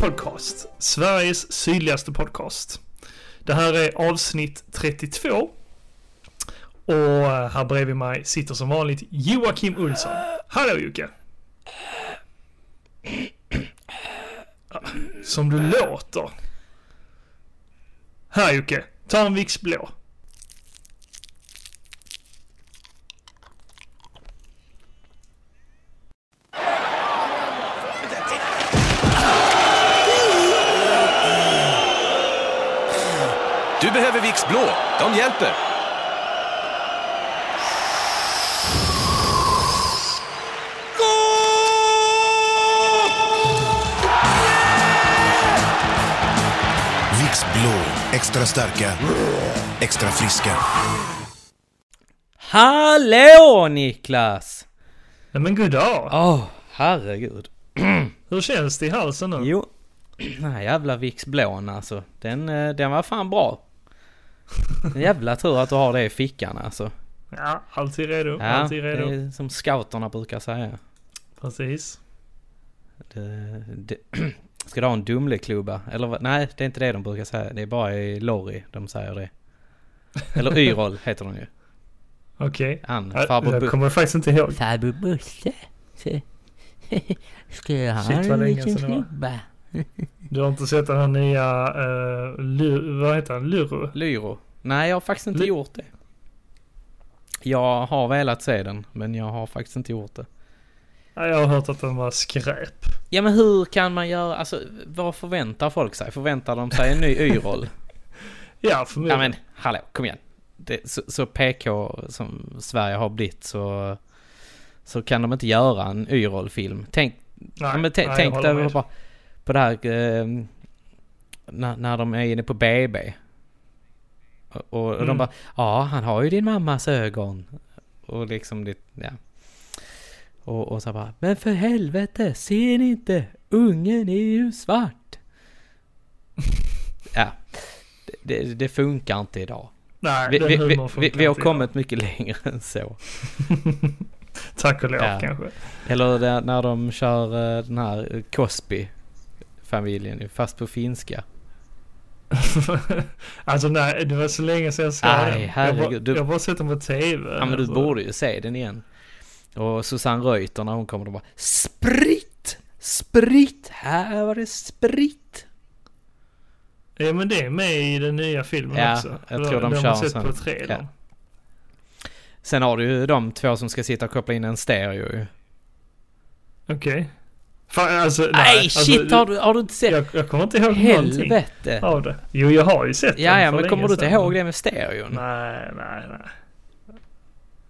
Podcast, Sveriges sydligaste podcast. Det här är avsnitt 32. Och här bredvid mig sitter som vanligt Joakim Olsson. Hallå Jocke! Som du låter. Här Jocke, ta en Vicks blå. Du behöver Vicks blå. De hjälper. Vicks Blå. Extra starka. Extra friska. Hallå Niklas! Nej men god dag. Åh, herregud. Hur känns det i halsen nu? Jo, den här jävla Vicks blån alltså. Den, eh, den var fan bra. En jävla tur att du har det i fickan alltså. Ja, alltid redo. Ja, alltid det redo. är som scouterna brukar säga. Precis. Det, det, ska du ha en Dumleklubba? Eller nej, det är inte det de brukar säga. Det är bara i Lorry de säger det. Eller Yrol heter de ju. Okej. Han, Ja, farbror Jag kommer faktiskt inte ihåg. Farbror Busse. Så- Ska jag ha en liten det klubba? Du har inte sett den här nya, uh, Lu- vad heter den? Luro? Lyro. Nej, jag har faktiskt inte Ly- gjort det. Jag har velat se den, men jag har faktiskt inte gjort det. Ja, jag har hört att den var skräp. Ja men hur kan man göra, alltså vad förväntar folk sig? Förväntar de sig en ny Y-roll? Ja, ja förmodligen. men hallå, kom igen. Det, så, så PK som Sverige har blivit så, så kan de inte göra en Y-roll-film. Tänk, nej, ja, men nej, tänk dig bara på det här eh, när, när de är inne på BB. Och, och Mm. de bara, ja han har ju din mammas ögon. Och liksom det, ja. Och, och så bara, men för helvete, ser ni inte? Ungen är ju svart. ja, det, det, funkar inte idag. Nej, Vi, vi, vi, vi, vi har kommit mycket längre än så. Tack och lov Ja. kanske. Eller när de kör eh, den här Cosby-familjen, fast på finska. alltså nej, det var så länge sedan jag såg den. Jag, herregud, bara, jag har bara sett den på TV. Ja men du alltså. borde ju se den igen. Och Susanne Reuter när hon kommer då bara Sprit! Sprit! Här var det sprit! Ja men det är med i den nya filmen Ja, också. jag tror de har kör sett sån- på trailern. Sen har du ju de två som ska sitta och koppla in en stereo ju. Okej. Fan, alltså, Nej alltså, shit har du, har du inte sett? Jag, jag kommer inte ihåg någonting Helvete! av det. Jo, jag har ju sett den Ja ja för men kommer du inte ihåg det med stereon? Nej, nej, nej.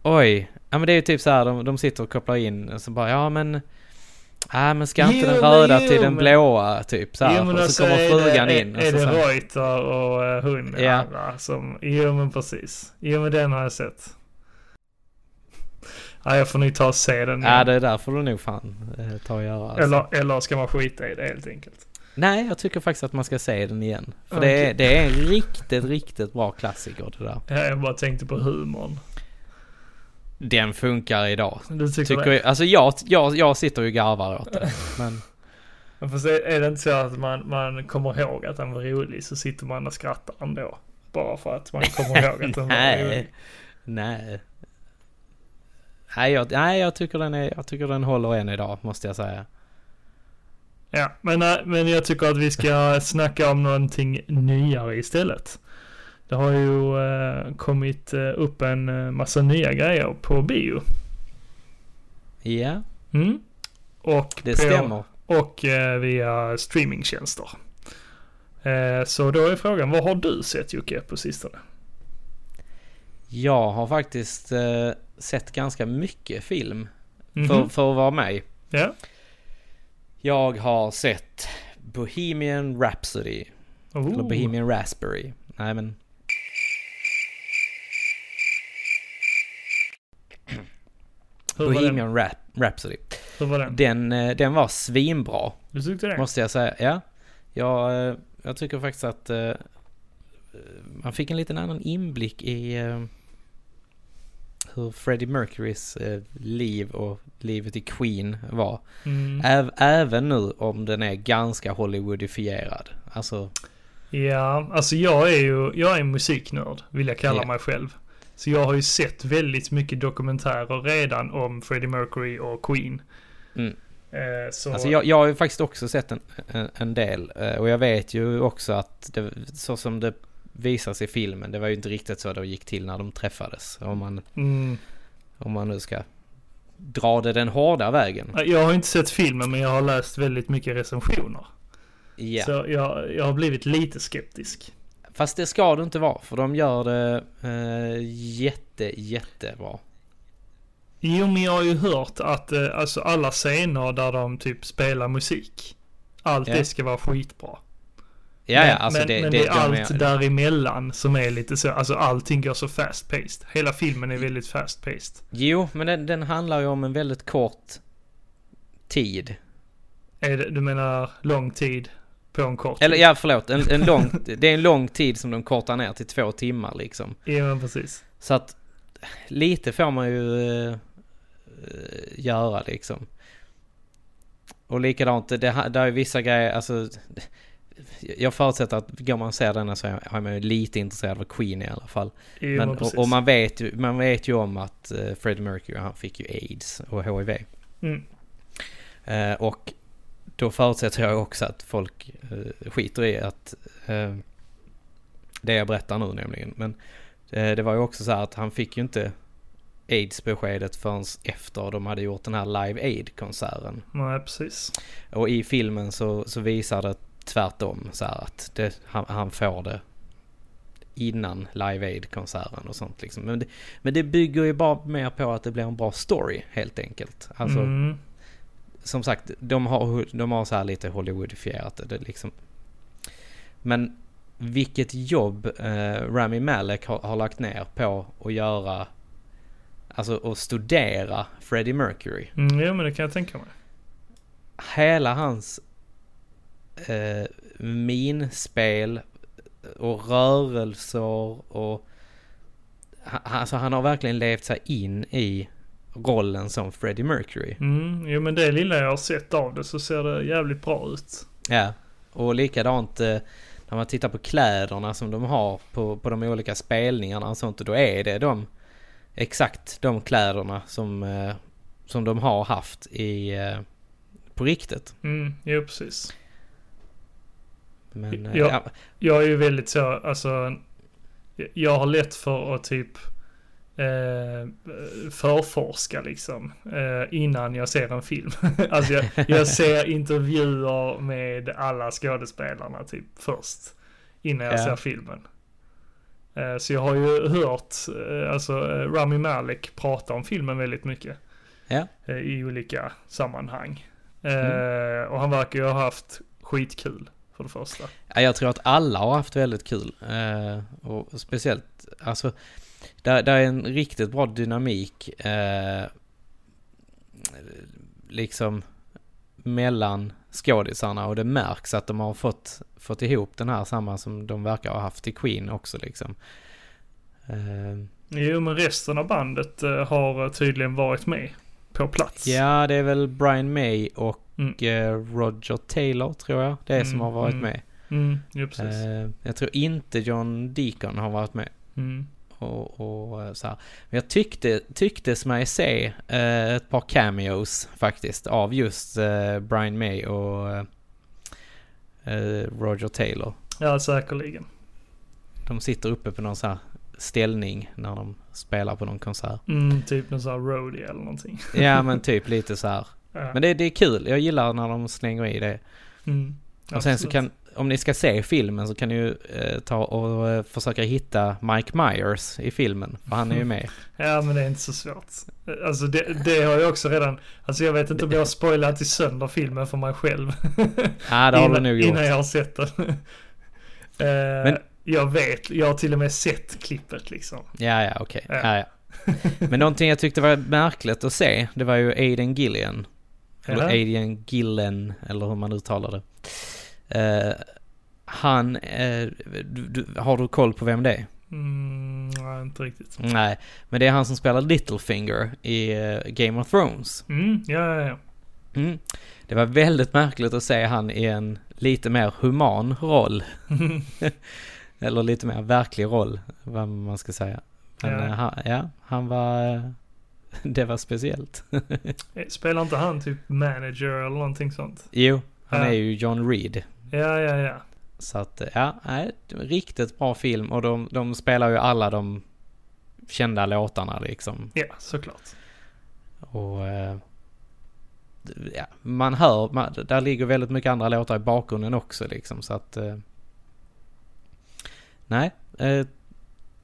Oj. Ja men det är ju typ så här, de, de sitter och kopplar in och så bara ja men Ja men ska inte Jo, den röda jo, till den blåa typ så här, Jo, men och så alltså, kommer frugan det, in och Är, så är det Reuter och uh, hon Ja. andra som... Jo, men precis. Jo, men den har jag sett. Ja, jag får nog ta och se den Ja det är där får du nog fan eh, ta och göra alltså. eller, eller ska man skita i det helt enkelt? Nej, jag tycker faktiskt att man ska se den igen. För det, Okej. är, det är en riktigt, riktigt bra klassiker det där. Ja, jag bara tänkte på humorn. Den funkar idag. Du tycker, Tycker det? jag, alltså jag, jag, jag sitter ju och garvar åt det. Men fast är det inte så att man, man kommer ihåg att den var rolig så sitter man och skrattar ändå? Bara för att man kommer ihåg att den var rolig. nej. Nej jag, nej, jag tycker den är, jag tycker den håller än idag, måste jag säga. Ja, men, äh, men jag tycker att vi ska snacka om någonting nyare istället. Det har ju äh, kommit äh, upp en äh, massa nya grejer på bio. Ja, Mm. Och det på, stämmer. Och äh, via streamingtjänster. Eh, så då är frågan, vad har du sett Jocke på sistone? Jag har faktiskt eh, sett ganska mycket film Mhm. för, för att vara med. Ja. Jag har sett Bohemian Rhapsody. Eller Oh. Bohemian Raspberry. Nej men... Bohemian Rap Rhapsody. Hur var den? Den, eh, den var svinbra, Du tyckte det? måste jag säga. Ja. Jag, eh, jag tycker faktiskt att eh, man fick en liten annan inblick i hur Freddie Mercurys eh, liv och livet i Queen var. Mm. Äv, även nu om den är ganska Hollywoodifierad. Alltså, Ja, alltså jag är ju, jag är musiknörd, vill jag kalla Ja. mig själv. Så jag har ju sett väldigt mycket dokumentärer redan om Freddie Mercury och Queen. Mm. Eh, så, alltså jag, jag har ju faktiskt också sett en, en, en del. eh, Och jag vet ju också att det, så som det visas i filmen, det var ju inte riktigt så det gick till när de träffades. Om man, mm, om man nu ska dra det den hårda vägen. jag har inte sett filmen men jag har läst väldigt mycket recensioner. Ja. Så jag, jag har blivit lite skeptisk. Fast det ska det inte vara, för de gör det eh, jätte, jättebra. Jo men jag har ju hört att eh, alltså alla scener där de typ spelar musik. Allt Ja. det ska vara skitbra. Ja, men, ja, alltså men, det, men det, det är allt däremellan som är lite så, alltså allting går så fast paced. Hela filmen är väldigt fast paced. Jo, men den, den handlar ju om en väldigt kort tid. Är det, du menar lång tid på en kort Eller tid? ja, förlåt. En, en lång, det är en lång tid som de kortar ner till två timmar liksom. Ja men precis. Så att lite får man ju eh, göra liksom. Och likadant, det, det är vissa grejer, alltså. Jag förutsätter att går man och ser denna så är man ju lite intresserad av Queen i alla fall. Jo, Men, och, och man, vet ju, man vet ju om att uh, Freddie Mercury han fick ju AIDS och HIV. Mm. Eh, och då förutsätter jag också att folk eh, skiter i att eh, det jag berättar nu nämligen. Men det var ju också så här att han fick ju inte AIDS-beskedet förrän efter de hade gjort den här Live Aid-konserten. Nej precis. Och i filmen så, så visar det tvärtom så här att det, han, han får det innan Live Aid-konserten och sånt liksom. Men det, men det bygger ju bara mer på att det blir en bra story helt enkelt. Alltså mm. som sagt, de har, de har så här lite Hollywoodifierat det, liksom. Men vilket jobb eh, Rami Malek har, har lagt ner på att göra, alltså att studera Freddie Mercury. Mm, ja men det kan jag tänka mig. Hela hans eh, minspel och rörelser och alltså han har verkligen levt sig in i rollen som Freddie Mercury. Mm, jo men det lilla jag har sett av det så ser det jävligt bra ut. Ja, och likadant eh, när man tittar på kläderna som de har på, på de olika spelningarna och sånt. Då är det de exakt de kläderna som, eh, som de har haft i, eh, på riktigt. Mm, jo precis. Men eh, Ja. ja. Jag är ju väldigt så, alltså. Jag har lätt för att typ eh, förforska liksom. Eh, innan jag ser en film. alltså jag, jag ser intervjuer med alla skådespelarna typ först. Innan jag Ja. ser filmen. Eh, så jag har ju hört, eh, alltså eh, Rami Malek prata om filmen väldigt mycket. Ja. Eh, I olika sammanhang. Mm. Och han verkar ju ha haft skitkul för det första. Ja, jag tror att alla har haft väldigt kul. Eh, och speciellt, alltså, där, där är en riktigt bra dynamik. Eh, liksom mellan skådisarna och det märks att de har fått, fått ihop den här samma som de verkar ha haft i Queen också liksom. Eh, Jo, men resten av bandet har tydligen varit med på plats. ja, det är väl Brian May och Mm. eh, Roger Taylor tror jag det är som Mm, har varit mm. med. Mm, precis. Eh, jag tror inte John Deacon har varit med. Mm. och, och eh, så här. Men jag tyckte, tycktes mig se eh, ett par cameos faktiskt av just eh, Brian May och eh, Roger Taylor. Ja, säkerligen. De sitter uppe på någon så här ställning när de spelar på någon konsert. Mm, typ någon sån här roadie eller någonting. Ja men typ lite så här. Ja. Men det, det är kul, jag gillar när de slänger i det. Mm. Och sen så kan, om ni ska se filmen så kan ni ju eh, ta och eh, försöka hitta Mike Myers i filmen. För han är ju med. Ja, men det är inte så svårt. Alltså det, det har jag också redan, alltså jag vet inte om jag har spoilat i sönder filmen för mig själv. Ja det har du nog gjort. Innan jag har sett den. Eh, Men- Jag vet, jag har till och med sett klippet liksom. Ja, ja, okej. Ja. Ja. Ja, Men någonting jag tyckte var märkligt att se, det var ju Aiden Gillian. Eller. Aiden Gillen, eller hur man uttalar det. Eh, han, eh, du, du, har du koll på vem det är? Mm, nej, inte riktigt. Nej, men det är han som spelar Littlefinger i eh, Game of Thrones. Mm, ja, ja, ja. Mm. Det var väldigt märkligt att se han i en lite mer human roll. Eller lite mer verklig roll, vad man ska säga. Men Ja. ja, han, ja, han var... eh, Det var speciellt. Eh, Spelar inte han typ manager eller någonting sånt? jo, han Ja. är ju John Reed. Ja, ja, ja. Så att, ja, nej, riktigt bra film och de, de spelar ju alla de kända låtarna liksom. Ja, såklart. Och eh, ja, man hör, man, där ligger väldigt mycket andra låtar i bakgrunden också liksom så att... Nej, eh,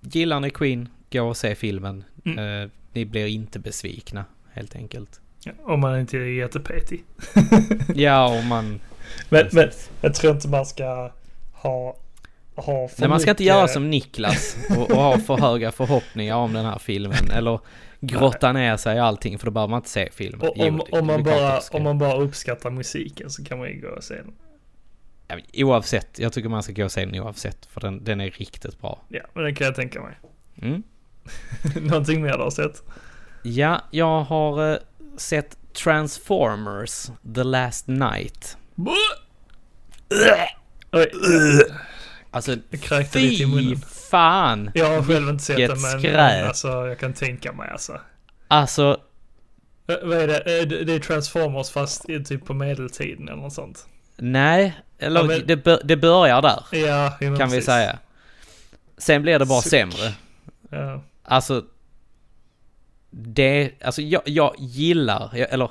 gillar ni Queen, gå och se filmen. Mm. Eh, ni blir inte besvikna helt enkelt. Ja, om man inte är jättepetig. ja, och man... Men, men jag tror inte man ska ha, Nej, man ska inte göra som Niklas och, och ha för höga förhoppningar om den här filmen. Eller grotta ner sig i allting för då behöver man inte se filmen. Och om, om, man bara, om man bara uppskattar musiken så kan man ju gå och se den. Oavsett, jag tycker man ska gå och se den oavsett. För den, den är riktigt bra. Ja, men det kan jag tänka mig. Mm. Någonting mer du har sett? Ja, jag har eh, sett Transformers The Last Night. Oj, Alltså, jag kräkte lite i munnen. fan! Jag har själv inte sett den men, skräp. alltså, jag kan tänka mig alltså. Alltså, Vad är det? Eh, det- är Transformers fast typ på medeltiden eller något sånt. Nej. Eller Ja, men- det, det börjar där, Ja, kan vi precis. säga. Sen blir det bara Suck. sämre. Ja. Alltså, det, alltså jag, jag gillar, jag, eller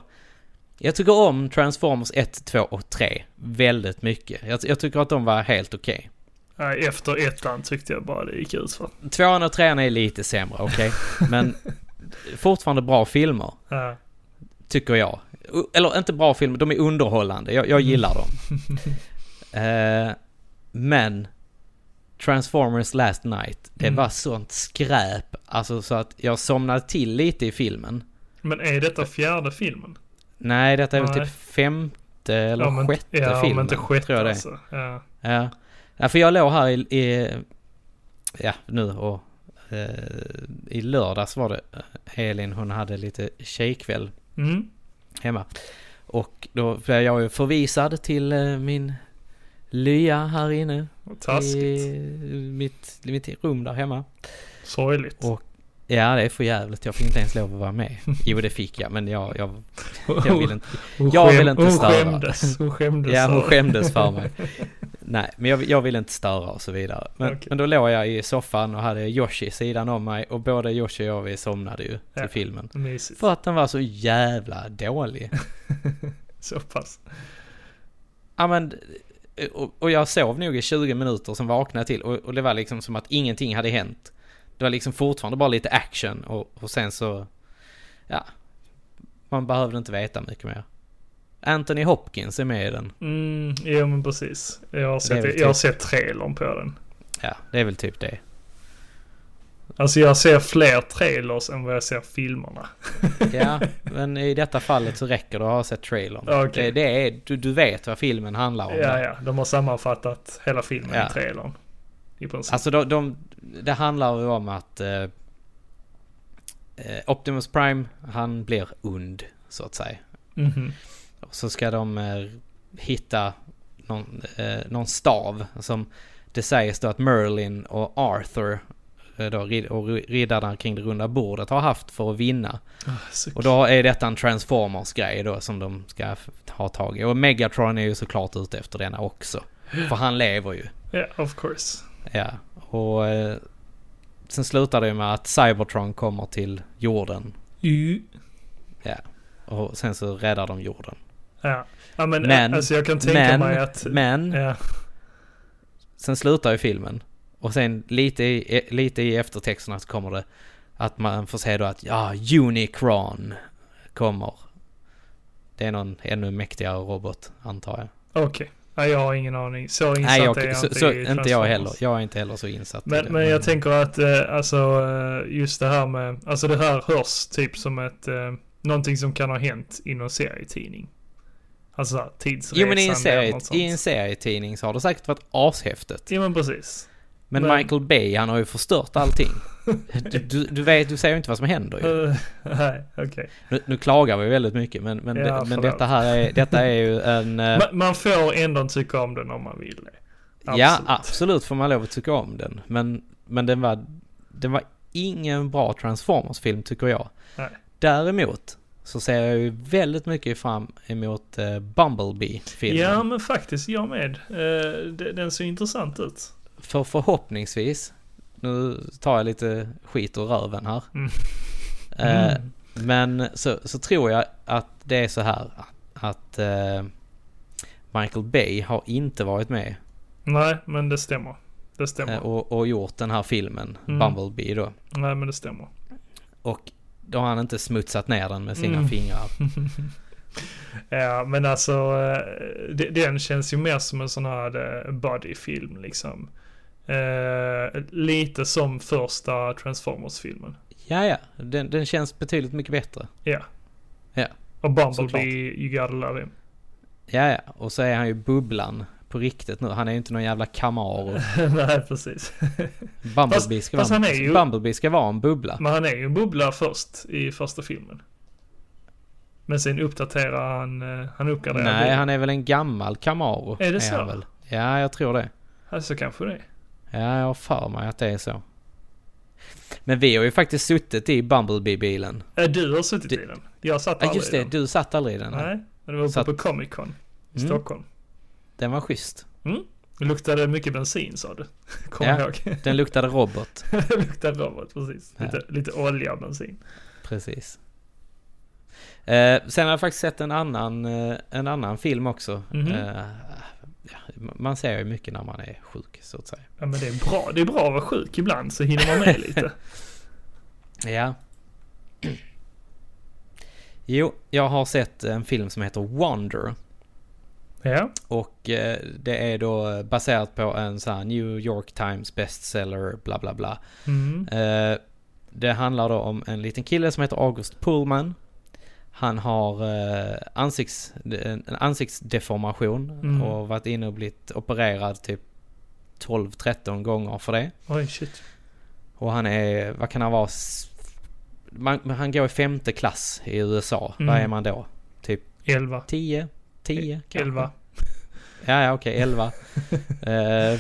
jag tycker om Transformers 1, 2 och 3 väldigt mycket. Jag, jag tycker att de var helt okej. Nej, Efter ettan tyckte jag bara det gick ut för. Tvåan och trean är lite sämre, okej? Men fortfarande bra filmer, Ja. tycker jag. Eller inte bra filmer, de är underhållande. Jag, jag gillar dem. Eh, men Transformers Last Night, det Mm. var sånt skräp. Alltså så att jag somnade till lite i filmen. Men är detta fjärde filmen? Nej, detta är väl Nej. typ femte eller Ja, men- sjätte ja, filmen. om inte sjätte tror jag det. alltså. Ja. Ja. ja, för jag låg här i, i ja nu och eh, i lördags var det eh, Elin, hon hade lite tjejkväll Mm. Hemma. Och då blev jag ju förvisad till eh, min lya här inne Taskigt. i mitt, mitt rum där hemma. Sorgligt. Och ja, det är för jävligt. Jag fick inte ens lov att vara med. Jo, det fick jag, men jag, jag, jag vill inte. Hon jag vill inte hon störa. Skämdes. Hon skämdes. Ja, hon skämdes för mig. Nej, men jag, jag vill inte störa och så vidare. Men, Okej. men då låg jag i soffan och hade Yoshi sidan om mig och både Yoshi och jag vi somnade ju till Ja. filmen. Mysigt. För att den var så jävla dålig. Så pass. Ja men, och, och jag sov nog i 20 minuter, sen vaknade till och, och det var liksom som att ingenting hade hänt. Det var liksom fortfarande bara lite action och, och sen så, ja, man behövde inte veta mycket mer. Anthony Hopkins är med i den. Mm, jo men precis. Jag har sett, jag har typ- sett trailern på den. Ja, det är väl typ det. Alltså jag ser fler trailers än vad jag ser filmerna. Ja, men i detta fallet så räcker det att ha sett trailern. Okej. Det, det är, du, du vet vad filmen handlar om. Ja, ja. De har sammanfattat hela filmen Ja. i trailern. I princip. Alltså de, de, det handlar ju om att eh, eh, Optimus Prime, han blir ond, så att säga. Mhm. Och så ska de eh, hitta någon, eh, någon stav som det sägs då att Merlin och Arthur eh, då, och riddarna kring det runda bordet har haft för att vinna. Så- Och då är detta en Transformers-grej då som de ska ha tag i. Och Megatron är ju såklart ute efter denna också. För han lever ju. Ja, of course. Ja. Och eh, sen slutar det ju med att Cybertron kommer till jorden. Y. Ja. Och sen så räddar de jorden. Ja. ja men, Men- alltså jag kan tänka Men, mig att... men, Ja. sen slutar ju filmen. Och sen lite i, eh, lite i eftertexterna så kommer det att man får se då att ja, Unicron kommer. Det är någon ännu mäktigare robot, antar jag. Okej. Nej, jag har ingen aning. Så insatt Nej, är jag, jag så, inte så, i inte jag heller. Jag är inte heller så insatt i Men, det. men jag tänker att eh, alltså eh, just det här med, alltså det här hörs typ som ett, eh, någonting som kan ha hänt i någon serietidning. Alltså så här, tidsresande Jo men i en, serie, i en serietidning så har det säkert varit ashäftigt. Ja men precis. Men Nej. Michael Bay, han har ju förstört allting. Du, du, du vet, du ser ju inte vad som händer ju. Eh, Nej, okej. Nu, nu klagar vi väldigt mycket men, men, Ja, det, men detta här är, detta är ju en... eh, Man, man får ändå tycka om den om man vill det. Ja, absolut får man lov att tycka om den. Men, men den var, den var ingen bra Transformers-film tycker jag. Nej. Däremot så ser jag ju väldigt mycket fram emot uh, Bumblebee-filmen. Ja, men faktiskt jag med. Eh, de- Den ser intressant ut. För förhoppningsvis, nu tar jag lite skit ur röven här. Mm. Eh, Mm. Men så, så tror jag att det är så här att eh, Michael Bay har inte varit med Nej, men det stämmer. Det stämmer. eh, och, och gjort den här filmen, Mm. Bumblebee då. Nej, men det stämmer. Och då har han inte smutsat ner den med sina Mm. fingrar. Ja, men alltså eh, de- den känns ju mer som en sån här eh, bodyfilm liksom. Eh, lite som första Transformers-filmen. Ja, ja, den, den känns betydligt mycket bättre. Ja. Ja, Och Bumblebee, you gotta love him. Ja, ja, och så är han ju bubblan på riktigt nu. Han är ju inte någon jävla Camaro. Nej, precis. Bumblebee ska, fast vara, är ju- Bumblebee ska vara en bubbla. Men han är ju en bubbla först i första filmen. Men sen uppdaterar han, eh, han uppgraderar Nej, bilen. han är väl en gammal Camaro. Är det så? Han väl. Ja, jag tror det. Alltså kanske det. Ja, jag har för mig att det är så. Men vi har ju faktiskt suttit i Bumblebee-bilen. Äh, du har suttit Det- i den. Jag satt Ja, aldrig just i det. den. Du satt aldrig i den. Nej, men det var uppe Satt- på Comic Con i Mm. Stockholm. Den var schysst. Det luktade mycket bensin sa du. Kommer Ja. ihåg. Den luktade robot. det luktade robot, precis. Ja. Lite, lite olja och bensin. Precis. Eh, sen har jag faktiskt sett en annan, eh, en annan film också. Mhm. Eh, ja, man ser ju mycket när man är sjuk så att säga. Ja men det är bra. Det är bra att vara sjuk ibland så hinner man med lite. Ja. Jo, jag har sett en film som heter Wonder. Ja. Och eh, det är då baserat på en sån här New York Times bestseller bla bla bla. Mm. Eh, det handlar då om en liten kille som heter August Pullman. Han har eh, ansikts, en ansiktsdeformation Mm. och varit inne och blivit opererad typ 12-13 gånger för det. Oj shit. Och han är, vad kan han vara? Man, han går i femte klass i USA. Mm. Vad är man då? Typ 11. 10? 10 kanske? 11. Ja, ja okej, 11. eh,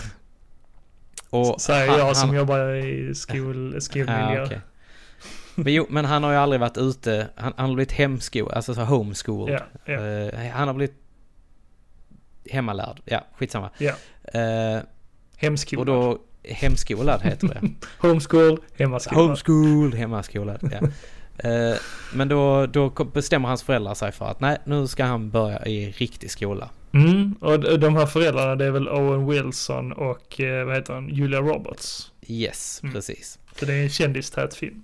och Säger han- jag som han- jobbar i skol, skolmiljö. Ja, okej. Men jo, men han har ju aldrig varit ute, han, han har blivit hemskolad, alltså så homeschooled. Ja, ja, Eh, han har blivit hemmalärd, ja skitsamma. ja. Eh, Hemskolad. och då, hemskolad heter det. Homeschool, hemmaskolad. Homeschool, hemmaskolad, ja. Eh, men då, då bestämmer hans föräldrar sig för att nej, nu ska han börja i riktig skola. Mm, och de de här föräldrarna det är väl Owen Wilson och eh, vad heter han, Julia Roberts. Yes, Mm. precis. Så det är en kändistät film.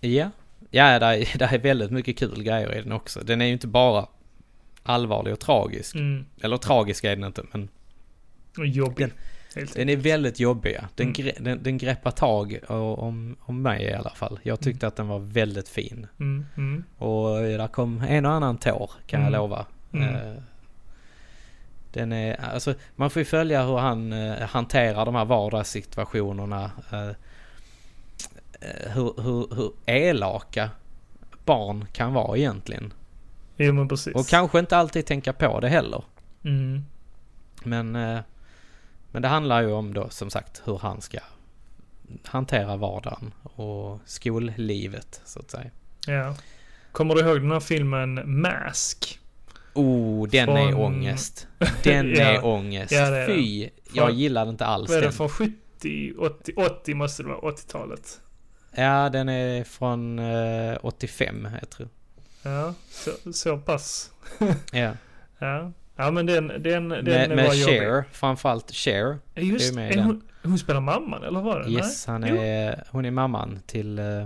Ja, ja det är, det är väldigt mycket kul grejer i den också. Den är ju inte bara allvarlig och tragisk. Mm. Eller tragisk är den inte, men Och jobbig. Den- Helt Den är väldigt jobbig. Den, Mm. den, den greppar tag om, om mig i alla fall. Jag tyckte att den var väldigt fin. Mm, mm, Och där kom en och annan tår kan Mm. jag lova. Mm. Eh, Den är, alltså man får ju följa hur han eh, hanterar de här vardagssituationerna. eh, hur, hur, hur elaka barn kan vara egentligen. Jo men precis. Och kanske inte alltid tänka på det heller. Mm. Men, men det handlar ju om då som sagt hur han ska hantera vardagen och skollivet så att säga. Ja. Kommer du ihåg den här filmen Mask? Oh, den är Från- ångest. Den Ja. är ångest. Ja, det är Fy, jag Från- gillade inte alls Vad är det den. från 70, 80, 80 måste det vara, 80-talet? Ja, den är från eh, 85, jag tror. Ja, så, så pass. Ja. Ja. Ja men den, den, den med var med jobbig. Cher, framförallt Cher. Just, är är hon, hon spelar mamman eller var det? Yes, Nej? han Jo. är, hon är mamman till eh,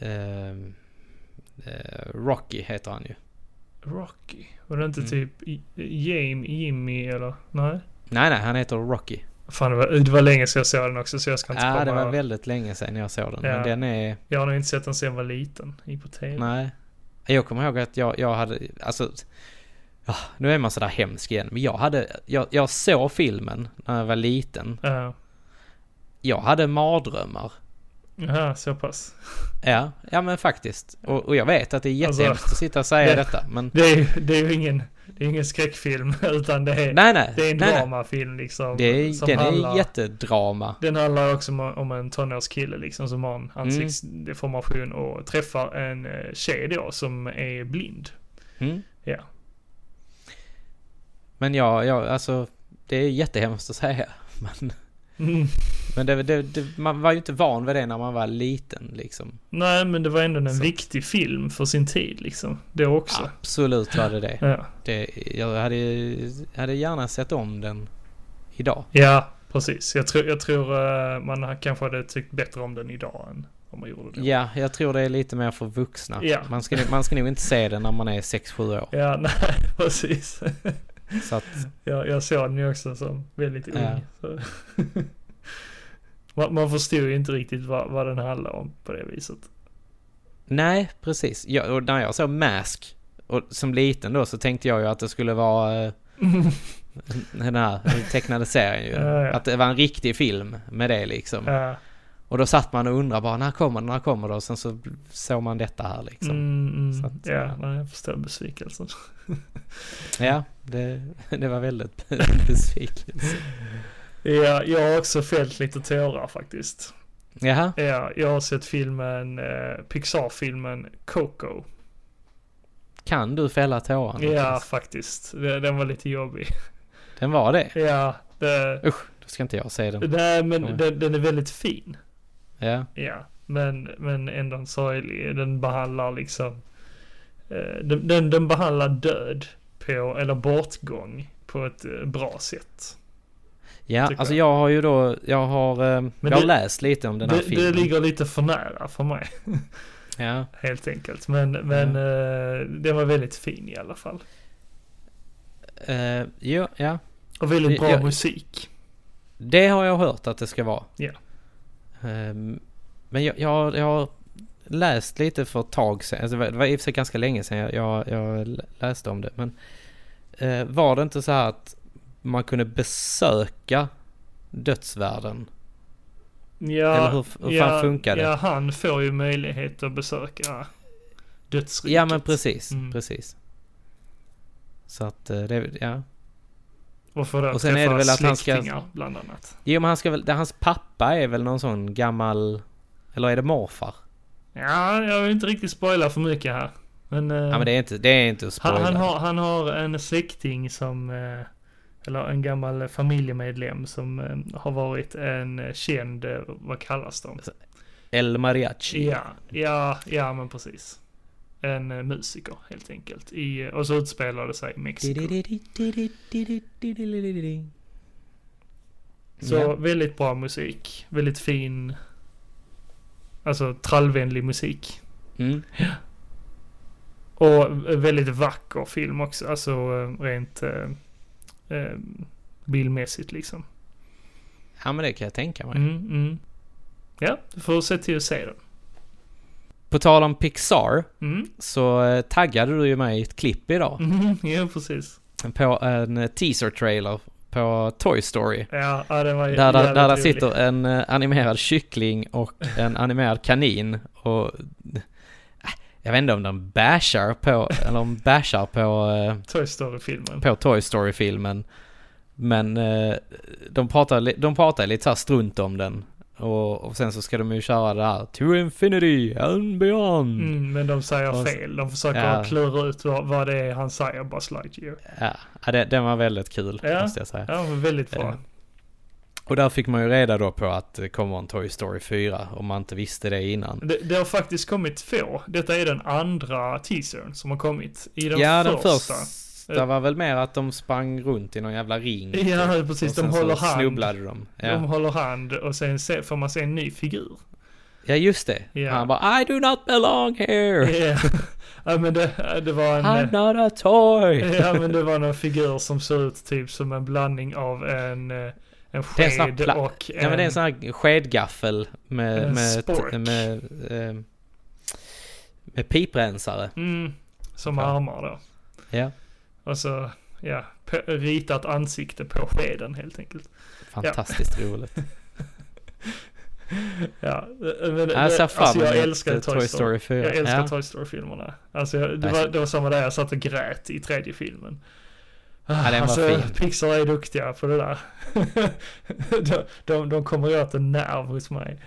eh, Rocky heter han ju. Rocky. Var det inte Mm. typ Jamie, Jimmy eller? Nej? Nej, nej, han heter Rocky. Fan det var, det var länge sedan jag såg den också så jag ska inte Ja, det var väldigt länge sedan jag såg den. Ja. Men den är... Jag har nog inte sett den sedan jag var liten. I på TV. Nej. Jag kommer ihåg att jag, jag hade... Alltså... Ja, nu är man sådär hemsk igen. Men jag hade... Jag, jag såg filmen när jag var liten. Ja. jag hade mardrömmar. Jaha, så pass. Ja, ja men faktiskt. Och, och jag vet att det är Alltså, jättehemskt att sitta och säga det- detta, men... Det är det är ju ingen, det är ingen skräckfilm, utan det är, Nej, nej. det är en nej, dramafilm liksom. Det är, den handlar- är jättedrama. Den handlar också om, om en tonårskille liksom som har en Mm. ansiktsdeformation och träffar en eh, tjej då som är blind. Mm. Ja. Men ja, ja, alltså... Det är jättehemskt att säga. Men, Mm. men det, det, det, man var ju inte van vid det när man var liten liksom. Nej, men det var ändå en Så. viktig film för sin tid liksom. Det också. Absolut var det det. Ja. det jag hade, hade gärna sett om den idag. Ja, precis. Jag tror, jag tror eh, man kanske hade tyckt bättre om den idag än om man gjorde det. Ja, jag tror det är lite mer för vuxna. Ja. Man, ska, man ska nog inte se den när man är 6-7 år. Ja, nej, precis. Så att, Jag, jag såg den ju också som väldigt ung. Ja. Man, man förstod ju inte riktigt vad, vad den handlar om på det viset. nej, precis. Jag, och när jag såg Mask, och som liten då, så tänkte jag ju att det skulle vara eh, den här tecknade serien ju. Ja, ja. Att det var en riktig film med det liksom. Ja, Och då satt man och undrade bara, när kommer det, när kommer det? Och sen så såg man detta här liksom. mm, mm, Så att, ja nej, jag förstår besvikelsen. Ja, det, det var väldigt besvikelse. Ja, jag har också fällt lite tårar faktiskt. Jaha, Ja, jag har sett filmen, eh, Pixar-filmen Coco. kan du fälla tårar? Ja, faktiskt. Den var lite jobbig. Den var det? Ja, det, Usch, då ska inte jag säga den. nej men den, den är väldigt fin. Ja, Ja, men, men ändå en sorglig. Den behandlar liksom, eh, den, den, den behandlar död på, eller bortgång på ett eh, bra sätt. ja alltså jag. jag har ju då, jag har, eh, jag har det- läst lite om den här Det, filmen. det ligger lite för nära för mig, Ja, helt enkelt. Men, men eh, den var väldigt fin i alla fall. eh, jo, ja. Och väldigt bra Ja. musik. Det har jag hört att det ska vara. Ja. Ehm, men jag, jag, jag har läst lite för ett tag sedan, alltså det var- i och för sig ganska länge sedan jag, jag, jag läste om det. Men eh, var det inte så här att man kunde besöka dödsvärlden? Ja, Eller hur, hur fan funkar det? Ja, han får ju möjlighet att besöka dödsriket. Ja men precis, Mm. precis. Så att eh, det, ja. Och får då Och sen är det träffa väl att han ska- släktingar, bland annat. Jo men han ska väl, hans pappa är väl någon sån gammal, eller är det morfar? Ja, jag vill inte riktigt spoila för mycket här. Men, eh, Ja men det är inte, det är inte att spoila. han, han, har, han har en släkting som, eh, eller en gammal familjemedlem som eh, har varit en känd, vad kallas de? El Mariachi. Ja, ja, ja men precis. En eh, musiker helt enkelt. I, och så utspelar det sig i Mexiko. Så Ja. väldigt bra musik. Väldigt fin, alltså trallvänlig musik. Mm. Och väldigt vacker film också, alltså eh, rent eh, eh, bildmässigt liksom. Ja men det kan jag tänka mig. Mm, mm. Ja, du får se till att se den. På tal om Pixar Mm, så eh, taggade du ju mig i ett klipp idag mm, ja precis. på en eh, teaser-trailer på Toy Story. Ja, ja den var Där, där, där, där rolig. sitter en eh, animerad kyckling och en animerad kanin och jag vet inte om de bashar på, eller om bashar på, Toy Story-filmen. på Toy Story-filmen. Men de pratar, de pratar lite så strunt om den. Och, och sen så ska de ju köra det här To Infinity and Beyond. Mm, men de säger Och- fel. De försöker Ja. klura ut vad, vad det är han säger, Buzz Lightyear. Ja, ja det, den var väldigt kul Ja. måste jag säga. Ja, men väldigt bra. Ja. Och där fick man ju reda då på att det kommer en Toy Story 4 om man inte visste det innan. Det, det har faktiskt kommit två. Detta är den andra teasern som har kommit. I den ja, den första. Första var väl mer att de sprang runt i någon jävla ring. Ja, typ. precis. De håller hand. snubblade de. De Ja. håller hand och sen se, får man se en ny figur. ja, just det. Ja. Han bara I do not belong here. Ja, ja men det, det var en... I'm not a toy. Ja men det var någon figur som såg ut typ som en blandning av en, eh, en en sked pla- och Ja men det är en sån här skedgaffel med, En med, spork. med, eh, med piprensare. Mm, som Ja. armar då. Ja, Och så, ja, ritat ansikte på skeden helt enkelt. fantastiskt roligt. Ja, men, Jag ser fram alltså jag emot älskar eh, Toy Story. 4. Jag älskar ja. Toy Story-filmerna. Alltså jag, det, var, det var samma där jag satt och grät i tredje filmen. Ja, alltså, fin. Pixar är duktiga på det där. de, de, de kommer åt en nerv hos mig.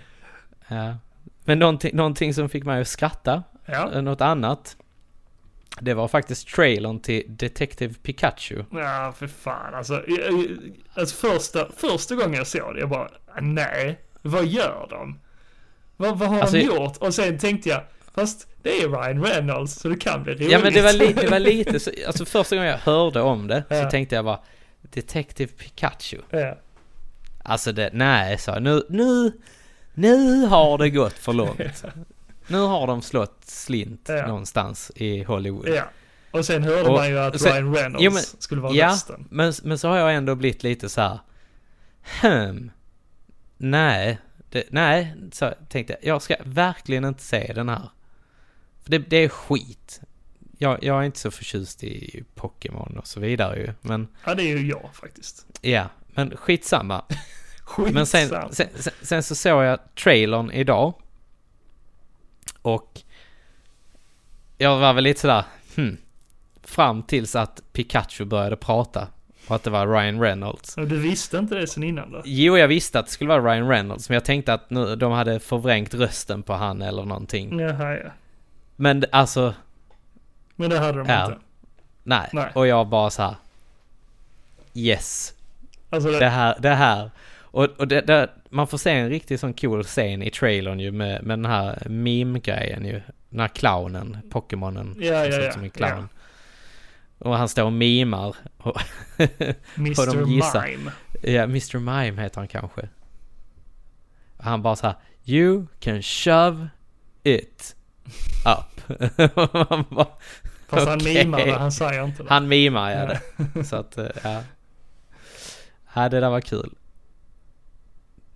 ja. Men någonting, någonting som fick mig att skratta, Ja, eh, något annat. Det var faktiskt trailern till Detective Pikachu. ja för fan alltså. Jag- alltså första, första gången jag såg det, jag bara, nej, vad gör de? Vad, vad har Alltså, de gjort? Och sen tänkte jag, fast det är Ryan Reynolds så det kan bli roligt. Ja men det var, li, det var lite så, alltså första gången jag hörde om det Ja. så tänkte jag bara Detective Pikachu. ja. Alltså det, nej så nu, nu, nu har det gått för långt. Nu har de slått slint Ja. någonstans i Hollywood. ja. Och sen hörde Och man ju att sen- Ryan Reynolds jo, men- skulle vara Ja, rösten. men, men så har jag ändå blivit lite så här. Hmm. Nej, det, nej, så tänkte jag. Jag ska verkligen inte se den här. För det, det är skit. Jag, jag är inte så förtjust i Pokémon och så vidare ju. Men Ja, det är ju jag faktiskt. ja, men skitsamma. Skitsamma. Men sen, sen, sen, sen så såg jag trailern idag. Och jag var väl lite sådär, hmm. Fram tills att Pikachu började prata. Och att det var Ryan Reynolds. Du visste inte det sen innan då? Jo, jag visste att det skulle vara Ryan Reynolds. Men jag tänkte att nu, de hade förvrängt rösten på han eller någonting. Jaha, ja. Men alltså, Men det hade de Ja. inte. nej. Nej. Och jag bara så här. Yes. Alltså, det, Det här, det här. Och, och det, det, man får se en riktigt sån cool scen i trailern ju med, med den här meme-grejen ju. Den här clownen, Pokémonen. Ja, som ja, ja, som en clown. Och han står och mimar. Och Mr. de gissar. Mime. ja, Mr. Mime heter han kanske. Och han bara så här. You can shove it up. bara, Fast han Okej. mimar det, han säger inte det. han mimar ja det. Så att, eh, ja. Ja, det där var kul.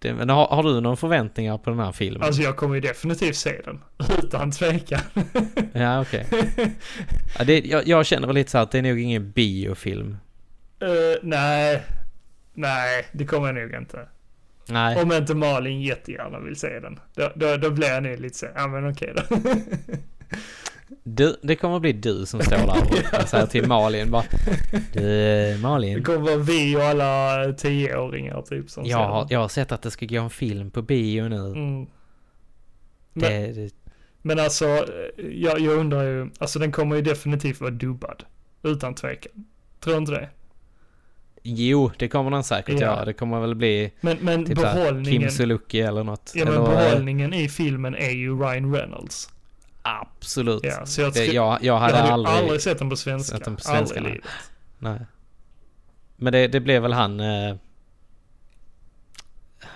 Det, men har, har du några förväntningar på den här filmen? Alltså jag kommer ju definitivt se den. Utan tvekan. Ja, okej. Ja, det, jag, jag känner väl lite så att det är nog ingen biofilm. Eh, nej. Nej, det kommer jag nog inte. Nej. Om inte Malin jättegärna vill se den. Då, då, då blir jag nog lite så, ja men okej då. Du, det kommer att bli du som står där och säger till Malin bara Du, Det Malin. kommer vara vi och alla tioåringar typ som Jag har, jag har sett att det ska gå en film på bio nu. Mm. Men, Det, det, men alltså, jag, jag undrar ju, alltså den kommer ju definitivt vara dubbad. Utan tvekan. Tror du inte det? jo, det kommer den säkert Ja. göra. Det kommer väl bli Men, men typ behållningen, Kim Sulocki eller något. ja men eller, eh, behållningen i filmen är ju Ryan Reynolds. Absolut. Ja, så jag, ska, jag, jag hade jag hade aldrig... aldrig, sett den på svenska. den på svenska, aldrig i nej. livet. Nej. Men det, det blev väl han... Eh,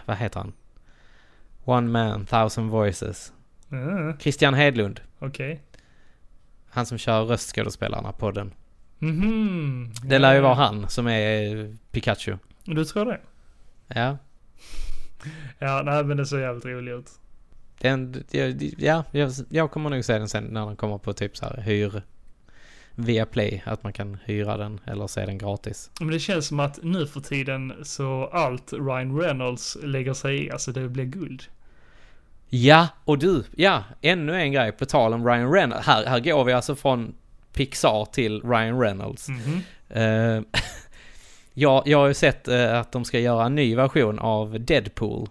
vad heter han? One man, thousand voices. Mm, Christian Hedlund. Okej. Han som kör röstskådespelarna podden. Mhm. Det lär ju vara han som är eh, Pikachu. Du tror det? Ja. Ja, nej men det ser jävligt roligt ut. Den, ja, jag, jag kommer nog se den sen när den kommer på typ så här hyr via Play. Att man kan hyra den eller se den gratis. Men det känns som att nu för tiden så allt Ryan Reynolds lägger sig i, alltså det blir guld. Ja, och du, ja, ännu en grej på tal om Ryan Reynolds. Här, här går vi alltså från Pixar till Ryan Reynolds. Mhm. Eh, jag, jag har ju sett eh, att de ska göra en ny version av Deadpool.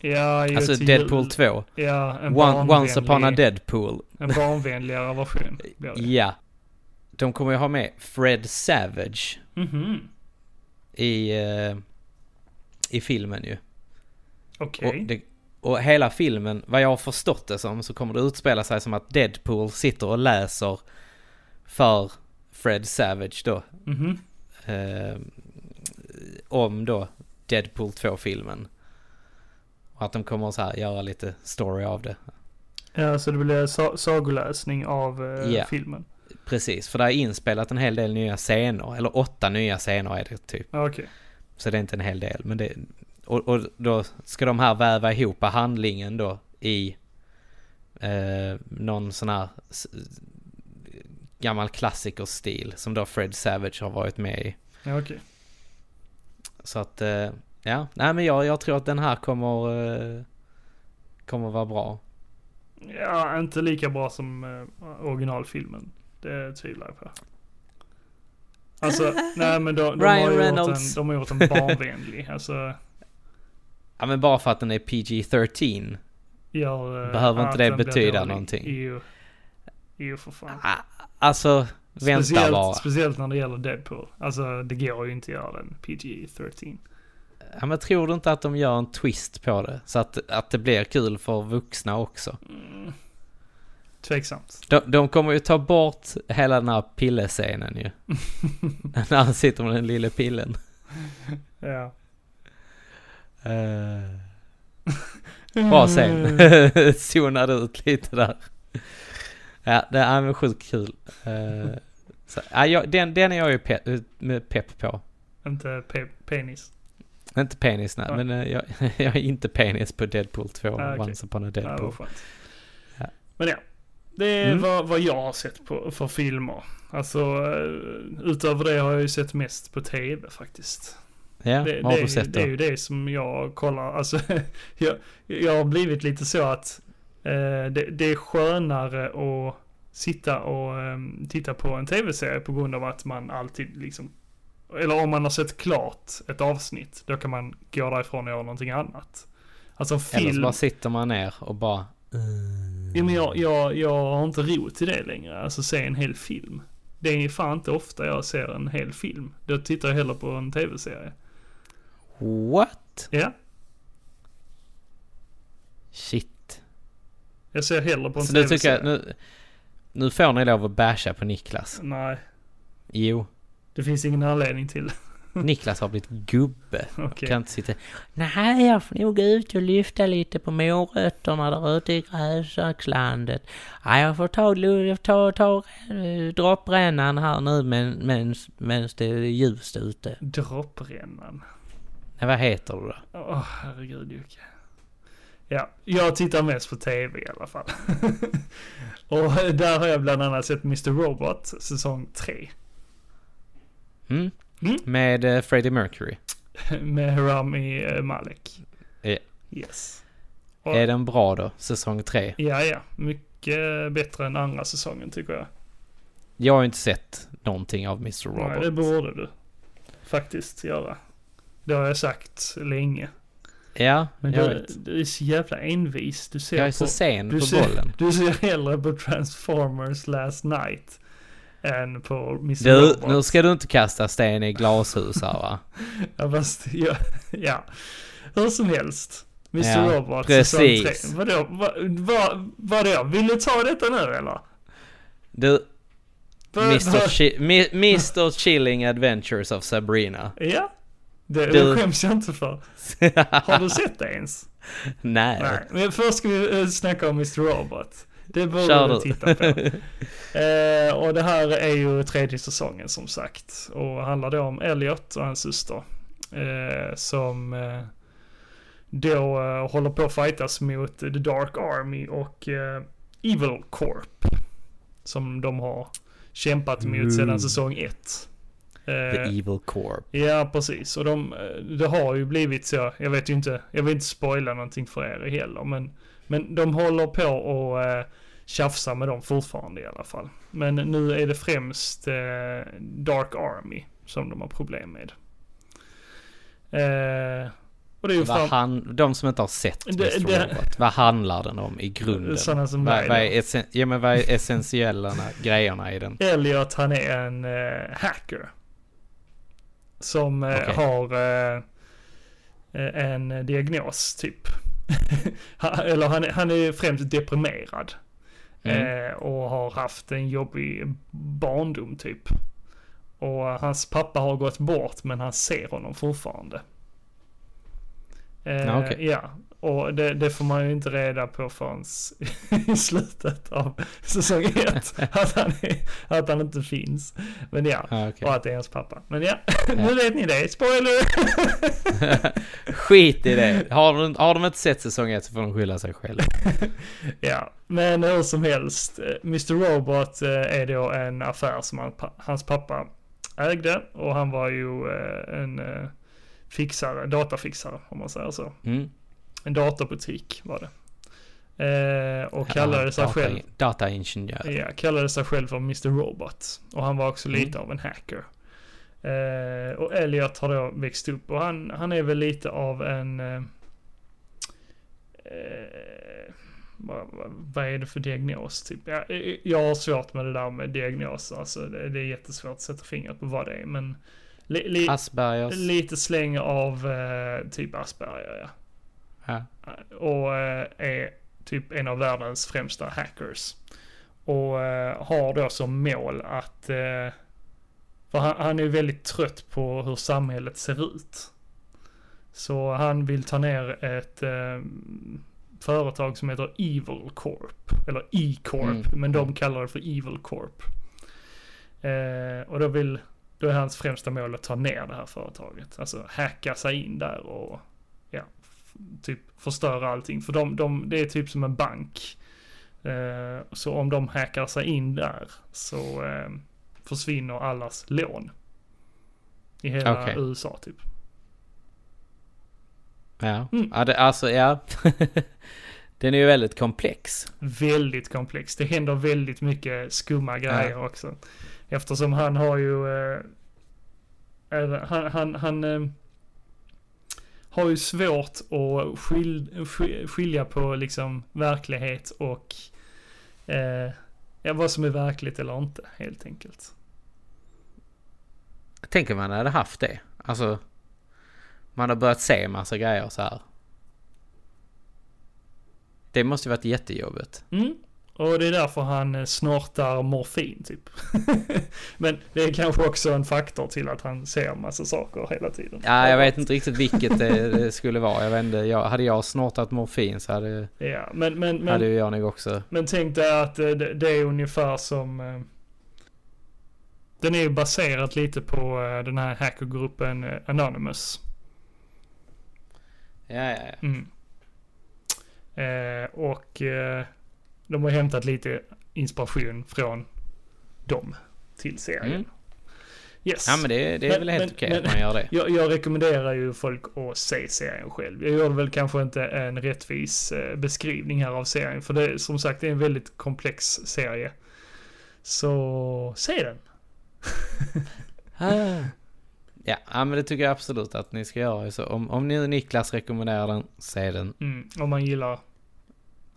Ja, ju Alltså Deadpool jul. 2. Ja, en One, Once upon a Deadpool. en barnvänligare version. Ja. De kommer ju ha med Fred Savage Mhm. i, eh, i filmen ju. Okej. Och, det, och hela filmen, vad jag har förstått det som, så kommer det utspela sig som att Deadpool sitter och läser för Fred Savage då. Mhm. Eh, om då Deadpool 2-filmen. Och att de kommer så här göra lite story av det. Ja, så det blir sa sagoläsning av eh, Ja. filmen. Precis, för det är inspelat en hel del nya scener. Eller åtta nya scener är det typ. Okej. Så det är inte en hel del. Men det, och, och då ska de här väva ihop handlingen då i eh, någon sån här gammal klassikerstil som då Fred Savage har varit med i. Ja, okej. Så att, eh, Ja, nej men jag, jag tror att den här kommer, eh, kommer vara bra. Ja, inte lika bra som eh, originalfilmen. Det tvivlar jag på. Alltså, nej men de, de, Ryan har, gjort en, Reynolds. de har gjort en barnvänlig. Alltså, Ja men bara för att den är PG-13. gör... eh, Behöver inte det betyda någonting? Jo. Jo, för fan. Ah, Alltså, vänta speciellt, bara. speciellt när det gäller Deadpool. Alltså, det går ju inte att göra den PG-13. Ja, men tror du inte att de gör en twist på det? Så att, att det blir kul för vuxna också. Mm. Tveksamt. De, de kommer ju ta bort hela den här pillescenen ju. När han sitter med den lilla pillen. Ja. Uh, bra scen. Zonade ut lite där. Ja, det är men sjukt kul. Eh, så, ja, den, den är jag ju pe med pepp på. Inte pe- penis. Inte penis nej, Ja. men eh, jag, jag är inte penis på Deadpool 2, Ah, okej. Once upon a Deadpool. skönt. Ja. Men ja. Det är Mm. vad, vad jag har sett på, för filmer. Alltså, eh, utöver det har jag ju sett mest på tv faktiskt. Ja, det, vad har det, du sett det då? är ju det som jag kollar. Alltså, jag, jag har blivit lite så att eh, det, det är skönare att sitta och eh, titta på en tv-serie på grund av att man alltid liksom eller om man har sett klart ett avsnitt, då kan man gå därifrån och göra någonting annat. Alltså en Eller så film, bara sitter man ner och bara... ja, men jag, jag, jag har inte ro till det längre, alltså se en hel film. Det är fan inte ofta jag ser en hel film. Då tittar jag hellre på en tv-serie. What? Ja, Shit. jag ser hellre på en nu tv-serie. Nu, nu får ni lov att basha på Niklas. Nej, Jo. Det finns ingen anledning till. Niklas har blivit gubbe. Okej. Kan inte sitta... Nej, jag får nog gå ut och lyfta lite på morötterna där ute i grönsakslandet. Nej, jag får ta, jag ta, ta äh, dropprännan här nu men, mens det är ljust ute. Dropprännan. Nej, vad heter du då? Åh, herregud Jocke. Ja, jag tittar mest på tv i alla fall. och där har jag bland annat sett Mr. Robot, säsong 3. Mm? Mm. Med uh, Freddie Mercury. Med Rami eh, Malek. Ja. Yes. Och, Är den bra då? Säsong 3? Ja, ja. Mycket bättre än andra säsongen tycker jag. Jag har ju inte sett någonting av Mr. Robot. Nej, det borde du faktiskt göra. Det har jag sagt länge. Ja, Men jag du, vet. du är så jävla envis. Du ser Jag är på... så sen du på ser, bollen. Du ser hellre på Transformers Last Night än på Mr. Du, Robot. nu ska du inte kasta sten i glashus här va? Ja, fast, ja, ja. Hur som helst. Mr. Ja, Robot precis. säsong 3. Vadå? Va, va, vadå? Vill du ta detta nu eller? Du, Va, Mr. Chi- Mr. Chilling Adventures of Sabrina. Ja. Det, Du- det skäms jag inte för. Har du sett det ens? Nej. Nej. Men först ska vi eh, snacka om Mr. Robot. Det borde du titta på. Eh, och det här är ju tredje säsongen som sagt. Och handlar då om Elliot och hans syster. Eh, som eh, då eh, håller på att fightas mot The Dark Army och eh, Evil Corp. Som de har kämpat mot Mm. sedan säsong ett. The Eh, Evil Corp. Ja, precis. Och de, det har ju blivit så, jag vet ju inte, jag vill inte spoila någonting för er heller, men, men de håller på och eh, tjafsa med dem fortfarande i alla fall. Men nu är det främst eh, Dark Army som de har problem med. Eh, och det är ju Vad han, de som inte har sett Det- Mr. det- Robot, vad handlar den om i grunden? sådana som Vad, vad, är, essen, ja, men vad är essentiella grejerna i den? Elliot han är en eh, hacker. Som eh, Okej. har eh, eh, en diagnos typ. Han- Eller han, är- han är främst deprimerad. Mm. Eh, och har haft en jobbig barndom typ. Och hans pappa har gått bort men han ser honom fortfarande. Eh, Ja, okej. ja, och det, det får man ju inte reda på förrän i slutet av säsong ett. att, han är, att han inte finns. Men ja, Ja, okej. och att det är hans pappa. Men ja, nu vet ni det. Spoiler! Skit i det. Har de, har de inte sett säsong ett så får de skylla sig själva. Ja, men hur som helst. eh, Mr. Robot eh, är då en affär som hans pappa ägde och han var ju eh, en fixare, datafixare om man säger så. Mm. En datorbutik var det. Eh, och kallade sig data, själv, Dataingenjör. ja, kallade sig själv för Mr. Robot. Och han var också Mm. lite av en hacker. Eh, och Elliot har då växt upp och han, han är väl lite av en... Eh, eh, vad, vad, är det för diagnos? Typ? Jag, jag har svårt med det där med diagnoser. Alltså det, det är jättesvårt att sätta fingret på vad det är. Men li, li, Aspergers. lite släng av eh, typ Asperger, ja. Ja. Och eh, är typ en av världens främsta hackers. Och eh, har då som mål att... Eh, för han, han är ju väldigt trött på hur samhället ser ut. Så han vill ta ner ett företag som heter Evil Corp. Eller E-Corp, Mm. men de kallar det för Evil Corp. Eh, och då vill... Då är hans främsta mål att ta ner det här företaget. Alltså hacka sig in där och typ förstöra allting. För de, de, det är typ som en bank. Eh, så om de hackar sig in där så eh, försvinner allas lån. I hela Okej. USA typ. Ja, Mm. ja det, alltså ja. Den är ju väldigt komplex. Väldigt komplext. Det händer väldigt mycket skumma grejer också. Eftersom han har ju... Eh, han, han, han eh, har ju svårt att skil, sk- skilja på liksom verklighet och eh, ja, vad som är verkligt eller inte helt enkelt. Tänk om man hade haft det. Alltså, man har börjat se massa grejer så här. Det måste ju varit jättejobbigt. Mm. Och det är därför han eh, snortar morfin typ. Men det är kanske också en faktor till att han ser massa saker hela tiden. Ja, jag vet inte riktigt vilket det, skulle vara. Jag vet inte, jag, hade jag snortat morfin så hade, Ja, men, men, men, hade jag nog också... men tänk dig att eh, det, det är ungefär som... eh, Den är ju baserad lite på den här hackergruppen Anonymous. Ja, ja, ja. Mm. Och de har hämtat lite inspiration från dem till serien. Mm. Yes. Ja, men det, det är Men- väl helt men- okej men- att man gör det. Jag, jag rekommenderar ju folk att se serien själv. Jag gjorde väl kanske inte en rättvis eh, beskrivning här av serien. För det som sagt det är en väldigt komplex serie. Så se den. Ah. Ja, ja, men det tycker jag absolut att ni ska göra. Så om, om ni Niklas rekommenderar den, se den. Mm, om man gillar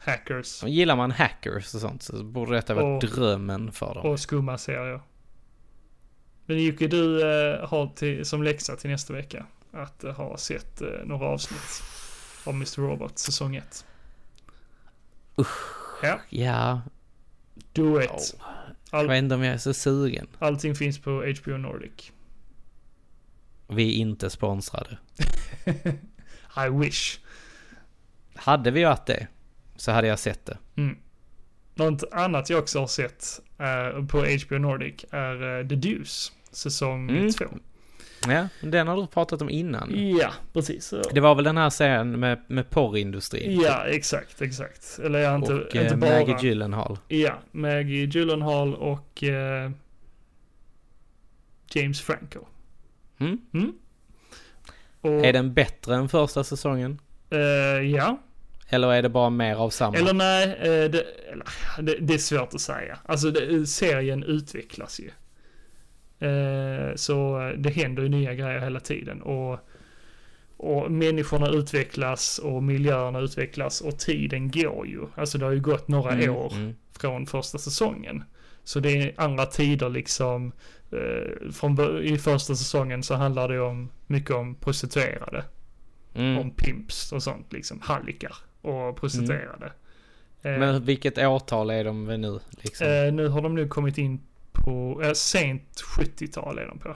hackers gillar man hackers och sånt så borde detta vara Och- drömmen för dem. och skumma serier. Men Jocke, du eh, har till, som läxa till nästa vecka att eh, ha sett eh, några avsnitt av Mr. Robot säsong 1. Ja, Ja, do it. oh, All, jag vet inte om jag är så sugen. allting finns på HBO Nordic. Vi är inte sponsrade. I wish. Hade vi varit det så hade jag sett det. Mm. Något annat jag också har sett eh, på HBO Nordic är eh, The Deuce, säsong Mm. 2. Ja, den har du pratat om innan. Ja, precis. Det var väl den här serien med, med porrindustrin? Ja, exakt, exakt. Eller jag inte, och inte eh, bara... Maggie Gyllenhaal. Ja, Maggie Gyllenhaal och eh, James Franco. Mm? Mm. Och, Är den bättre än första säsongen? eh, ja, Eller är det bara mer av samma? eller nej, eh, det, det, det är svårt att säga. Alltså det, serien utvecklas ju. Eh, så det händer ju nya grejer hela tiden. Och, och människorna utvecklas och miljöerna utvecklas och tiden går ju. Alltså det har ju gått några Mm, år mm. från första säsongen. Så det är andra tider liksom. Eh, från, I första säsongen så handlar det om mycket om prostituerade. Mm. Om pimps och sånt liksom. Hallickar och prostituerade. Eh, Men vilket årtal är de vid nu? Liksom? eh, nu har de nu kommit in på, eh, sent 70-tal är de på.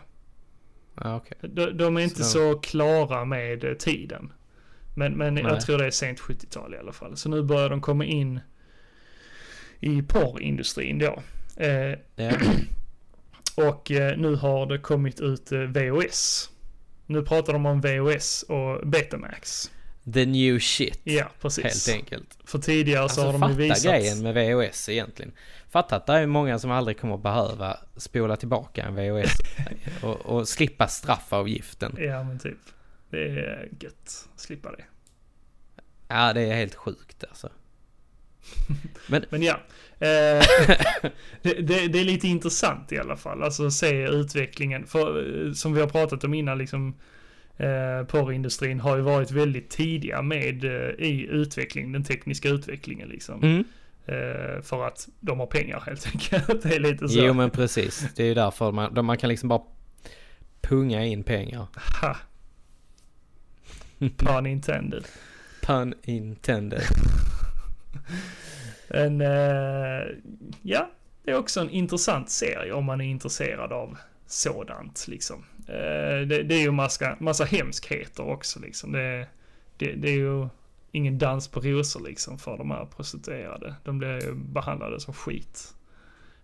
Okej. De, de är inte Så- så klara med eh, tiden. Men, men Nej. jag tror det är sent 70-tal i alla fall. Så nu börjar de komma in i porrindustrin då. Eh, Ja. och eh, nu har det kommit ut eh, VOS. Nu pratar de om VOS och Betamax. The new shit. Ja, precis. Helt enkelt. För tidigare så Alltså har de fatta ju visat... grejen med VHS egentligen. Fatta att det är många som aldrig kommer behöva spola tillbaka en VHS och, och slippa straffavgiften. Ja, men typ. Det är gött slippa det. Ja, det är helt sjukt alltså. Men ja, eh, det, det, det är lite intressant i alla fall. Alltså se utvecklingen. För eh, som vi har pratat om innan, liksom eh, porrindustrin har ju varit väldigt tidiga med eh, i utveckling, den tekniska utvecklingen liksom. Mm. Eh, för att de har pengar helt enkelt. Det är lite så. Jo men precis, det är ju därför man, man kan liksom bara punga in pengar. Ha. Pun intended. Pun intended. En, eh, ja, det är också en intressant serie om man är intresserad av sådant liksom. Eh, det, det är ju massa, massa hemskheter också liksom. Det, det, det är ju ingen dans på rosor liksom för de här prostituerade. De blir ju behandlade som skit.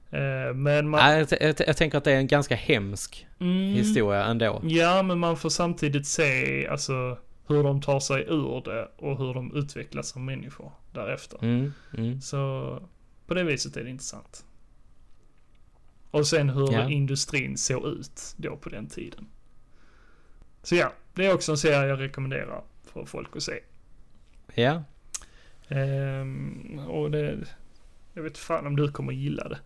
Eh, men man... Nej, jag, jag, jag tänker att det är en ganska hemsk Mm. historia ändå. Ja, men man får samtidigt se alltså hur de tar sig ur det och hur de utvecklas som människor därefter. Mm, mm. Så på det viset är det intressant. Och sen hur Ja. industrin såg ut då på den tiden. Så ja, det är också en serie jag rekommenderar för folk att se. Ja, Ehm, och det, jag vet fan om du kommer gilla det.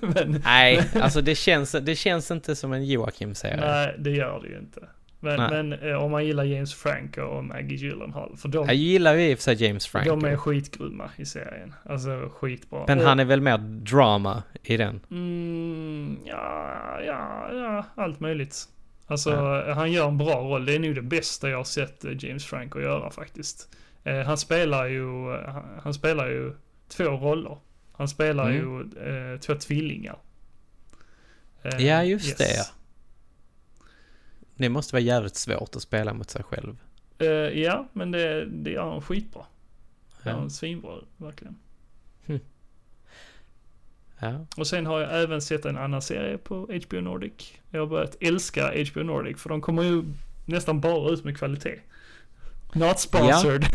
Men nej, alltså det känns, det känns inte som en Joakim-serie. nej, det gör det ju inte. Men, men eh, om man gillar James Franco och Maggie Gyllenhaal, för de, Jag gillar ju i och för sig James Franco. de är skitgrymma i serien. Alltså skitbra. Men Och- han är väl mer drama i den? Mm, ja, ja, ja, allt möjligt. Alltså, Ja. han gör en bra roll. Det är nog det bästa jag har sett eh, James Franco göra faktiskt. Eh, han spelar ju, eh, han, han spelar ju två roller. Han spelar Mm. ju eh, två tvillingar. Eh, Ja, just yes. det ja. Det måste vara jävligt svårt att spela mot sig själv. Eh, ja, men det, det gör han skitbra. Ja. han svinbra, verkligen. Ja. Och sen har jag även sett en annan serie på HBO Nordic. Jag har börjat älska HBO Nordic för de kommer ju nästan bara ut med kvalitet. Not sponsored.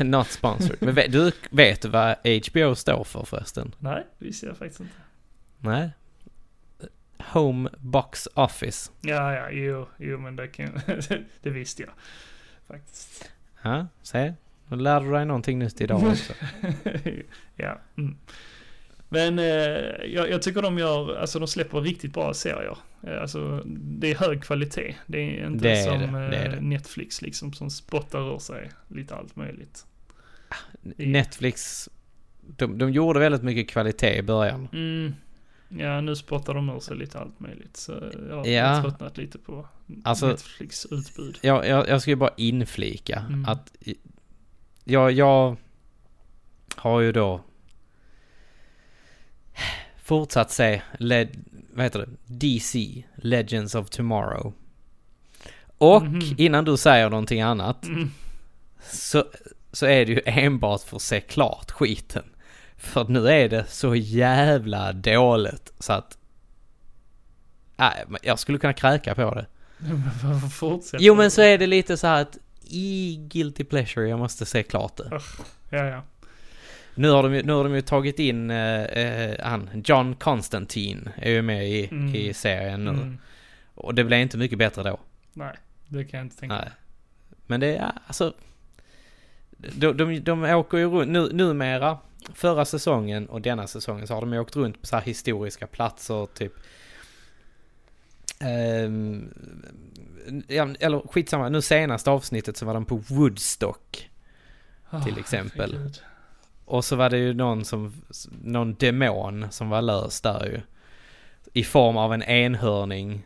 Not sponsored. Men vet, du vet vad HBO står för förresten? Nej, det visste jag faktiskt inte. Nej? Home Box Office. Ja, ja, jo, jo men det kan Det visste jag. Faktiskt. Ja, se. Nu lärde du dig någonting nytt idag också. ja. Mm. Men eh, jag, jag tycker de gör, alltså de släpper riktigt bra serier. Eh, alltså det är hög kvalitet. Det är inte Det är som det, det är eh. Netflix liksom som spottar ur sig lite allt möjligt. Netflix, de, de gjorde väldigt mycket kvalitet i början. Mm. Ja, nu spottar de ur sig lite allt möjligt. Så jag har Ja. tröttnat lite på Alltså- Netflix utbud. Jag, jag, jag ska ju bara inflika Mm. att jag, jag har ju då fortsatt se Led, vad heter det? DC, Legends of Tomorrow. Och Mhm. innan du säger någonting annat Mm. så, så är det ju enbart för att se klart skiten. För nu är det så jävla dåligt så att... Nej, men jag skulle kunna kräka på det. Varför fortsätter Jo men så är det lite så här att i Guilty Pleasure, jag måste se klart det. Ja, ja. Nu har de ju, nu har de ju tagit in eh, eh, han, John Constantine är ju med i, Mm. i serien nu. Mm. Och det blev inte mycket bättre då. Nej, det kan jag inte tänka Nej. Men det är alltså... De, de, de åker ju runt, nu, numera, förra säsongen och denna säsongen så har de ju åkt runt på så här historiska platser, typ... ja, eller skitsamma, nu senaste avsnittet så var de på Woodstock. Ah, till exempel. Och så var det ju någon som, någon demon som var lös där ju. I form av en enhörning.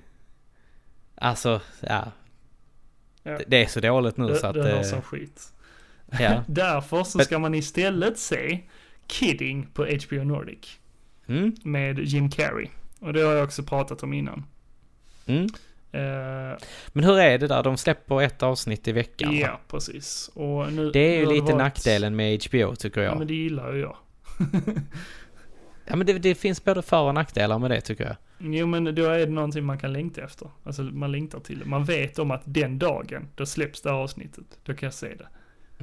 Alltså, ja. Ja. Det, det är så dåligt nu Det, så att... det hörs eh, som skit. ja. Därför så ska man istället se Kidding på HBO Nordic Mm, med Jim Carrey. Och det har jag också pratat om innan. mm. Eh, Men hur är det där? De släpper ett avsnitt i veckan ja, va? precis. Och nu, Det är ju lite varit- nackdelen med HBO tycker Ja, jag. men det gillar ju jag. Ja men det, det finns både för och nackdelar med det tycker jag. Jo, men då är det någonting man kan längta efter. Alltså, man längtar till det. Man vet om att den dagen, då släpps det här avsnittet. Då kan jag se det.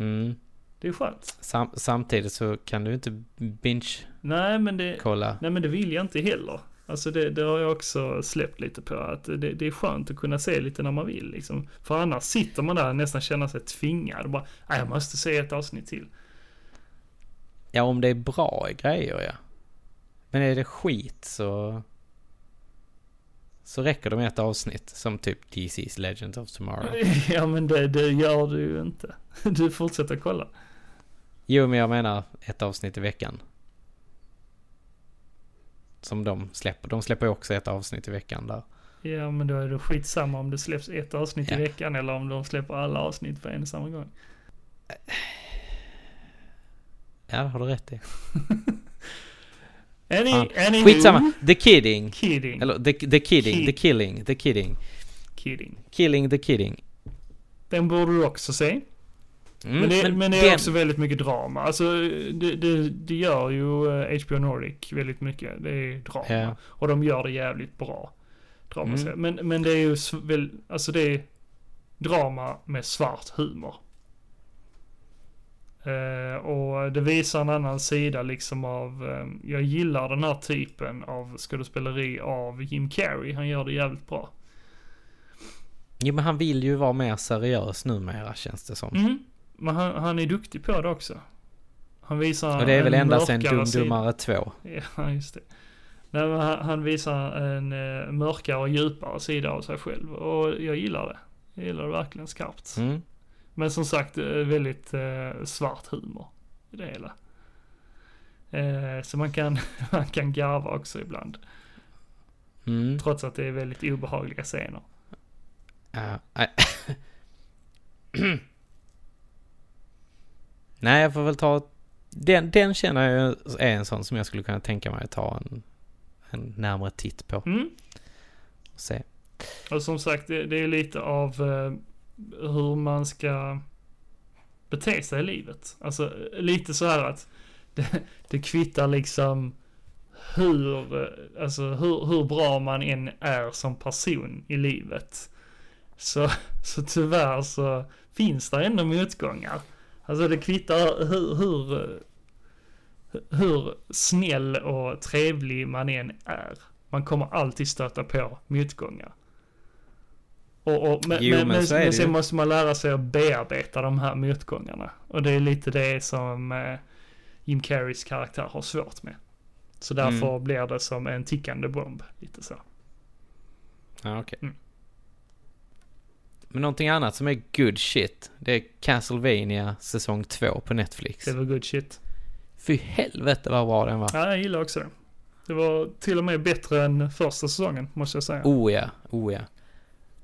Mm. Det är skönt. Sam, samtidigt så kan du inte binge-kolla. Nej, men det, nej, men det vill jag inte heller. Alltså det, det har jag också släppt lite på. Att det, det är skönt att kunna se lite när man vill. Liksom. För annars sitter man där och nästan känner sig tvingad. Och bara, "Nej, jag måste se ett avsnitt till. Ja, om det är bra grejer ja. Men är det skit så... Så räcker det med ett avsnitt som typ DC's Legend of Tomorrow. Ja men det, det gör du ju inte. Du fortsätter kolla. Jo, men jag menar ett avsnitt i veckan. Som de släpper. De släpper ju också ett avsnitt i veckan där. Ja men då är det skitsamma om det släpps ett avsnitt Ja. i veckan eller om de släpper alla avsnitt på en och samma gång. Ja, det har du rätt i. Any, Fan. any Skitsamma. The Kidding. Kidding. Eller the, the Kidding. Kid. The Killing. The Kidding. Kidding. Killing the Kidding. Den borde du också se. Mm, men, det, men det är den- också väldigt mycket drama. Alltså det, det, det gör ju eh, HBO Nordic väldigt mycket. Det är drama. Ja. Och de gör det jävligt bra. Drama Mm. men, men det är ju väl, alltså det är drama med svart humor. Eh, och det visar en annan sida liksom av, eh, jag gillar den här typen av skådespeleri av Jim Carrey. Han gör det jävligt bra. Jo, men han vill ju vara mer seriös numera känns det som. Mm. Men han, han är duktig på det också. Han visar Och det är väl ända sedan mörkare Dum sida. Dummare 2. Ja, just det. Nej, men han, han visar en eh, mörkare och djupare sida av sig själv. Och jag gillar det. Jag gillar det verkligen skarpt. Mm. Men som sagt, eh, väldigt eh, svart humor i det hela. Eh, så man kan, man kan garva också ibland. Mm. Trots att det är väldigt obehagliga scener. Ja, nej. nej, jag får väl ta... Den, den känner jag är en sån som jag skulle kunna tänka mig att ta en, en närmare titt på. Mm. Och se. Och som sagt, det, det är lite av eh, hur man ska bete sig i livet. Alltså lite så här att det, det kvittar liksom hur, eh, alltså hur, hur bra man än är som person i livet. Så, så tyvärr så finns det ändå motgångar. Alltså det kvittar hur, hur, hur snäll och trevlig man än är. Man kommer alltid stöta på motgångar. Och, och, men, Jo, men, men men, sen måste man lära sig att bearbeta de här motgångarna. Och det är lite det som eh, Jim Carreys karaktär har svårt med. Så därför Mm. blir det som en tickande bomb. Lite så. Ja, okej. Mm. Men någonting annat som är good shit, det är Castlevania säsong 2 på Netflix. Det var good shit. Fy helvete vad bra den var. Ja, jag gillar också det. Det var till och med bättre än första säsongen, måste jag säga. Oh ja, oh ja.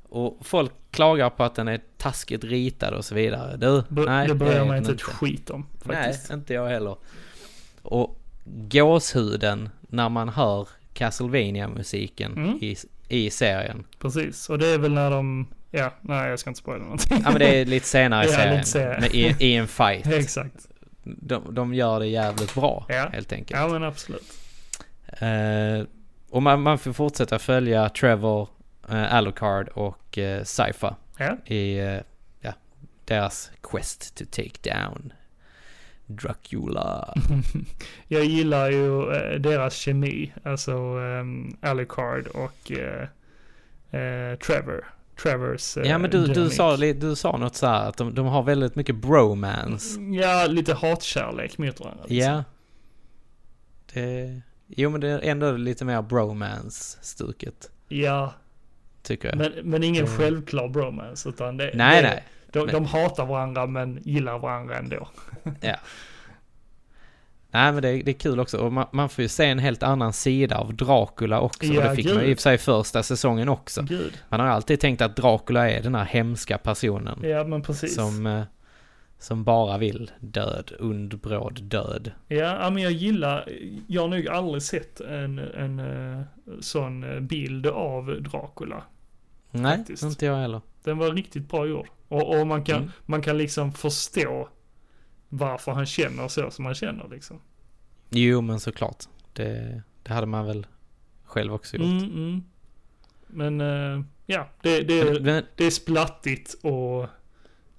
Och folk klagar på att den är taskigt ritad och så vidare. Du, B- nej det bryr jag mig den inte ett skit om, faktiskt. Nej, inte jag heller. Och gåshuden när man hör castlevania musiken Mm. i, i serien. Precis, och det är väl när de, ja, nej jag ska inte spoila någonting. Ja men det är lite senare i Ja, serien. senare. Men i, I en fight. Exakt. De, de gör det jävligt bra, Ja. helt enkelt. Ja men absolut. Eh, och man, man får fortsätta följa Trevor, uh, Alucard och uh, Cypher Ja, i uh, ja, deras quest to take down Dracula. jag gillar ju eh, deras kemi, alltså um, Alucard och eh, eh, Trevor. Trevors eh, ja men du, du, sa, du sa något så här att de, de har väldigt mycket bromance. Ja, lite hatkärlek mot varandra. liksom. Ja. Det, jo men det är ändå lite mer bromance-stuket. Ja, Tycker jag. men, men ingen Det- självklar bromance, utan det, nej det, nej. De, men- de hatar varandra men gillar varandra ändå. Ja. Nej men det, är- det är kul också och man, man får ju se en helt annan sida av Dracula också. Ja, och det fick man ju i gud. och för sig första säsongen också. Gud. Man har alltid tänkt att Dracula är den här hemska personen. Ja men precis. Som, eh, som bara vill död, und, bråd död. Ja, ja, men jag gillar, jag har nog aldrig sett en, en eh, sån eh, bild av Dracula. Nej, Faktiskt. inte jag heller. Den var riktigt bra gjord. Och, och man, kan, Mm. man kan liksom förstå varför han känner så som han känner liksom. Jo men såklart. Det, det hade man väl själv också gjort. Mm, mm. Men eh, ja, det, det, Men, är, men, det är splattigt och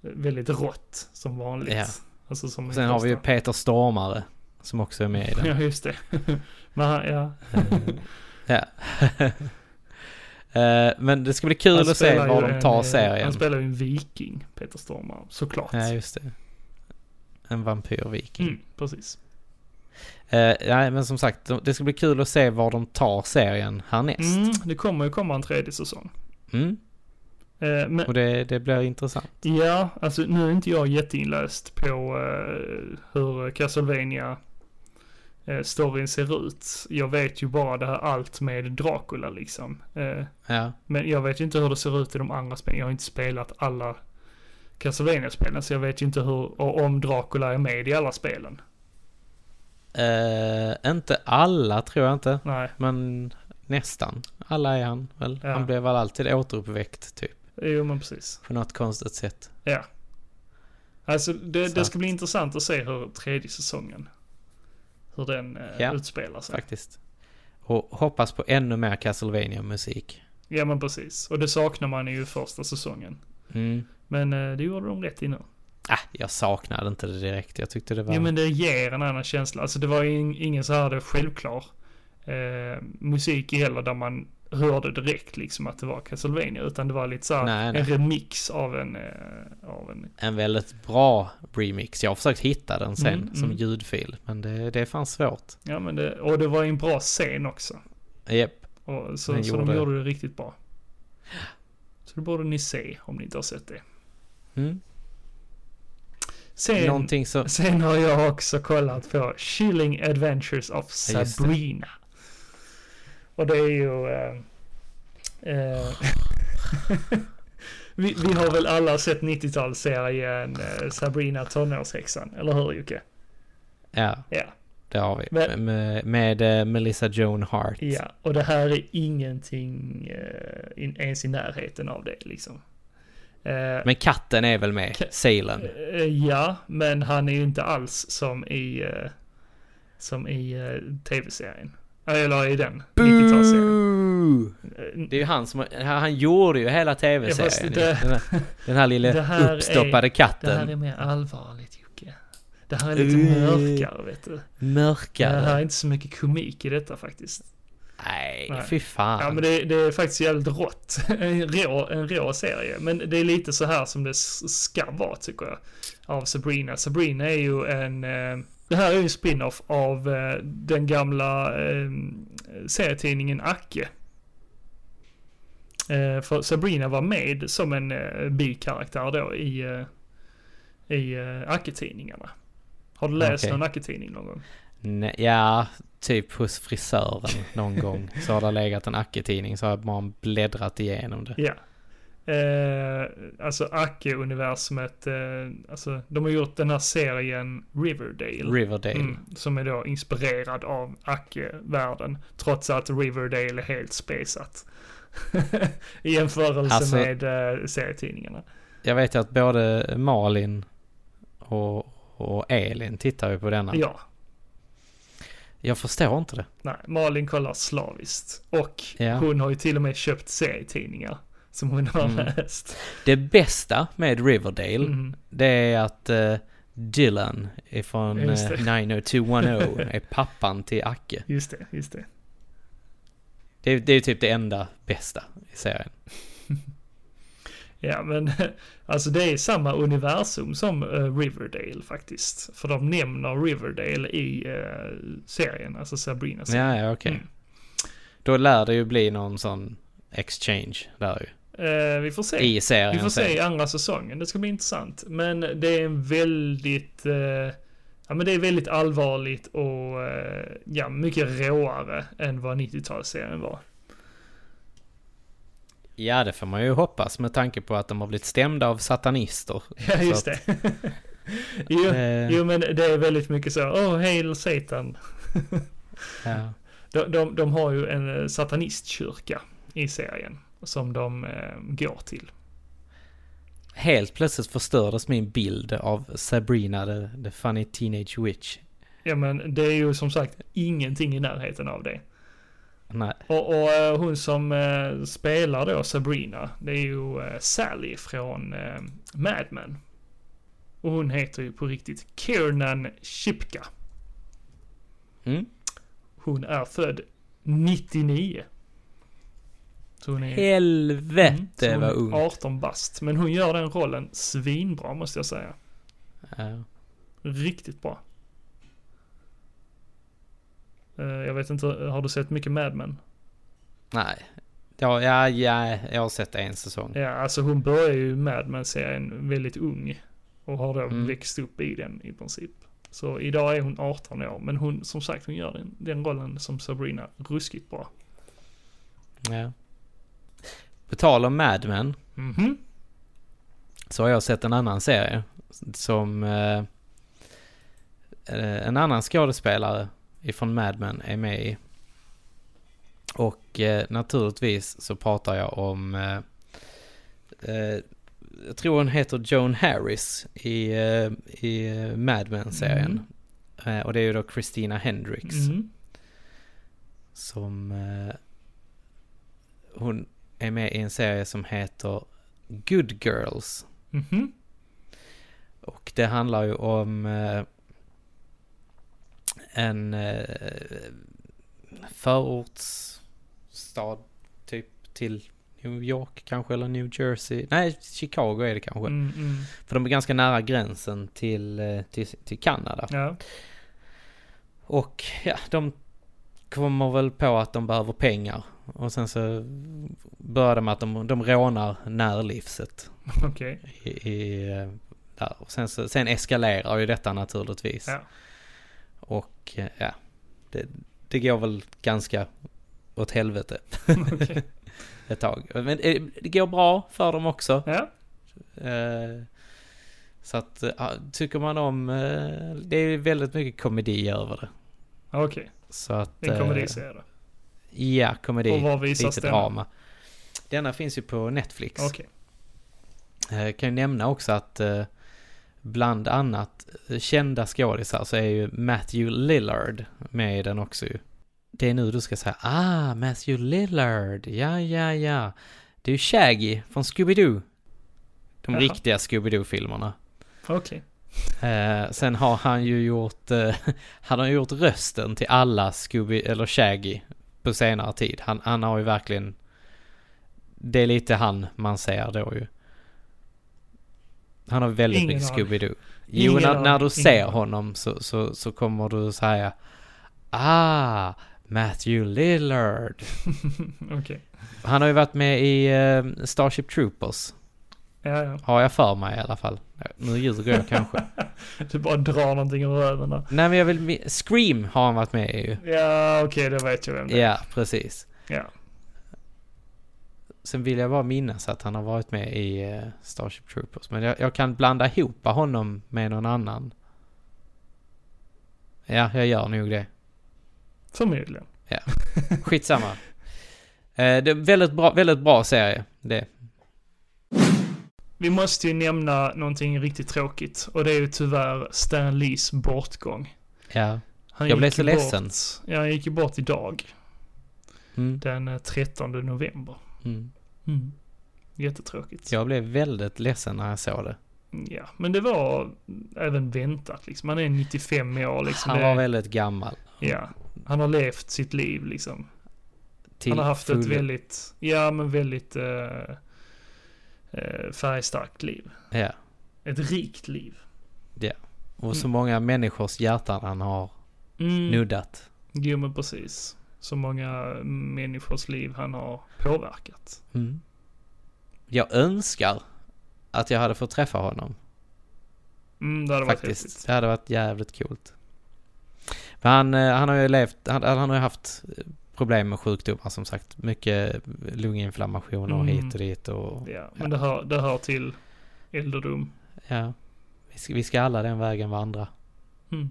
väldigt rått som vanligt. Ja. Alltså som sen har vi ju. Peter Stormare som också är med i den. Ja, just det. Men ja. Eh, Ja. Eh, men det ska bli kul Han att se var de en, tar eh, serien. Han spelar ju en viking, Peter Stormare, såklart. Ja, just det. En vampyrviking. Mm, precis. Eh, nej, men som sagt, de- det ska bli kul att se var de tar serien härnäst. Mm, det kommer ju komma en tredje säsong. Mm. Eh, men, Och det, det blir intressant. ja, alltså nu är inte jag jätteinläst på eh, hur Castlevania eh, storyn ser ut. Jag vet ju bara det här allt med Dracula liksom. Ja. men jag vet ju inte hur det ser ut i de andra spelen. Jag har inte spelat alla Castlevania-spelen så jag vet ju inte hur, och om Dracula är med i alla spelen. Eh, inte alla tror jag inte, Nej, men nästan. Alla är han väl. Ja. Han blev väl alltid återuppväckt typ. jo men precis. På något konstigt sätt. Ja. Alltså det, det ska bli intressant att se hur tredje säsongen, hur den eh, Ja, utspelar sig. Faktiskt. Och hoppas på ännu mer castlevania musik Ja men precis. Och det saknar man ju i första säsongen. Mm. Men eh, det gjorde de rätt i nu. Ah, jag saknade inte det direkt. Jag tyckte det var... Ja men det ger en annan känsla. Alltså det var ingen så här självklar eh, musik heller där man hörde direkt liksom att det var Castlevania. Utan det var lite så här Nej, nej. en remix av en, eh, av en En väldigt bra remix. Jag har försökt hitta den sen Mm, som mm. ljudfil. Men det, det är fan svårt. Ja men det, och det var en bra scen också. Japp. Och så Den så de gjorde- gjorde det riktigt bra. Så det borde ni se om ni inte har sett det. Mm. Sen, så... sen har jag också kollat på Chilling Adventures of. Sabrina. Och det är ju... Eh, eh, vi, vi har väl alla sett 90-talsserien eh, Sabrina tonårshäxan, eller hur Jocke? Ja, Ja. Det har vi. Men- med med eh, Melissa Joan Hart. Ja, och det här är ingenting eh, in, ens i närheten av det liksom. Eh, Men katten är väl med? Salen. Eh, Ja, men han är ju inte alls som i, eh, som i eh, tv-serien. Eller i den 90-talsserien. Eh, Det är ju han som... Han gjorde ju hela Ja, tv-serien. det- Den, här- den här lilla här uppstoppade är- Det här katten. är mer allvarligt. Det här är lite Uh. mörkare vet du. Det Mörkare. här är inte så mycket komik i detta faktiskt. Nej, Nej. fy fan. Ja men det, det är faktiskt jävligt rått. En rå, en rå serie. Men det är lite så här som det ska vara tycker jag. Av Sabrina. Sabrina är ju en... Eh, det här är ju en spin-off av eh, den gamla serietidningen Acke. För Sabrina var med som en bikaraktär då i, i Acke-tidningarna. Har du läst Okej. någon Acke-tidning någon gång? Nej, ja, typ hos frisören någon gång. Så har det legat en Acke-tidning så har bara bläddrat igenom det. Ja. Eh, alltså Acke-universumet, eh, alltså de har gjort den här serien Riverdale. Riverdale. Mm, som är då inspirerad av Acke-världen. Trots att Riverdale är helt spesat. I jämförelse Alltså- med eh, serietidningarna. Jag vet ju att både Malin och, och Elin tittar ju på denna. Ja, Jag förstår inte det. nej, Malin kollar slaviskt. Och Ja. hon har ju till och med köpt serietidningar. Som hon har Mm. läst. Det bästa med Riverdale, Mm. det är att eh, Dylan ifrån uh, det. 90210 är pappan till Acke. Just det, just det. Det det är typ det enda bästa i serien. Ja, men alltså det är samma universum som eh, Riverdale faktiskt. För de nämner Riverdale i eh, serien, alltså Sabrina. Ja, ja okej. Mm. Då lär det ju bli någon sån exchange där ju. Eh, vi får se. I serien vi får se i andra säsongen, det ska bli intressant. Men det är en väldigt, ja men det är väldigt allvarligt och ja, mycket råare än vad 90-talsserien var. Ja, det får man ju hoppas med tanke på att de har blivit stämda av satanister. Ja, just det. jo, Eh. jo, men det är väldigt mycket så, oh, hail Satan. Ja. De, de, de har ju en eh, satanistkyrka i serien som de eh, går till. Helt plötsligt förstördes min bild av Sabrina the, the Funny Teenage Witch. Ja men det är ju som sagt ingenting i närheten av det. Nej. Och, och eh, hon som eh, spelar då Sabrina, det är ju eh, Sally från eh, Mad Men. Och hon heter ju på riktigt Kiernan Shipka. Mm. Hon är född 99. Så hon är... Helvete Mm, vad ung. är 18 bast. Men hon gör den rollen svinbra måste jag säga. Ja. Riktigt bra. Eh, Jag vet inte, har du sett mycket Mad Men? Nej. Ja, ja, ja, jag har sett en säsong. Ja, alltså hon börjar ju Mad Men-serien väldigt ung. Och har då Mm. växt upp i den i princip. Så idag är hon 18 år, men hon, som sagt, hon gör den, den rollen som Sabrina ruskigt bra. Ja. På tal om Mad Men Mhm. så har jag sett en annan serie som eh, eh, en annan skådespelare ifrån Mad Men är med i. Och eh, naturligtvis så pratar jag om eh, eh, jag tror hon heter Joan Harris i, eh, i eh, Mad Men-serien. Eh, och det är ju då Christina Hendricks. Mm. Som... Hon är med i en serie som heter Good Girls. Mhm. Och det handlar ju om en eh, förortsstad typ till New York kanske eller New Jersey. Nej, Chicago är det kanske. Mm, mm. För de är ganska nära gränsen till, eh, till, till Kanada. Ja. Och ja, de kommer väl på att de behöver pengar. Och sen så börjar det med att de, de rånar närlivset. Okej. I, i, eh, där. Och sen, så, sen eskalerar ju detta naturligtvis. Ja. Och eh, ja, det, det går väl ganska åt helvete Okej. ett tag. Men eh, det går bra för dem också. Ja. Eh, Så att, tycker man om, det är väldigt mycket komedi över det. Okej. Så att... En komediserie då. Ja, komedi. Och var visas lite denna? drama. Denna finns ju på Netflix. Okej. Eh, kan ju nämna också att bland annat kända skådisar så är ju Matthew Lillard med i den också ju. Det är nu du ska säga ah, Matthew Lillard, ja, ja, ja. Det är ju Shaggy från Scooby-Doo. De Jaha. riktiga Scooby-Doo-filmerna. Okej. Eh, sen har han ju gjort, eh, han har gjort rösten till alla Scooby, eller Shaggy på senare tid. Han, han har ju verkligen, det är lite han man ser då ju. Han har väldigt Ingen mycket. Scooby-Doo. Jo, när, när du ser honom så, så, så kommer du säga Ah, Matthew Lillard. Okej. Han har ju varit med i eh, Starship Troopers. Ja, ja. Har jag för mig i alla fall. Nu ljuger jag kanske. Du bara drar någonting ur röven där. Nej men jag vill, Scream har han varit med i ju. Ja, okej, då vet jag vem det är. Ja, precis. Ja. Sen vill jag bara minnas att han har varit med i eh, Starship Troopers. Men jag, jag kan blanda ihop honom med någon annan. Ja, jag gör nog det. Förmodligen. Skitsamma. eh, det är väldigt bra, väldigt bra serie. Det. Vi måste ju nämna någonting riktigt tråkigt. Och det är ju tyvärr Stan Lees bortgång. Ja. Han Jag blev så bort- ledsen. Ja, han gick ju bort idag. Mm, Den eh, 13 november. mm. Mm. Jättetråkigt. Jag blev väldigt ledsen när jag såg det. Ja, men det var även väntat liksom. Han är 95 år liksom. Han det, var väldigt gammal. Ja. Han har levt sitt liv liksom. Till han har haft ett fullo. väldigt, ja men väldigt eh, eh, färgstarkt liv. Ja. Ett rikt liv. Och så många människors hjärtan han har Mm. nuddat. Jo men precis. Så många människors liv han har påverkat. Mm. Jag önskar att jag hade fått träffa honom. Mm, det hade varit Faktiskt. häftigt. Det hade varit jävligt coolt. För han, eh, han har ju levt, han, han har ju haft eh, problem med sjukdomar som sagt. Mycket lunginflammationer Mm. hit och dit och Ja, men det hör, det hör till ålderdom. ja. Vi ska, vi ska alla den vägen vandra. Mm.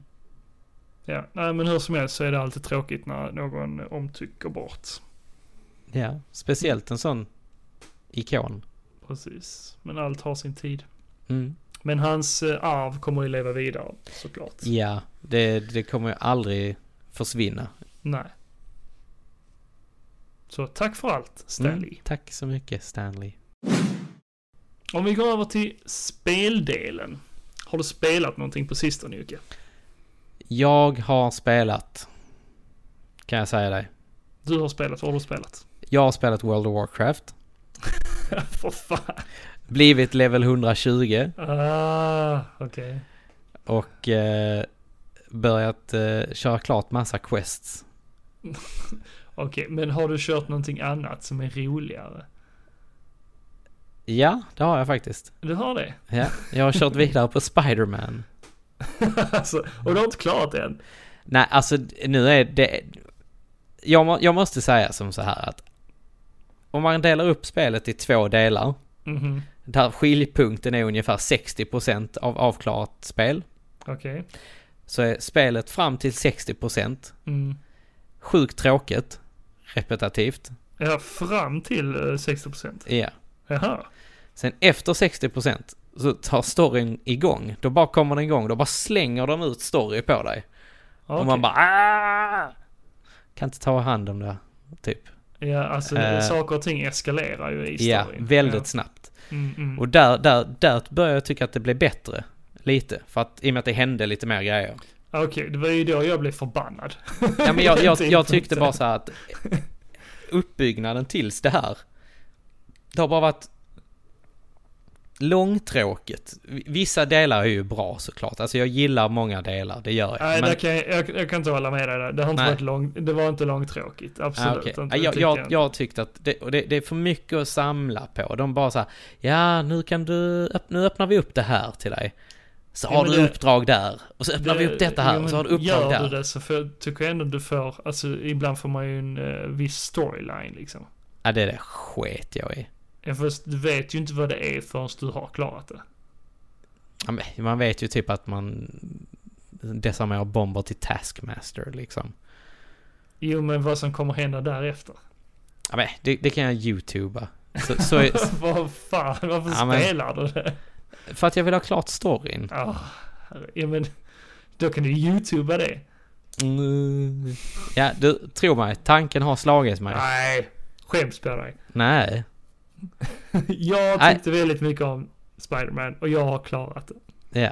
Ja, nej men hur som helst så är det alltid tråkigt när någon omtycker bort. Ja, speciellt en sån ikon. Precis. Men allt har sin tid. Mm. Men hans eh, arv kommer ju leva vidare såklart. Ja, det, det kommer ju aldrig försvinna. Nej. Så tack för allt Stanley. Mm, tack så mycket Stanley. Om vi går över till speldelen. Har du spelat någonting på sistone Jocke? Jag har spelat, kan jag säga dig. Du har spelat, vad har du spelat? Jag har spelat World of Warcraft. För fan. Blivit level 120 Ah, okej. och eh, börjat eh, köra klart massa quests. Okej, men har du kört någonting annat som är roligare? Ja, det har jag faktiskt. Du har det? Ja, jag har kört vidare på Spider-Man. alltså, och du har inte klarat det än? Nej, alltså nu är det... Jag, jag måste säga som så här att om man delar upp spelet i två delar, Mhm, där skiljpunkten är ungefär 60% av avklarat spel, okej. så är spelet fram till 60% Mm. sjukt tråkigt, repetitivt. Ja, fram till eh, 60%. Ja. Jaha. Sen efter 60% så tar storyn igång. Då bara kommer den igång, då bara slänger de ut story på dig. Och Okej. man bara "Ah!" Kan inte ta hand om det, typ. Ja, alltså Eh. saker och ting eskalerar ju i Ja, storyn. väldigt snabbt. Ja. Mm, mm. Och där, där, där börjar jag tycka att det blev bättre. Lite. För att, i och med att det hände lite mer grejer. Okej, det var ju då jag blev förbannad. Ja men jag, jag, jag tyckte bara så här att uppbyggnaden tills det här. Det har bara varit långtråkigt. Vissa delar är ju bra såklart. Alltså jag gillar många delar, det gör jag. Nej, Men- kan jag, jag, jag kan inte hålla med dig där. Det har inte Nej. varit lång, det var inte långtråkigt. Absolut Ah, okej. inte. Ah, Det jag, jag, inte. jag tyckte att det, det, det är för mycket att samla på. De bara så här, ja nu kan du, nu öppnar vi upp det här till dig. Så Ja, har du det- uppdrag där. Och så öppnar vi upp detta här. jo, och så har du uppdrag Gör där. du det så för, tycker jag ändå du får, alltså ibland får man ju en uh, viss storyline liksom. Ja det där sket jag i. Ja, först, du vet ju inte vad det är förrän du har klarat det. Ja, Man vet ju typ att man desarmerar bomber till Taskmaster liksom. Jo, men vad som kommer hända därefter. Ja, men det, det kan jag youtuba. Så, så är, vad fan, varför Ja, men- spelar du det? för att jag vill ha klart storyn. Herre- ja, men då kan du youtuba det. Mm. Ja, du, tro mig, tanken har slagit mig. Nej, skäms på dig. Nej. jag Nej. tyckte väldigt mycket om Spider-Man och jag har klarat det. Ja.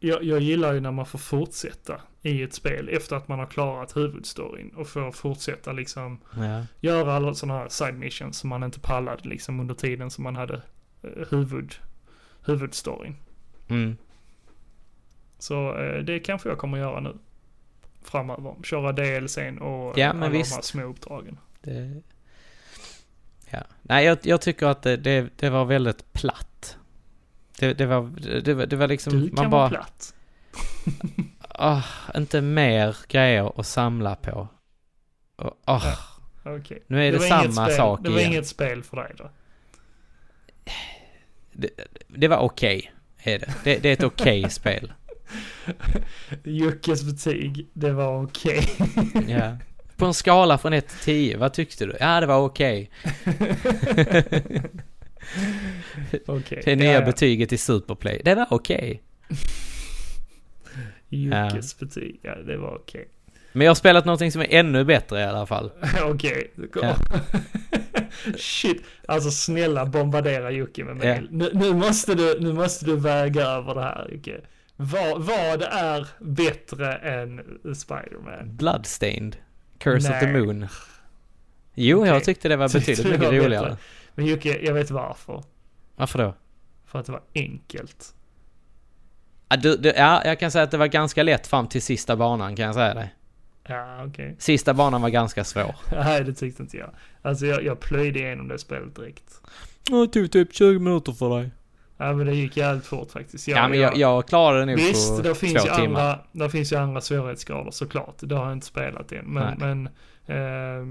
Jag, jag gillar ju när man får fortsätta i ett spel efter att man har klarat huvudstoryn och får fortsätta liksom ja. göra alla sådana här side missions som man inte pallade liksom under tiden som man hade eh, huvud, huvudstoryn. Mm. Så eh, det kanske jag kommer göra nu. Framöver. Köra DLCn och Ja, alla de här visst. små uppdragen. Det... Ja. Nej, jag, jag tycker att det, det, det var väldigt platt. Det, det, var, det, det var liksom, Du kan man vara bara, platt. ah, inte mer grejer att samla på. Och, ah, Ja. Okej. Nu är det samma sak Det var igen. inget spel för dig då? det, var okej, är det. det. Är ett okej spel. Juckes betyg, det var okej. Ja. På en skala från 1 till 10, vad tyckte du? Ja, det var okej. Okej. Det nya ja, ja. betyget i Superplay. Det var okej. Juckes betyg, ja det var okej. Men jag har spelat någonting som är ännu bättre i alla fall. Okej. Ja. Shit. Alltså snälla bombardera Jocke med Ja. mail. Nu, nu, måste du, nu måste du väga över det här Jocke. Vad, vad är bättre än Spider-Man? Bloodstained. Curse of the Nej. Moon. Jo, jag Okej. tyckte det var betydligt mycket roligare. Men Jocke, jag vet varför. Varför då? För att det var enkelt. Ja, du, du, ja, jag kan säga att det var ganska lätt fram till sista banan kan jag säga dig. Ja, okej. Sista banan var ganska svår. Nej, det tyckte inte jag. Alltså jag, jag plöjde igenom det spelet direkt. Det tog typ 20 minuter för dig. Ja, men det gick jävligt fort faktiskt. Ja, men jag, jag klarade det nog Visst, på det finns, två ju timmar. andra, där finns ju andra svårighetsgrader såklart. Det har jag inte spelat än. Men, men eh,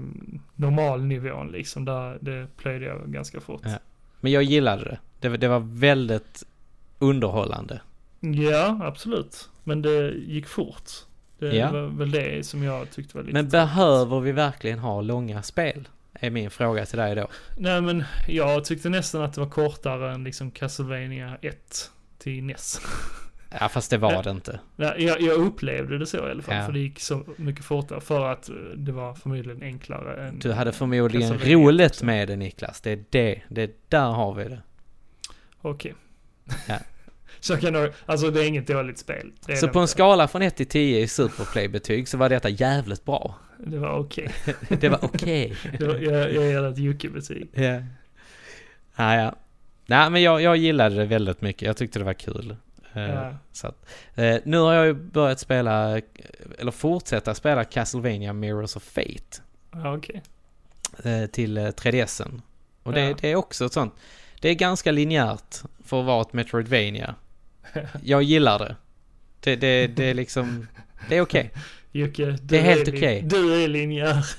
normalnivån liksom, där, det plöjde jag ganska fort. Ja. Men jag gillade det. det. var- Det var väldigt underhållande. Ja, absolut. Men det gick fort. Det Ja. var väl det som jag tyckte var lite Men behöver vi verkligen ha långa spel? Är min fråga till dig då. Nej men jag tyckte nästan att det var kortare än liksom Castlevania 1 till NES. Ja, fast det var det inte. Jag, jag upplevde det så i alla fall, Ja. för det gick så mycket fortare. För att det var förmodligen enklare än... Du hade förmodligen roligt också. med det Niklas. Det är det. Det är där har vi det. Okej. Ja. Så kan det, alltså det är inget dåligt spel. Så på en skala från 1 till 10 i Superplay-betyg så var detta jävligt bra. Det var okej. Det var okej. Var- Jag, jag det ett Jocke-betyg. Ja. Ah, ja. Nej, men jag, jag gillade det väldigt mycket. Jag tyckte det var kul. Eh, Ja. Så att, eh, nu har jag ju börjat spela, eller fortsätta spela Castlevania Mirrors of Fate Ja, okej. eh, till eh, 3DSen. Och det, Ja. det är också ett sånt, det är ganska linjärt för att vara ett Metroidvania. Jag gillar det. Det, det, det är liksom, det är okej. Jocke, Det är helt okej. Du är linjär.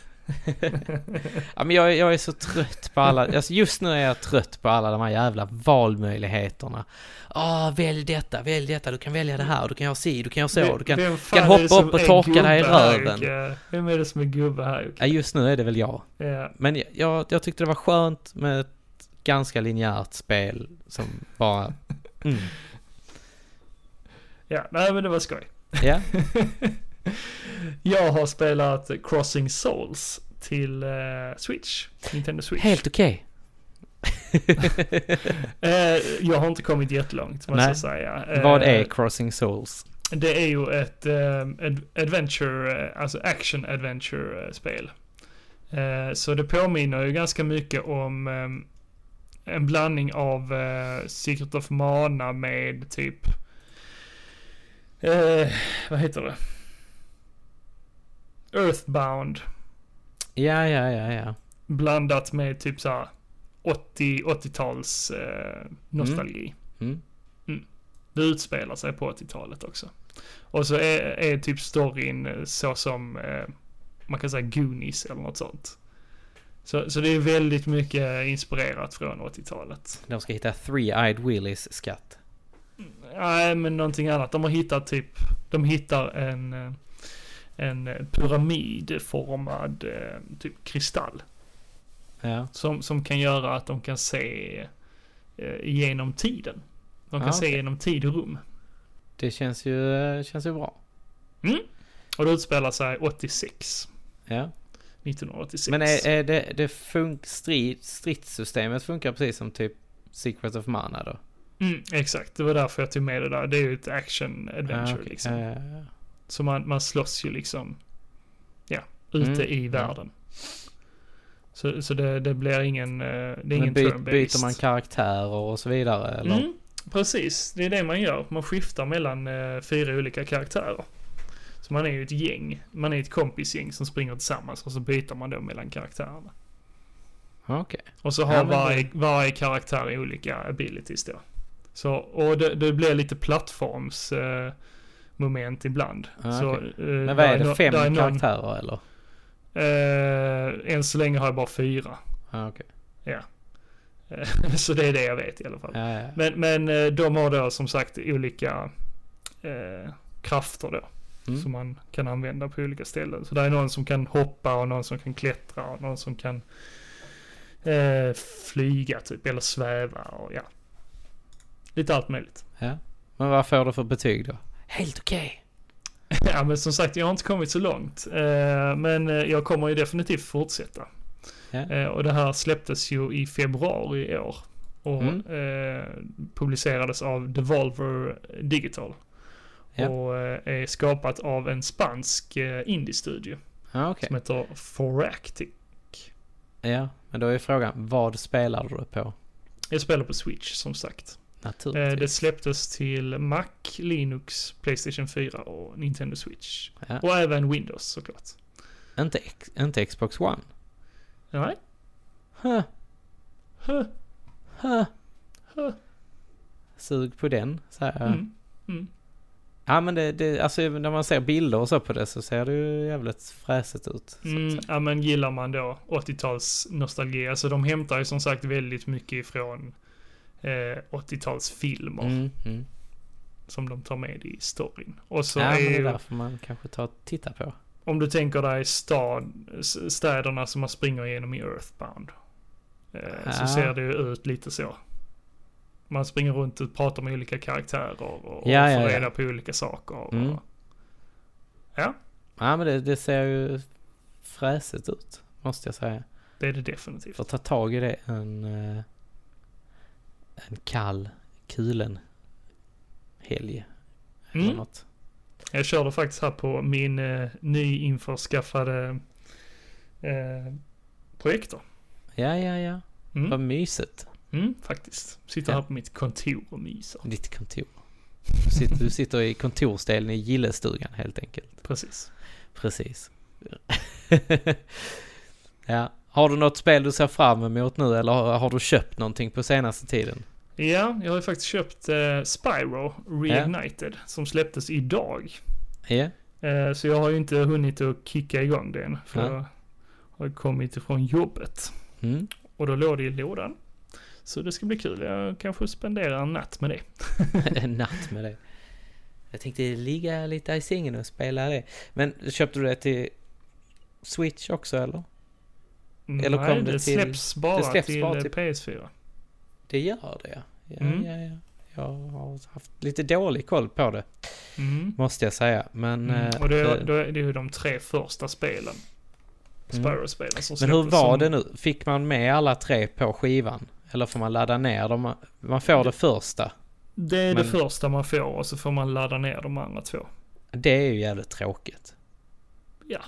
Ja, men jag, jag är så trött på alla, alltså just nu är jag trött på alla de här jävla valmöjligheterna. Ah, välj detta, välj detta, du kan välja det här, du kan göra si, du kan göra så, du kan... Vem kan hoppa upp och torka dig i här, röven. Jocke? Vem är det som är gubbe här Jocke? Ja, just nu är det väl jag. Ja. Men jag- jag, jag tyckte det var skönt med ett ganska linjärt spel som bara... Mm. ja, nej men det var skoj. Ja, Jag har spelat Crossing Souls till eh, Switch. Nintendo Switch. helt okej. Eh, jag har inte kommit jättelångt måste jag säga. Eh, Vad är Crossing Souls? Det är ju ett eh, ad- adventure, eh, alltså action adventure eh, spel. Så det påminner ju ganska mycket om en blandning av Secret of Mana med typ, vad heter det? Earthbound. Ja, ja, ja, ja. Blandat med typ såhär 80, 80-tals eh, nostalgi. Mm. Det utspelar sig på 80-talet också. Och så är, är typ storyn eh, så som eh, man kan säga Goonies eller något sånt. Så, så det är väldigt mycket inspirerat från 80-talet. De ska hitta Three-Eyed Willys skatt. Nej, men någonting annat. De har hittat typ, de hittar en, eh, en eh, pyramidformad eh, typ kristall. Ja, Som, som kan göra att de kan se eh, genom tiden. De kan Ah, se genom tid och rum. det känns ju, känns ju bra. Mm. Och det utspelar sig 86. Ja. 1986. Men är, är det, det funk, strid, stridssystemet funkar precis som typ Secret of Mana då? Mm, exakt, det var därför jag tog med det där. Det är ju ett action adventure Ah, okej. liksom. Ja. Så man, man slåss ju liksom, ja, ute Mm, i världen. Så, så det, det blir ingen, eh, det är Men ingen by, turn-based. byter man karaktärer och så vidare eller? Mm, precis, det är det man gör. Man skiftar mellan eh, fyra olika karaktärer. Så man är ju ett gäng, man är ett kompisgäng som springer tillsammans och så byter man då mellan karaktärerna. Okej. Och så har Ja, varje, varje karaktär olika abilities då. Så, och det, det blir lite plattforms eh, moment ibland. Ah, så, okej. eh, Men vad är det? Fem är någon- karaktärer eller? Eh, än så länge har jag bara fyra. Ah, okej. Ja. Eh, så det är det jag vet i alla fall. Ja, ja. Men, men eh, de har då som sagt olika eh, krafter då. Mm. Som man kan använda på olika ställen. Så det är någon som kan hoppa och någon som kan klättra och någon som kan eh, flyga typ eller sväva och ja. Lite allt möjligt. ja. Men vad får du för betyg då? Helt okej. ja men som sagt jag har inte kommit så långt. Eh, men eh, jag kommer ju definitivt fortsätta. Ja. Eh, och det här släpptes ju i februari i år. Och Mm. eh, publicerades av Devolver Digital. Ja. Och eh, är skapat av en spansk eh, indie-studio. Ja, okej. Som heter Foractic. Ja, men då är frågan, vad spelar du på? Jag spelar på Switch som sagt. Eh, det släpptes till Mac, Linux, Playstation 4 och Nintendo Switch. Ja. Och även Windows såklart. Inte, inte Xbox One? Nej? Huh, Huh. huh. Huh. Sug på den, säger jag. Mm. Mm. Ja men det, det, alltså när man ser bilder och så på det så ser det ju jävligt fräsigt ut. Mm, ja men gillar man då 80-tals nostalgi. Alltså de hämtar ju som sagt väldigt mycket ifrån eh, 80-talsfilmer. Mm, mm. Som de tar med i storyn. Och så Ja är men det är därför man kanske tar och tittar på. om du tänker dig stad, städerna som man springer igenom i Earthbound. Eh, Så Ja. ser det ju ut lite så. Man springer runt och pratar med olika karaktärer och, Ja, och får ja. reda på olika saker. Och, Mm. Ja, Ja men det, det ser ju fräsigt ut, måste jag säga. det är det definitivt. Får ta tag i det en, eh, en kall, kulen helg. Mm. Eller något. Jag körde faktiskt här på min eh, nyinförskaffade eh, projektor. Ja, ja, ja. Vad Mm. mysigt. Mm, faktiskt. Sitter Ja. här på mitt kontor och myser. Ditt kontor. Du sitter, du sitter i kontorsdelen i gillestugan helt enkelt. Precis. Precis. ja. Har du något spel du ser fram emot nu eller har, har du köpt någonting på senaste tiden? Ja, jag har ju faktiskt köpt eh, Spyro Reignited som släpptes idag. Ja. Eh, så jag har ju inte hunnit att kicka igång den. För Nej. jag har kommit ifrån jobbet. Mm. Och då låg det i lådan. Så det ska bli kul. Jag kanske spenderar en natt med det. en natt med det. Jag tänkte ligga lite i sängen och spela det. Men köpte du det till Switch också eller? Eller Nej, kom det det till- släpps bara det släpps till, bara eh, till- PS4. Det gör det ja. Ja, Mm. ja, ja. Jag har haft lite dålig koll på det, Mm. måste jag säga. Men, Mm. eh, Och det, det- då är det ju de tre första spelen. Mm. Spyro-spelen som men hur var som- det nu? Fick man med alla tre på skivan? Eller får man ladda ner dem? Man får det första. Det är Men- det första man får och så får man ladda ner de andra två. Det är ju jävligt tråkigt. Ja.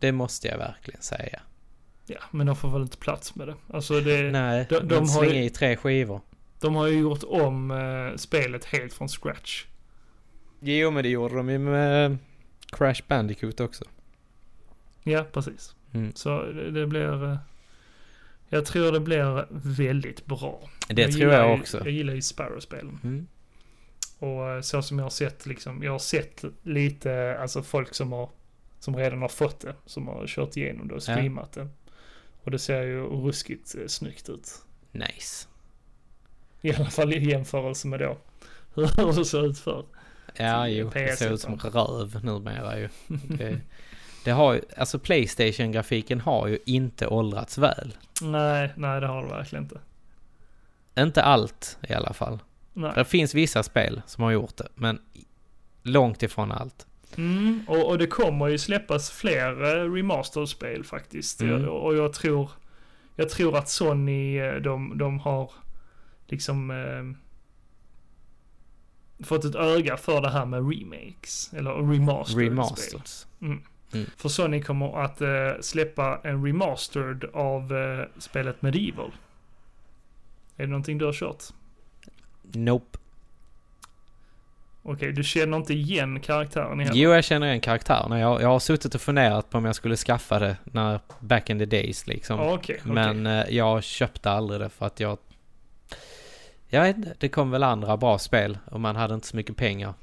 Det måste jag verkligen säga. Ja, men de får väl inte plats med det. Alltså det, Nej, de- de, de har ju- i tre skivor. de har ju gjort om eh, spelet helt från scratch. Jo, men det gjorde de ju med Crash Bandicoot också. Ja, precis. Mm. Så det, det blir... eh, Jag tror det blir väldigt bra. Det tror gillar jag ju, också. Jag gillar ju Sparrow-spelen. Mm. Och eh, så som jag har sett liksom, jag har sett lite, alltså folk som har, som redan har fått det, som har kört igenom det och Ja. streamat det. Och det ser ju ruskigt eh, snyggt ut. Nice. I alla fall i jämförelse med då hur det såg ut förr. Ja, jo. Det ser ut PS1. som röv numera ju. Det, det har ju, alltså Playstation-grafiken har ju inte åldrats väl. Nej, nej det har det verkligen inte. Inte allt i alla fall. Nej. Det finns vissa spel som har gjort det, men långt ifrån allt. Mm, och, och det kommer ju släppas fler eh, remastered-spel faktiskt. Mm. Jag, och jag tror, jag tror att Sony, eh, de, de har liksom eh, fått ett öga för det här med remakes. Eller remastered. Mm. Mm. För Sony kommer att eh, släppa en remastered av eh, spelet Medieval. Är det någonting du har kört? Nope. Okej, du känner inte igen karaktären heller? Jo, jag känner igen karaktärerna. Jag, jag har suttit och funderat på om jag skulle skaffa det när back in the days liksom. Okej, okej. Men eh, jag köpte aldrig det för att jag... Jag vet inte, det kom väl andra bra spel och man hade inte så mycket pengar.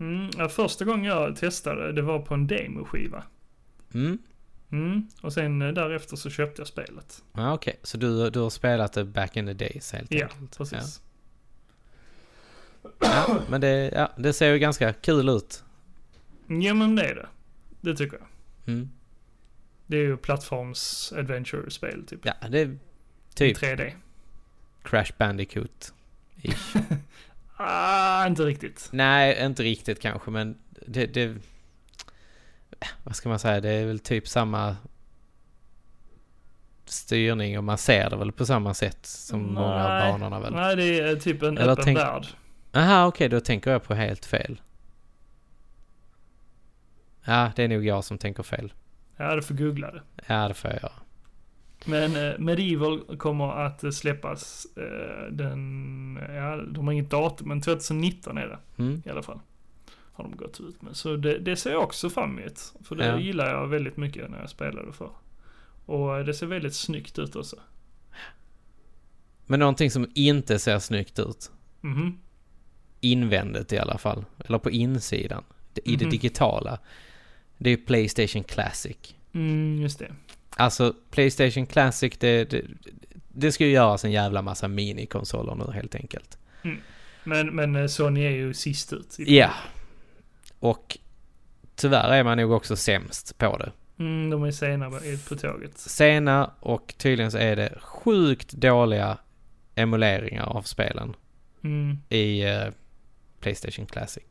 Mm, ja, första gången jag testade, det var på en demoskiva. Mm, Mm, och sen eh, därefter så köpte jag spelet. ja, okej. Så du, du har spelat det back in the days helt Ja, enkelt? precis. Ja. Ja, men det, ja, det ser ju ganska kul ut. Ja. men det är det. Det tycker jag. Mm. Det är ju plattforms adventure-spel typ. Ja, det är typ 3D. Crash Bandicoot. Ah, inte riktigt. Nej, inte riktigt kanske, men det, det... Vad ska man säga? Det är väl typ samma styrning och man ser det väl på samma sätt som många av Nej. banorna väl? Nej, det är typ en Eller öppen tänk- värld. Aha, okej, då tänker jag på helt fel. Ja, det är nog jag som tänker fel. Ja, du får googla det. Ja, det får jag göra. Men eh, Medieval kommer att eh, släppas eh, den, ja, de har inget datum, men 2019 är det Mm. i alla fall. Har de gått ut med. Så det, det ser jag också fram emot. För det Ja. gillar jag väldigt mycket när jag spelade för. Och eh, det ser väldigt snyggt ut också. Men någonting som inte ser snyggt ut. Mhm. Invändigt i alla fall. Eller på insidan. I det Mhm. digitala. Det är Playstation Classic. Mm, just det. Alltså Playstation Classic, det, det, det ska ju göras en jävla massa minikonsoler nu helt enkelt. Men, men eh, Sony är ju sist ut. Ja. Och tyvärr är man nog också sämst på det. Mm, de är sena på på tåget. Sena och tydligen så är det sjukt dåliga emuleringar av spelen Mm. i eh, Playstation Classic.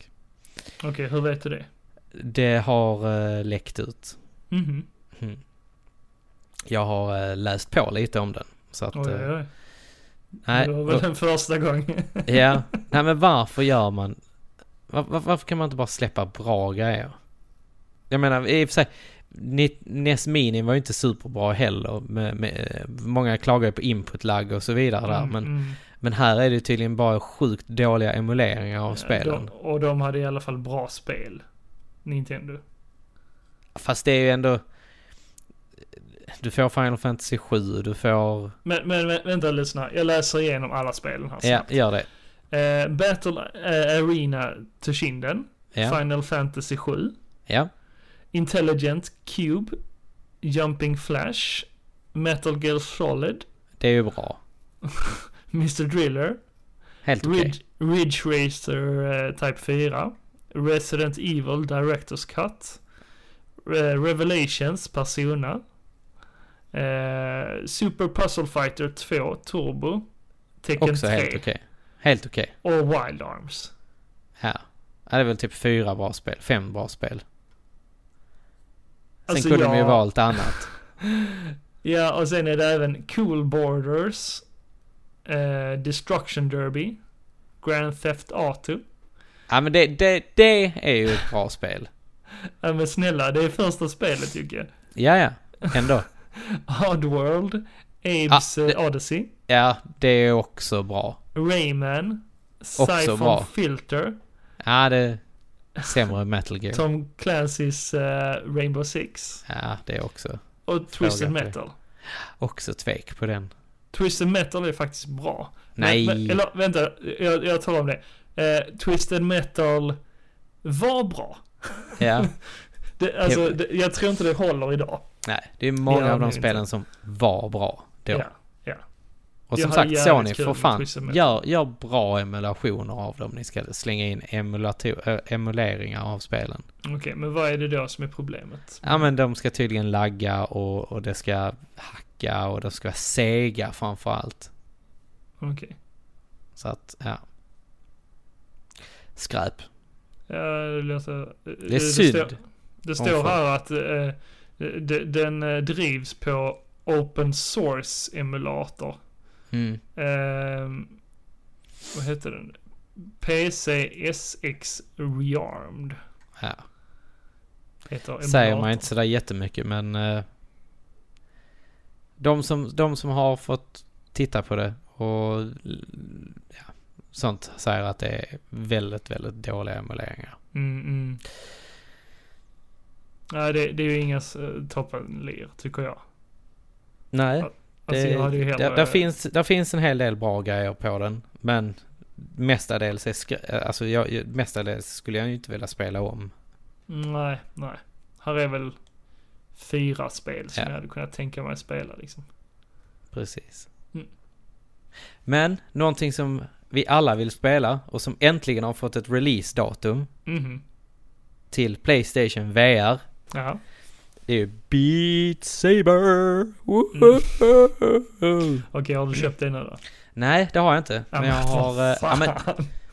Okej, hur vet du det? Det har uh, läckt ut. Mhm. Mm. Jag har eh, läst på lite om den. Så att Oj, eh, oj, oj. Nej, det var väl den första gången. Ja, nej men varför gör man... Var, var, varför kan man inte bara släppa bra grejer? Jag menar, i och för sig, NES Mini var ju inte superbra heller. Med, med, många klagar ju på input-lag och så vidare där. Mm. men här är det tydligen bara sjukt dåliga emuleringar av spelen. De, och de hade i alla fall bra spel. Nintendo. Fast det är ju ändå... Du får Final Fantasy 7, du får... Men, men, men vänta lyssna. Jag läser igenom alla spelen här Ja, snabbt. gör det. Eh, Battle eh, Arena till kinden. Ja, Final Fantasy 7. ja. Intelligent Cube. Jumping Flash. Metal Gear Solid. Det är ju bra. Mr Driller. Helt okej. Ridge, Ridge Racer eh, Type 4. Resident Evil Directors Cut. Eh, Revelations Persona. Eh, Super Puzzle Fighter 2 Turbo. Tekken Också 3. helt okej. Helt okej. Och Wild Arms. Ja. ja. Det är väl typ fyra bra spel. Fem bra spel. Sen Alltså, kunde de ju valt annat. Ja, och sen är det även Cool Borders. Eh, Destruction Derby. Grand Theft Auto. Ja men det, det, det är ju ett bra spel. Ja men snälla, det är första spelet Jocke. Ja, ja. Ändå. Oddworld. Abe's Ah, det- eh, Odyssey. Ja, det är också bra. Rayman. Siphon. Filter. Ja, det är sämre Metal Gear. Tom Clancy's eh, Rainbow Six. Ja, det är också, Och Twisted. Metal. också tvek på den. Twisted Metal är faktiskt bra. Nej. Men, eller vänta, jag, jag talar om det. Eh, Twisted Metal var bra. Ja. Det, alltså, det, jag tror inte det håller idag. Nej, det är många av de spelen inte. som var bra då. Ja, ja. Och som sagt, Sony, för fan, gör, gör bra emulationer av dem. Ni ska slänga in äh, emuleringar av spelen. Okej, men vad är det då som är problemet? Ja men de ska tydligen lagga och, och det ska hacka och de ska vara sega framför allt. Okej. Så att, ja. Skräp. Ja, det låter... Det är synd. står, det om står här att eh, de, den eh, drivs på Open Source emulator. Mm. Ehm, vad heter den? PC SX Rearmed. Ja. Säger man inte sådär jättemycket men eh, de, som, de som har fått titta på det och ja, sånt säger att det är väldigt, väldigt dåliga emuleringar. Mm, mm. Nej, det, det är ju inga uh, toppenlir, tycker jag. Nej, Alltså, det, jag hellre... där, finns, där finns en hel del bra grejer på den men mestadels, är skr- alltså jag, mestadels skulle jag ju inte vilja spela om. Nej, nej. Här är väl fyra spel som Ja. jag hade kunnat tänka mig att spela liksom. Precis. Mm. Men någonting som vi alla vill spela och som äntligen har fått ett release-datum Mhm. till Playstation VR. Ja. Det är Beat Saber. Mm. Okej, har du köpt det nu då? Nej, det har jag inte. Men jag har... eh, Ja, men.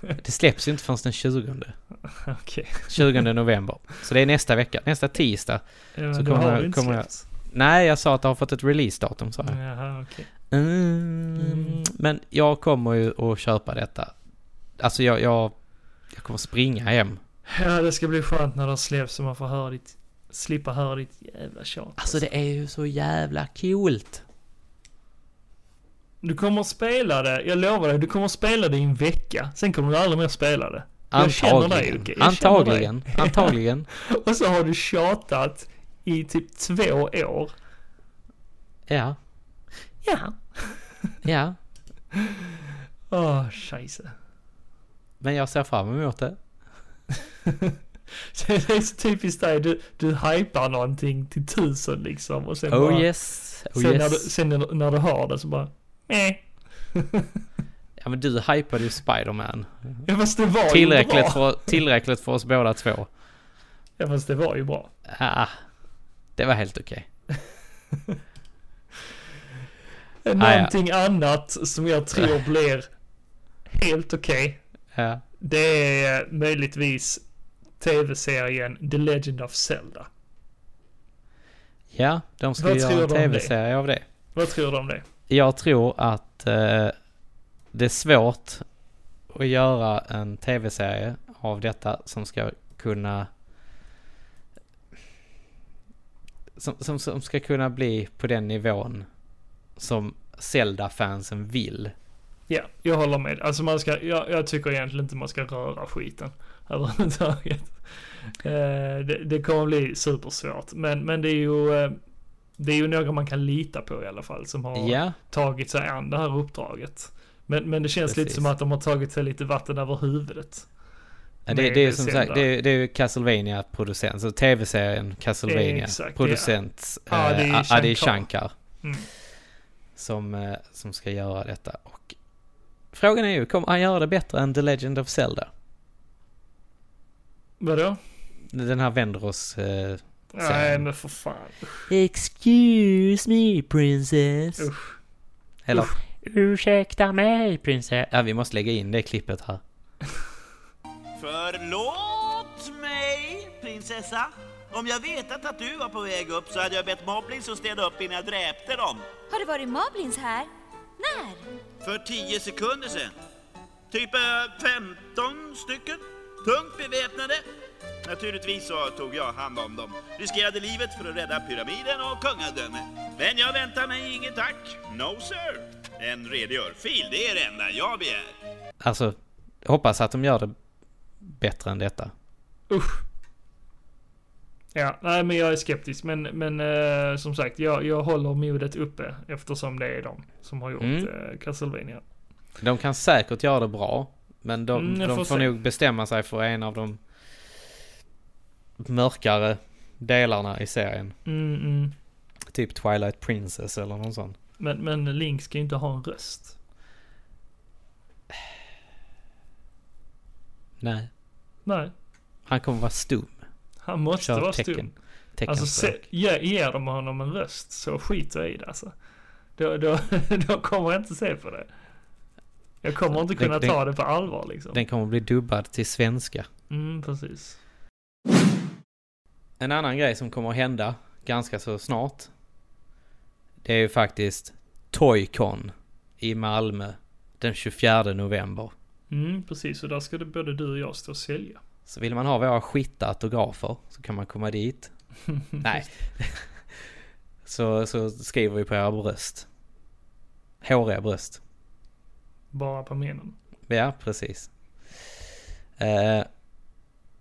det släpps ju inte förrän den 20. Okej. 20 november. Så det är nästa vecka. Nästa tisdag. Ja, Så kommer har jag- kommer jag-. Nej, jag sa att det har fått ett release-datum sa jag. Jaha, okej. Mm, men jag kommer ju att köpa detta. Alltså jag, jag, jag kommer springa hem. Ja, det ska bli skönt när det släpps så man får höra ditt... Slippa höra ditt jävla tjat. Alltså det är ju så jävla coolt. Du kommer att spela det, jag lovar dig, du kommer att spela det i en vecka. Sen kommer du aldrig mer spela det. Jag känner dig, Antagligen. Jocke. Känner dig. Antagligen. Antagligen. Och så har du tjatat i typ två år. Ja. Ja. Ja. Åh, oh, scheisse. Men jag ser fram emot det. Det är så typiskt dig, du, du hypar någonting till tusen liksom och sen Oh bara... yes. Oh sen, när du, yes. sen när, du hör det så bara... Eh. Ja men du hypade ju Spiderman. Ja fast det var ju Tillräckligt bra. för, tillräckligt för oss båda två. Ja fast det var ju bra. Ah, det var helt okej. Någonting annat som jag tror blir helt okej. Ja. Det är möjligtvis tv-serien The Legend of Zelda. Ja, de ska Vad göra en tv-serie av det. Vad tror du om det? Jag tror att eh, det är svårt att göra en tv-serie av detta som ska kunna som, som, som ska kunna bli på den nivån som Zelda-fansen vill. Ja, jag håller med. Alltså man ska, jag, jag tycker egentligen inte man ska röra skiten överhuvudtaget. Eh, det, det kommer bli supersvårt. Men, men det är ju, eh, det är ju några man kan lita på i alla fall som har Ja, tagit sig an det här uppdraget. Men, men det känns lite Precis. som att de har tagit sig lite vatten över huvudet. det, med det är som sagt, det det är ju Castlevania producent, så tv-serien Castlevania Exakt, producent ja. Eh, Adi Shankar. Shankar. Mm. som, eh, som ska göra detta. Och frågan är ju, kommer han göra det bättre än The Legend of Zelda? Vadå? Den här Vendros... Eh, Nej men för fan. Excuse me princess. Usch. eller, Ursäkta mig prinsess. ja vi måste lägga in det klippet här. Förlåt mig, prinsessa. Om jag vetat att du var på väg upp så hade jag bett Moblins att städa upp innan jag dräpte dem. Har det varit Moblins här? När? För tio sekunder sedan. Typ eh, 15 stycken. Tungt beväpnade. Naturligtvis så tog jag hand om dem. Riskerade livet för att rädda pyramiden och kungadöme. Men jag väntar mig inget tack. No sir. En redig örfil, det är det enda jag begär. Alltså, hoppas att de gör det bättre än detta. Usch. Ja, nej men jag är skeptisk. Men, men eh, som sagt, jag, jag håller modet uppe eftersom det är de som har gjort Mm. eh, Castlevania. De kan säkert göra det bra, men de, Mm, de får får nog bestämma sig för en av de mörkare delarna i serien. Mm, mm. Typ Twilight Princess eller någon sån. Men, men Link ska ju inte ha en röst. Nej, Nej, han kommer vara stum. han måste Kör vara tecken. stum. Alltså se, ge, ger de honom en röst så skiter jag i det alltså. Då, då, då kommer jag inte se på det. Jag kommer inte Den- kunna den- ta det på allvar liksom. Den kommer bli dubbad till svenska. Mm, precis. En annan grej som kommer att hända ganska så snart. Det är ju faktiskt Toycon i Malmö den 24 november. Mm, precis. Och där ska det både du och jag stå och sälja. Så vill man ha våra skitta autografer så kan man komma dit. Nej. så, så skriver vi på era bröst. Håriga bröst. Bara på männen. Ja, precis. Eh,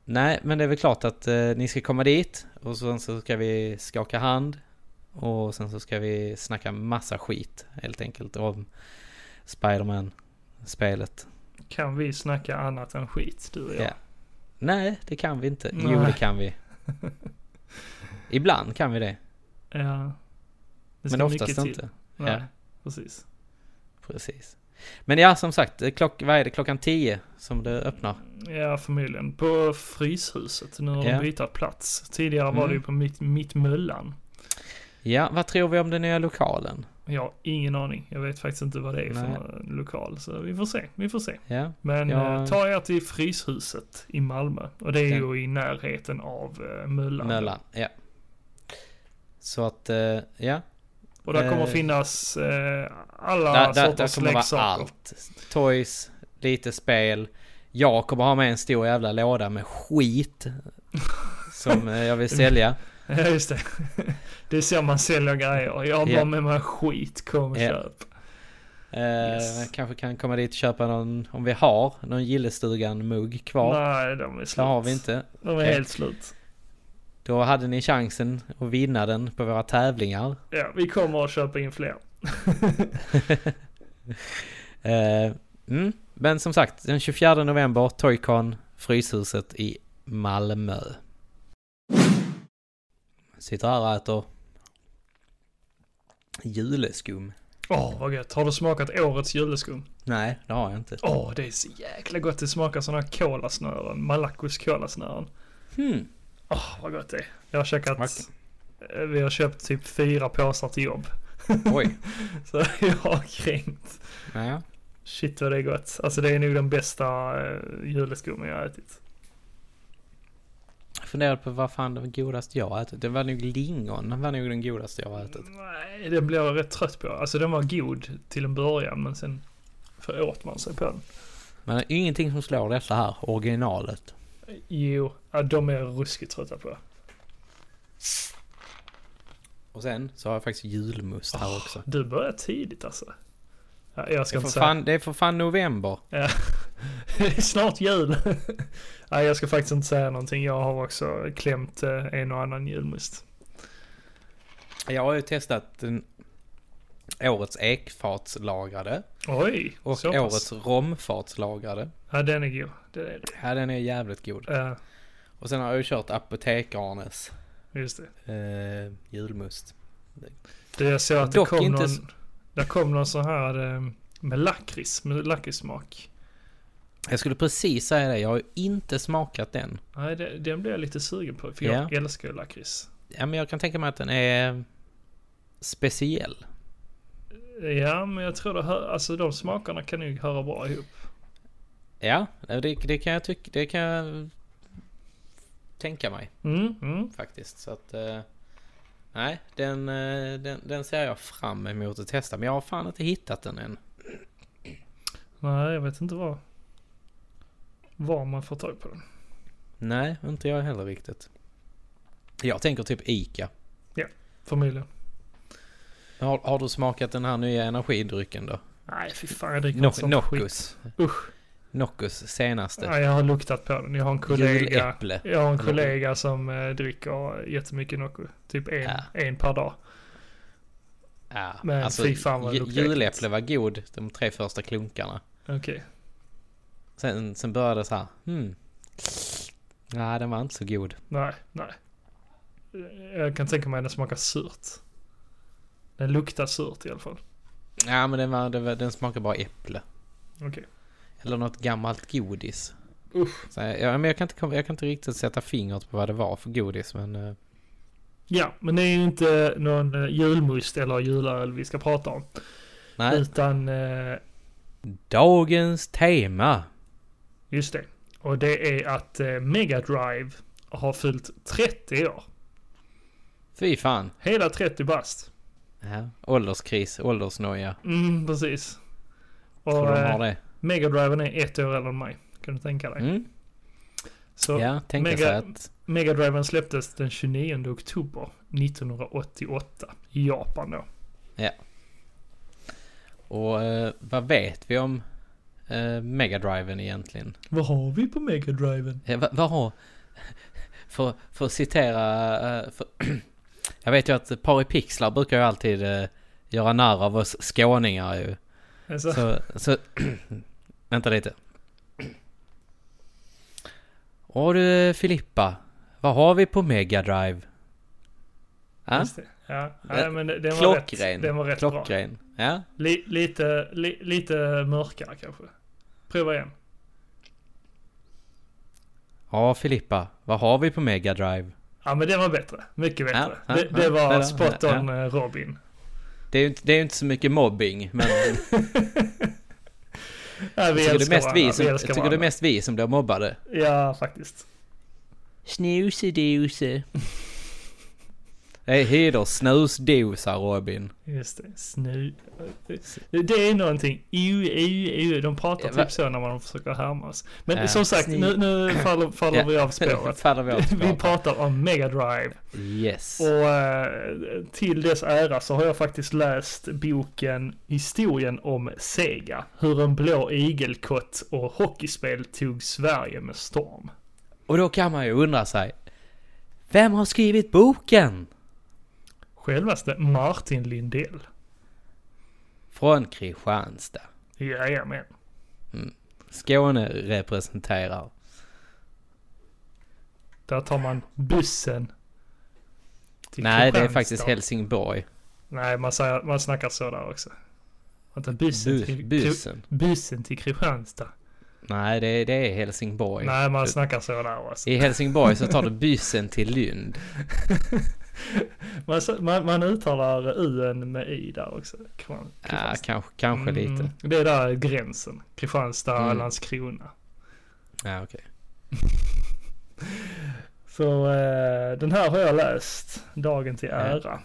nej, men det är väl klart att eh, ni ska komma dit och sen så ska vi skaka hand och sen så ska vi snacka massa skit helt enkelt om Spiderman-spelet. Kan vi snacka annat än skit, du och jag? Ja. Nej, det kan vi inte. Jo, Nej. det kan vi. Ibland kan vi det, Ja. Det men oftast inte. Nej, Ja. precis. Precis. Men ja, som sagt, eh, klock, vad är det, klockan 10 som det öppnar? Ja, förmodligen. På Fryshuset. Nu har Ja. de bytt plats. Tidigare var Mm. det ju på mitt, mitt Möllan. Ja, vad tror vi om den nya lokalen? Jag har ingen aning. Jag vet faktiskt inte vad det är Nej. för lokal. Så vi får se. Vi får se. Ja, Men Ja. eh, ta er till Fryshuset i Malmö. Och det är Den- ju i närheten av uh, Möllan. Möllan, ja. Så att, eh, ja. Och där kommer Eh, finnas eh, alla Där, där, där sorters kommer vara leksaker. allt. Toys, lite spel. Jag kommer ha med en stor jävla låda med skit. Som eh, jag vill sälja. Ja, just det. Det är så man säljer grejer. Jag har bara med mig skit. Kom och Ja. köp. Eh, Yes. Kanske kan komma dit och köpa någon, om vi har någon Gillestugan-mugg kvar. Nej, de är slut. Det har vi inte. De är helt slut. Då hade ni chansen att vinna den på våra tävlingar. Ja, vi kommer att köpa in fler. Eh, mm. Men som sagt, den 24 november, Toycon, Fryshuset i Malmö. Sitter här och äter juleskum. Åh, vad gött. Har du smakat årets juleskum? Nej, det har jag inte. Åh, det är så jäkla gott. Det smakar sådana kolasnören. Malackos kolasnören. Hmm. Åh, vad gott det är. Jag har käkat... Okej. eh, Vi har köpt typ fyra påsar till jobb. Oj. Så jag har kränkt. Ja. Shit vad det är gott. Alltså det är nog den bästa uh, juleskummen jag har ätit. Jag funderade på vad fan det var godast jag har ätit. Det var nog lingon. Det var nog den godaste jag har ätit. Nej, den blev jag rätt trött på. Alltså den var god till en början men sen för åt man sig på den. Men det är ingenting som slår detta här, originalet. Jo, ja, de är ruskigt trötta på. Och sen så har jag faktiskt julmust här också. Du börjar tidigt alltså. Ja, jag ska inte säga. fan, det är för fan november. Ja. det är snart jul. Nej, jag ska faktiskt inte säga någonting. Jag har också klämt eh, en och annan julmust. Jag har ju testat den, årets ekfatslagrade Oj, och så pass. årets romfatslagrade. Ja, den är god. Det är. Ja, den är jävligt god. Ja, Och sen har jag ju kört Apotekarnes just det. eh, julmust. Det jag såg att det Dock kom inte någon, s- det kom någon sån här eh, med lakrits, med lakritssmak. Jag skulle precis säga det, jag har ju inte smakat den. Nej, det, den blev jag lite sugen på. För Ja. jag älskar ju lakrits. Ja, men jag kan tänka mig att den är speciell. Ja, men jag tror det hör, alltså de smakerna kan nog höra bra ihop. Ja, det, det kan jag tycka, det kan jag tänka mig Mm, mm. faktiskt. Så att, eh, nej, den, eh, den, den ser jag fram emot att testa. Men jag har fan inte hittat den än. Nej, jag vet inte vad. Var man får tag på den. Nej, inte jag heller riktigt. Jag tänker typ Ica. Förmodligen. Har, har du smakat den här nya energidrycken då? Nej, fy fan jag dricker No, sånt skit. Nockus. Usch. Nockus senaste. Nej, jag har luktat på den. Jag har en kollega. Juläpple. Jag har en kollega som eh, dricker jättemycket Nocco. Typ en, Ja. en per dag. Ja, Men alltså, fy fan vad det juläpple var god de tre första klunkarna. Okej. Sen, sen började det så här. Hmm. Nej, den var inte så god. Nej, nej. Jag kan tänka mig att den smakar surt. Den luktar surt i alla fall. Ja, men den, var, den, var, den smakar bara äpple. Okej. Eller något gammalt godis. Usch. Så, ja, men jag, kan inte, jag kan inte riktigt sätta fingret på vad det var för godis, men... eh, Ja, men det är ju inte någon eh, julmust eller julöl vi ska prata om. nej. Utan, eh, Dagens tema. just det. Och det är att eh, Mega Drive har fyllt 30 år. Fy fan. Hela 30 bast. Ja, ålderskris, åldersnoja. Mm, precis. Och Tror de eh, har det. Mega Driven är ett år äldre än mig. Kan du tänka dig? Mm. Så Ja, tänka Mega- sig att... Mega Driven släpptes den 29 oktober 1988 i Japan då. Och eh, vad vet vi om eh, Megadriven egentligen? Vad har vi på Mega Driven? Eh, vad, vad har... För, för att citera... eh, för, jag vet ju att Paripixlar brukar ju alltid eh, göra narr av oss skåningar ju. Alltså, Så, så vänta lite. Och du Filippa, vad har vi på Mega Drive? Ja. Ja, nej, men den var klockren. rätt, den var rätt bra. klockren. Ja, Li, lite, li, lite mörkare kanske. Prova igen. ja Filippa, vad har vi på Mega Drive? Ja men den var bättre. Mycket bättre. ja, det, det ja, var ja, spot ja. on eh, Robin. Det är ju inte, det inte så mycket mobbing, men Ja, vi jag tycker, det mest vi som, vi jag tycker det är mest vi som blir mobbade. Ja, faktiskt. Snusedose. Det är heder snusdosar Robin. Just det. Snu... Det, det är någonting. EU, EU, EU. De pratar Ja, va- typ så när man försöker härma oss. Men Ja, som sagt, nu, nu faller, faller Ja. vi av spåret. Faller vi av vi spåret. pratar om Mega Drive. Yes. Och eh, till dess ära så har jag faktiskt läst boken Historien om Sega. Hur en blå igelkott och hockeyspel tog Sverige med storm. Och då kan man ju undra sig. Vem har skrivit boken? Självaste Martin Lindell. Från Kristianstad. Jajamän. Skåne representerar. Där tar man bussen. Nej, det är faktiskt Helsingborg. Nej, man, säger, man snackar så där också. Man tar bussen, Bu- till, bussen. bussen till Kristianstad. Nej, det, det är Helsingborg. Nej, man snackar så där också. I Helsingborg så tar du bussen till Lund. Man, man, man uttalar u med i där också. Kristian- Ja, kanske, kanske Mm, lite. Det är där gränsen. Kristianstad, Mm. Landskrona. Ja, okej. Så eh, den här har jag läst, Dagen till ära.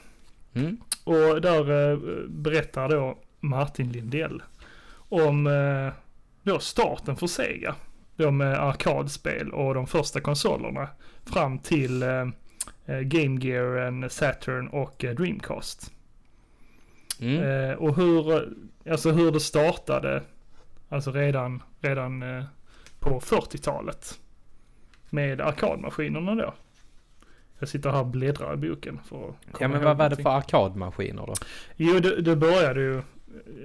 Mm. Och där eh, berättar då Martin Lindell om eh, då starten för Sega. Då med arkadspel och de första konsolerna fram till eh, Game Gear, Saturn och eh, Dreamcast. Mm. Eh, och hur, alltså hur det startade, alltså redan, redan eh, på 40-talet. Med arkadmaskinerna då. Jag sitter här och bläddrar i boken för att Ja men vad var det för arkadmaskiner då? Jo, det, det började ju,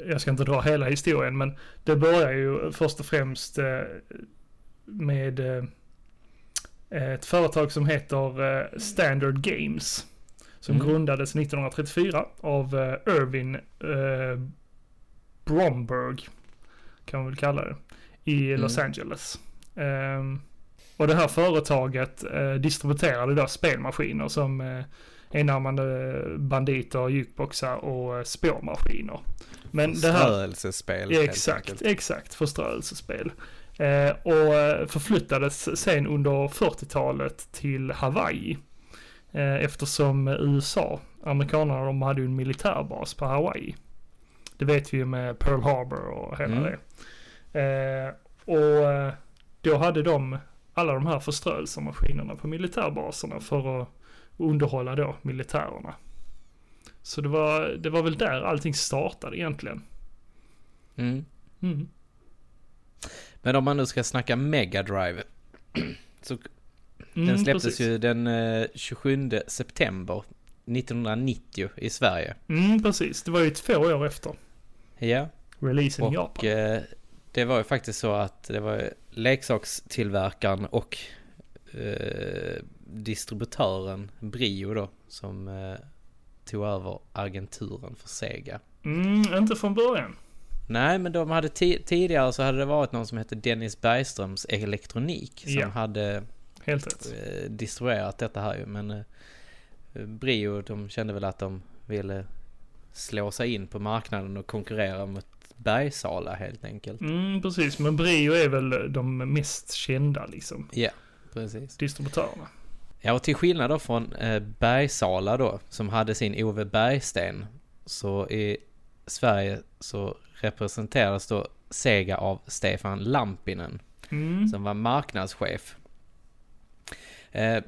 jag ska inte dra hela historien, men det börjar ju först och främst eh, med eh, ett företag som heter eh, Standard Games. Som Mm. grundades 1934 av eh, Irvin eh, Bromberg, kan man väl kalla det, i Los Mm. Angeles. Ehm, och det här företaget eh, distribuerade då spelmaskiner som eh, enarmade banditer, jukeboxar och eh, spårmaskiner. Men det här... Förströelsespel. Exakt, exakt. Förströelsespel. Eh, och förflyttades sen under 40-talet till Hawaii. Eh, eftersom USA, amerikanerna, de hade ju en militärbas på Hawaii. Det vet vi ju med Pearl Harbor och hela Mm. det. Eh, och då hade de alla de här förströelsemaskinerna på militärbaserna för att underhålla då militärerna. Så det var, det var väl där allting startade egentligen. Mm. Mm. Men om man nu ska snacka Mega Drive. Så Mm, den släpptes precis. ju den eh, 27 september 1990 i Sverige. Mm, precis. Det var ju två år efter Ja. releasen i Och Japan. eh, det var ju faktiskt så att det var leksakstillverkaren och eh, distributören Brio då som eh, tog över agenturen för Sega. Mm, inte från början. Nej, men de hade ti- tidigare så hade det varit någon som hette Dennis Bergströms Elektronik som Ja. hade Helt rätt. eh, distribuerat detta här ju. Men eh, Brio, de kände väl att de ville slå sig in på marknaden och konkurrera mot Bergsala helt enkelt. Mm, precis. Men Brio är väl de mest kända liksom. Ja, precis. Distributörerna. Ja, och till skillnad då från eh, Bergsala då, som hade sin Ove Bergsten, så i Sverige så representeras då Sega av Stefan Lampinen, Mm. som var marknadschef. Eh,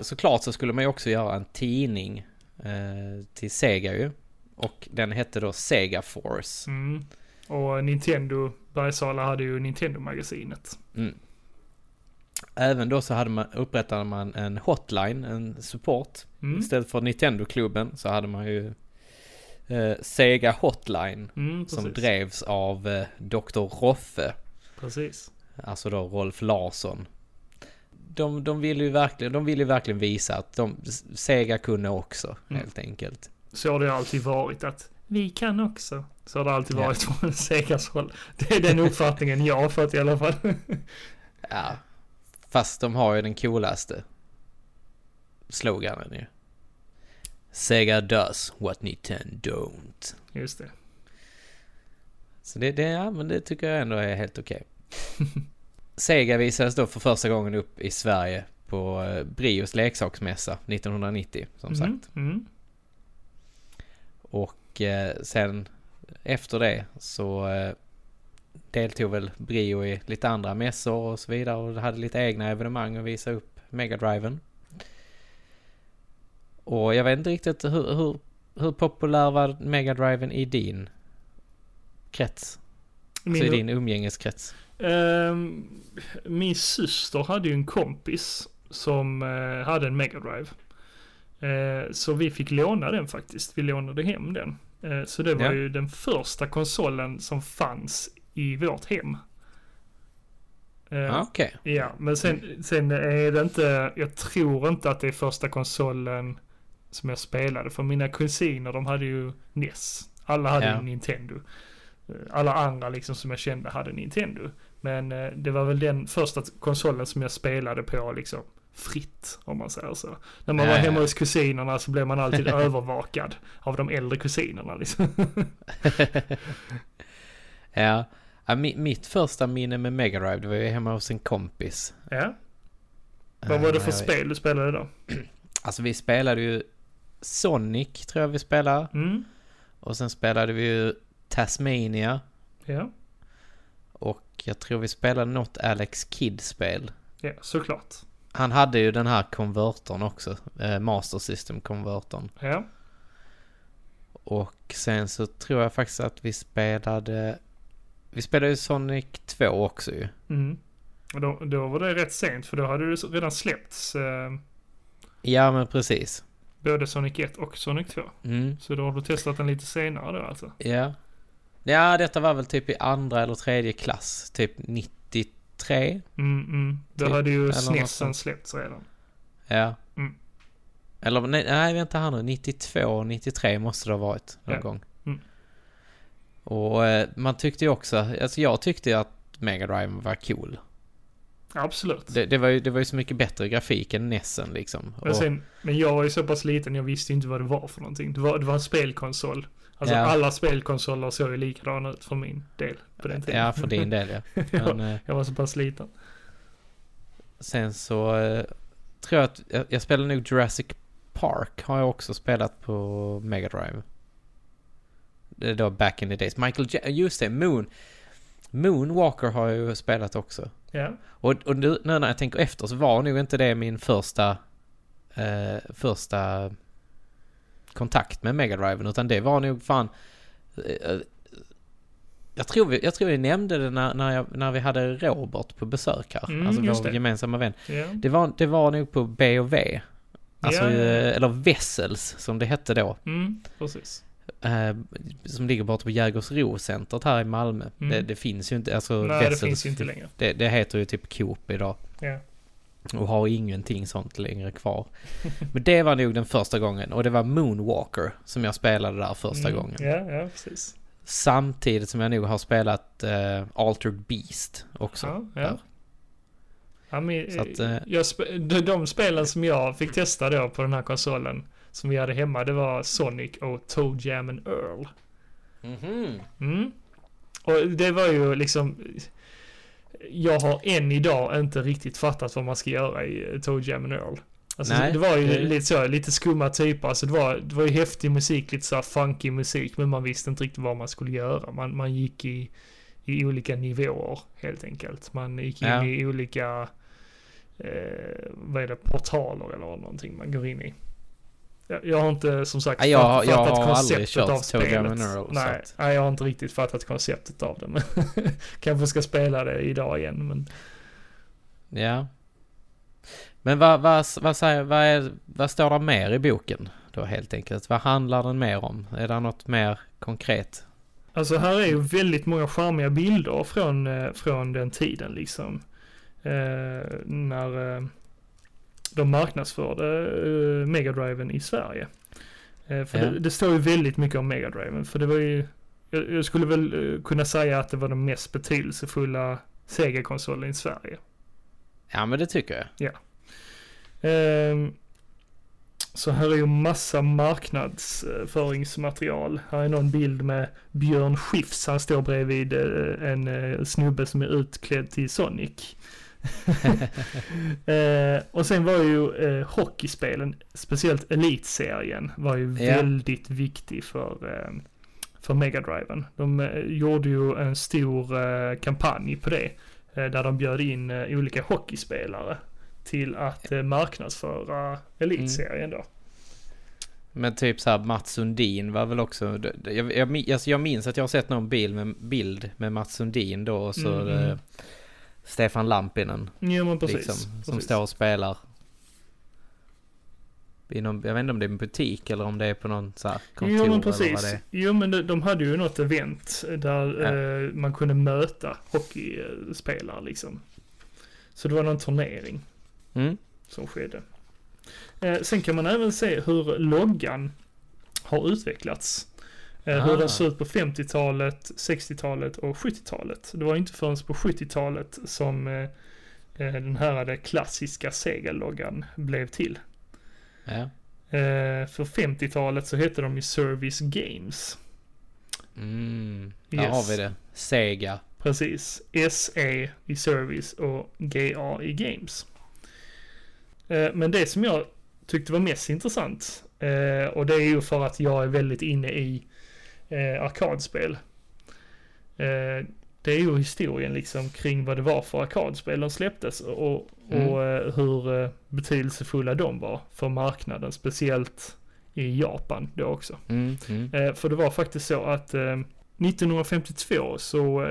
såklart så skulle man ju också göra en tidning eh, till Sega ju. Och den hette då Sega Force. Mm. Och Nintendo, Bergsala hade ju Nintendo-magasinet. Mm. Även då så hade man, upprättade man en hotline, en support. Mm. Istället för Nintendo-klubben så hade man ju eh, Sega Hotline. Mm, Som drevs av eh, Dr. Roffe. Precis. Alltså då Rolf Larsson. De, de ville ju verkligen, de ville ju verkligen visa att de, Sega kunde också, Mm. helt enkelt. Så har det alltid varit att vi kan också. Så har det alltid Ja. varit från Segas håll. Det är den uppfattningen jag har fått i alla fall. Ja. Fast de har ju den coolaste sloganen ju. Sega does what Nintendo don't. Just det. Så det, det, ja, men det tycker jag ändå är helt okej. Sega visades då för första gången upp i Sverige på eh, Brios leksaksmässa 1990 som Mm, sagt. Mm. Och eh, sen efter det så eh, deltog väl Brio i lite andra mässor och så vidare och hade lite egna evenemang och visa upp Megadriven. Och jag vet inte riktigt hur, hur, hur populär var Megadriven i din krets? Min, Alltså i din umgängeskrets? Ehm, min syster hade ju en kompis som eh, hade en Mega Drive. Eh, så vi fick låna den faktiskt. Vi lånade hem den. Eh, så det var Ja. ju den första konsolen som fanns i vårt hem. Ah, Okej. Ja, men sen, sen är det inte, jag tror inte att det är första konsolen som jag spelade. För mina kusiner de hade ju NES. Alla hade Ja. ju Nintendo. Eh, Alla andra liksom som jag kände hade Nintendo. Men eh, det var väl den första konsolen som jag spelade på liksom fritt om man säger så. När man Ja, var hemma ja. hos kusinerna så blev man alltid övervakad av de äldre kusinerna liksom. Ja. ja mi, mitt första minne med Megadrive det var ju hemma hos en kompis. ja. Vad var det Eh, för jag- spel du spelade då? Alltså vi spelade ju Sonic tror jag vi spelade. Mm. Och sen spelade vi ju Tasmania. Ja. jag tror vi spelade något Alex Kidd-spel. Ja, såklart. Han hade ju den här konvertern också, eh, Master System-konvertern. Ja. Och sen så tror jag faktiskt att vi spelade... Vi spelade ju Sonic 2 också ju. Mm. Och då, då var det rätt sent för då hade det redan släppts eh, Ja men precis. Både Sonic 1 och Sonic 2. Mm. Så då har du testat den lite senare då alltså? Ja. Ja, detta var väl typ i andra eller tredje klass. Typ 93. Mm, mm. Då Typ, hade ju SNESen släppts redan. Ja. Mm. Eller nej, nej, vänta här nu. 92, 93 måste det ha varit någon Ja. gång. Mm. Och eh, man tyckte ju också, alltså jag tyckte ju att Mega Drive var cool. Absolut. Det, det, var ju, det var ju så mycket bättre grafik än Nessen liksom. Men, sen, men jag var ju så pass liten, jag visste inte vad det var för någonting. Det var, det var en spelkonsol. Alltså Ja. alla spelkonsoler såg ju likadana ut för min del på den tiden. ja, för din del ja. Men, eh, Jag var så pass liten. sen så eh, tror jag att jag, jag spelade nog Jurassic Park har jag också spelat på Mega Drive. Det är då back in the days. Michael J- just det, Moon. Moonwalker har jag ju spelat också. Ja. Och, och nu, nu när jag tänker efter så var nog inte det min första eh, första kontakt med Mega Driven utan det var nog fan eh, jag tror, vi, jag tror vi nämnde det när, när, jag, när vi hade Robert på besök här. Mm, alltså vår det. gemensamma vän. ja. Det var, det var nog på B och V. Alltså, eh, eller Vessels som det hette då. Mm, precis. Eh, som ligger borta på Jägersro-centret här i Malmö. Mm. Det, det finns ju inte, alltså Nej, det finns ju inte längre. Det, det heter ju typ Coop idag. Ja. Och har ingenting sånt längre kvar. Men det var nog den första gången. Och det var Moonwalker som jag spelade där första Mm, gången. Ja, ja, precis. Samtidigt som jag nog har spelat eh, Altered Beast också. Ja, ja. Ja, men, att, eh, jag spe, de, de spelen som jag fick testa då på den här konsolen som vi hade hemma, det var Sonic och Toe Jam and Earl. Mhm. Mm. Och det var ju liksom... Jag har än idag inte riktigt fattat vad man ska göra i Toe Jam and Earl. Alltså Nej, det var ju det- lite så, lite skumma typer. Alltså det var, det var ju häftig musik, lite så funky musik, men man visste inte riktigt vad man skulle göra. Man, man gick i, i olika nivåer helt enkelt. Man gick in Ja. i olika, eh, vad är det, portaler eller någonting man går in i. Jag, jag har inte som sagt jag- fatt- jag fattat har aldrig konceptet kört av spelet. Så Nej, nej, jag har inte riktigt fattat konceptet av det. Men kanske ska spela det idag igen. Men Ja. Men vad, vad, vad, säger, vad, är, vad står det mer i boken då helt enkelt? Vad handlar den mer om? Är det något mer konkret? Alltså här är ju väldigt många charmiga bilder från, eh, från den tiden liksom. Eh, när eh, de marknadsförde eh, Megadriven i Sverige. Eh, för Ja. det, det står ju väldigt mycket om Megadriven. För det var ju, jag, jag skulle väl eh, kunna säga att det var den mest betydelsefulla Sega-konsolen i Sverige. Ja men det tycker jag. Ehm, så här är ju massa marknadsföringsmaterial. Här är någon bild med Björn Skifs. Han står bredvid en snubbe som är utklädd till Sonic. Eh, och sen var ju eh, hockeyspelen, speciellt Elitserien, var ju Ja. väldigt viktig för, eh, för Megadriven. De eh, gjorde ju en stor eh, kampanj på det. Eh, där de bjöd in eh, olika hockeyspelare till att eh, marknadsföra Elitserien då. Men typ så här Mats Sundin var väl också... Jag, jag, alltså jag minns att jag har sett någon bild med, bild med Mats Sundin då och så Mm, eh, mm. Stefan Lampinen. Ja men precis. liksom, som precis. står och spelar. I någon, jag vet inte om det är en butik eller om det är på någon så här kontor Jo men precis. Jo men de, de hade ju något event där Ja. eh, man kunde möta hockeyspelare liksom. Så det var någon turnering Mm. som skedde. Eh, sen kan man även se hur loggan har utvecklats. Eh, hur Ah. den såg ut på 50-talet, 60-talet och 70-talet. Det var inte förrän på 70-talet som eh, eh, den här klassiska Sega-loggan blev till. Ja. För 50-talet så hette de ju Service Games. Mm. Där Yes. har vi det. Sega. Precis. SE i Service och GA i Games. Men det som jag tyckte var mest intressant och det är ju för att jag är väldigt inne i eh, arkadspel. Eh, det är ju historien liksom kring vad det var för arkadspel de släpptes och, och Mm. eh, hur eh, betydelsefulla de var för marknaden, speciellt i Japan då också. Mm, mm. Eh, för det var faktiskt så att eh, 1952 så eh,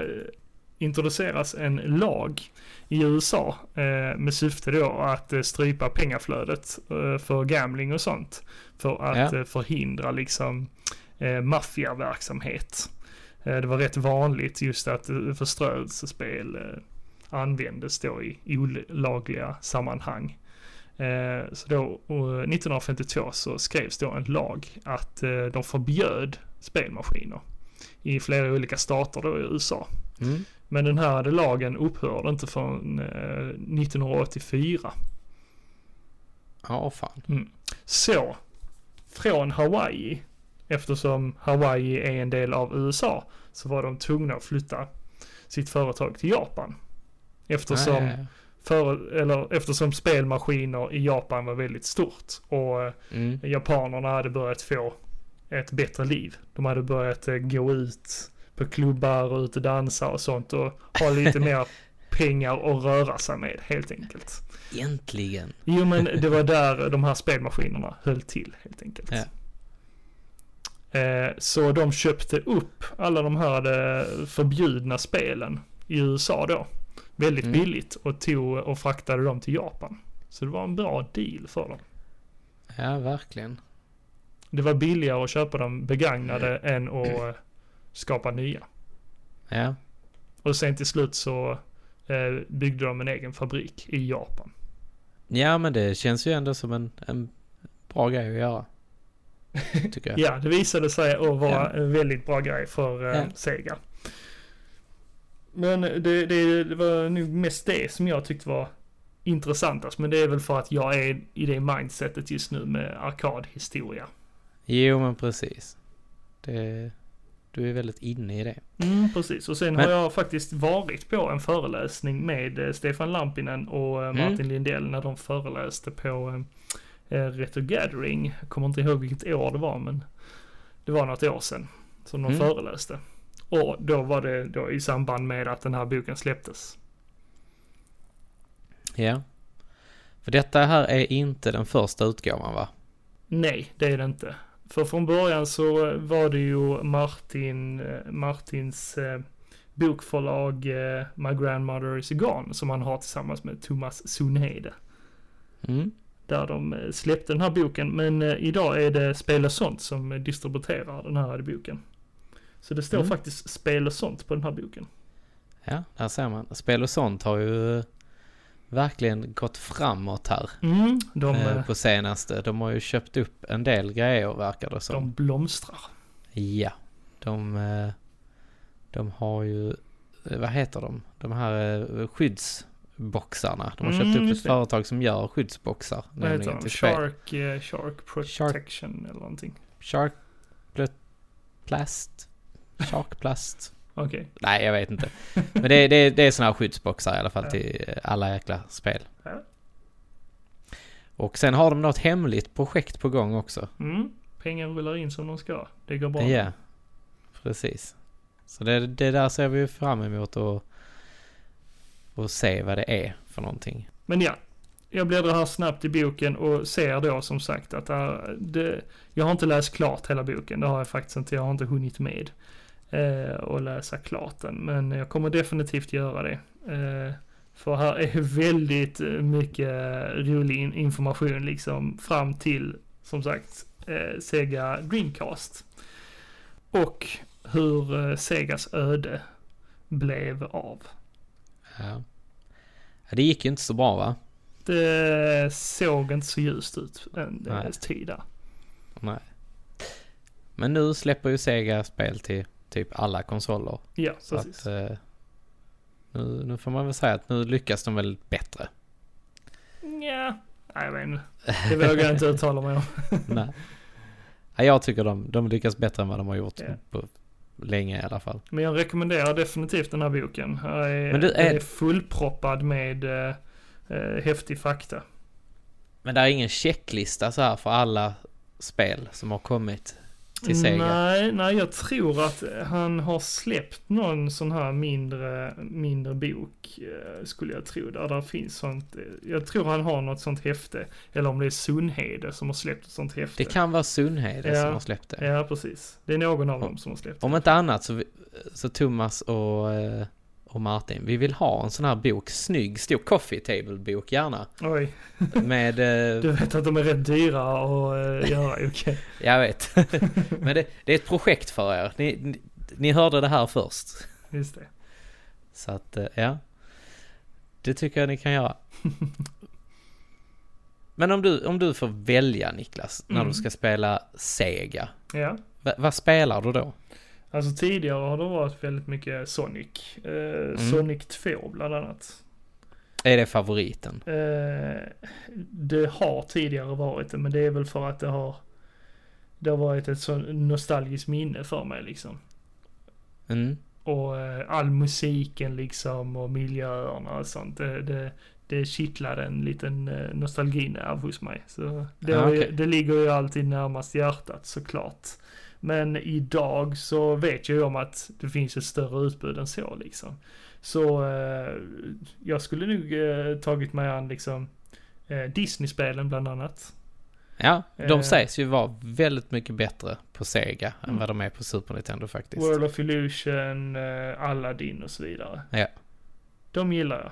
introduceras en lag i USA eh, med syfte då att eh, strypa pengaflödet eh, för gambling och sånt. För att Ja. förhindra liksom eh, maffiaverksamhet. Eh, det var rätt vanligt just att eh, förströelsespel eh, användes då i olagliga sammanhang. Eh, så då eh, 1952 så skrevs då en lag att eh, de förbjöd spelmaskiner i flera olika stater då i USA. Mm. Men den här lagen upphörde inte förrän eh, 1984. Ja, fan. Så, från Hawaii, eftersom Hawaii är en del av USA, så var de tvungna att flytta sitt företag till Japan. Eftersom ja, ja. för, eller eftersom spelmaskiner i Japan var väldigt stort och eh, Mm. japanerna hade börjat få ett bättre liv. De hade börjat eh, gå ut på klubbar och ut och dansa och sånt och ha lite mer pengar att röra sig med helt enkelt. Äntligen. Jo men det var där de här spelmaskinerna höll till helt enkelt. Ja. Eh, Så de köpte upp alla de här eh, förbjudna spelen i USA då. Väldigt Mm. billigt och tog och fraktade dem till Japan. Så det var en bra deal för dem. Ja, verkligen. Det var billigare att köpa dem begagnade än att eh, skapa nya. Ja. Och sen till slut så byggde de en egen fabrik i Japan. Ja, men det känns ju ändå som en, en bra grej att göra. Tycker jag. Ja, det visade sig att vara en väldigt bra grej för eh. Sega. Men det, det, det var nog mest det som jag tyckte var intressantast. Men det är väl för att jag är i det mindsetet just nu med arkadhistoria. Jo, men precis. Det, du är väldigt inne i det. Mm, precis. Och sen Men- har jag faktiskt varit på en föreläsning med eh, Stefan Lampinen och eh, Mm. Martin Lindell när de föreläste på eh, Retro Gathering. Jag kommer inte ihåg vilket år det var men det var något år sedan som de Mm. föreläste. Och då var det då i samband med att den här boken släpptes. Ja. För detta här är inte den första utgåvan, va? Nej, det är det inte. För från början så var det ju Martin, eh, Martins eh, bokförlag eh, My Grandmother is Gone som han har tillsammans med Thomas Sunhede. Mm. Där de eh, släppte den här boken. Men eh, idag är det Spel och sånt som eh, distribuerar den här boken. Så det står Mm. faktiskt Spel och sånt på den här boken. Ja, där ser man. Spel och sånt har ju verkligen gått framåt här Mm, de, på senaste. De har ju köpt upp en del grejer verkar det som. de blomstrar. Ja, de, de har ju, vad heter de? De här eh, skyddsboxarna. De har Mm, köpt upp ett det. företag som gör skyddsboxar. Vad heter de? Shark, eh, Shark Protection eller någonting. Shark Pl- Plast? Sharkplast? Okej. Nej, jag vet inte. Men det, det, det är sådana här skyddsboxar i alla fall Ja. till eh, alla jäkla spel. Ja. Och sen har de något hemligt projekt på gång också. Mm, pengar rullar in som de ska. Det går bra. Ja, precis. Så det, det där ser vi fram emot och, och se vad det är för någonting. Men ja, jag bläddrar här snabbt i boken och ser då som sagt att eh, det, jag har inte läst klart hela boken. Det har jag faktiskt inte. Jag har inte hunnit med eh, och läsa klart den. Men jag kommer definitivt göra det. Eh, för här är väldigt eh, mycket eh, rolig information liksom fram till som sagt eh, Sega Dreamcast. Och hur Segas öde blev av. Ja. Det gick ju inte så bra va? Det såg inte så ljust ut en Nej. Tid där. Nej. Men nu släpper ju Sega spel till typ alla konsoler. Ja, Så precis. att, eh, nu, nu får man väl säga att nu lyckas de väl bättre. Ja, jag vet inte. Det vågar jag inte uttala mig om. Nej. Ja, jag tycker de, de lyckas bättre än vad de har gjort Ja. på länge i alla fall. Men jag rekommenderar definitivt den här boken. Här är, Men du, den är- är fullproppad med eh, eh, häftig fakta. Men det är ingen checklista så här för alla spel som har kommit till Sega? Nej, nej, jag tror att han har släppt någon sån här mindre, mindre bok, eh, skulle jag tro, där det finns sånt. eh, Jag tror han har något sånt häfte, eller om det är Sunhede som har släppt ett sånt häfte. Det kan vara Sunhede Ja. som har släppt det. Ja, precis. Det är någon av dem som har släppt det. Om inte annat så, så Thomas och, eh, och Martin, vi vill ha en sån här bok, snygg, stor coffee table bok gärna. Oj, Med, eh, du vet att de är rätt dyra att uh, göra, okej. jag vet. Men det, det är ett projekt för er. Ni, ni, ni hörde det här först. Just det. Så att, eh, ja. Det tycker jag ni kan göra. Men om du, om du får välja Niklas, när Mm. du ska spela Sega. Ja. Va, vad spelar du då? Alltså tidigare har det varit väldigt mycket Sonic. Eh, Mm. Sonic 2 bland annat. Är det favoriten? Eh, det har tidigare varit det, men det är väl för att det har det har varit ett så nostalgiskt minne för mig liksom. Mm. Och eh, all musiken liksom och miljöerna och sånt. Det, det, det kittlade en liten eh, nostalginerv hos mig. Så det, Ja, har ju, det ligger ju alltid närmast hjärtat såklart. Men idag så vet jag ju om att det finns ett större utbud än så liksom. Så eh, jag skulle nog eh, tagit mig an liksom eh, Disney-spelen bland annat. Ja, de Eh. sägs ju vara väldigt mycket bättre på Sega än Mm. vad de är på Super Nintendo faktiskt. World of Illusion, eh, Aladdin och så vidare. Ja. De gillar jag.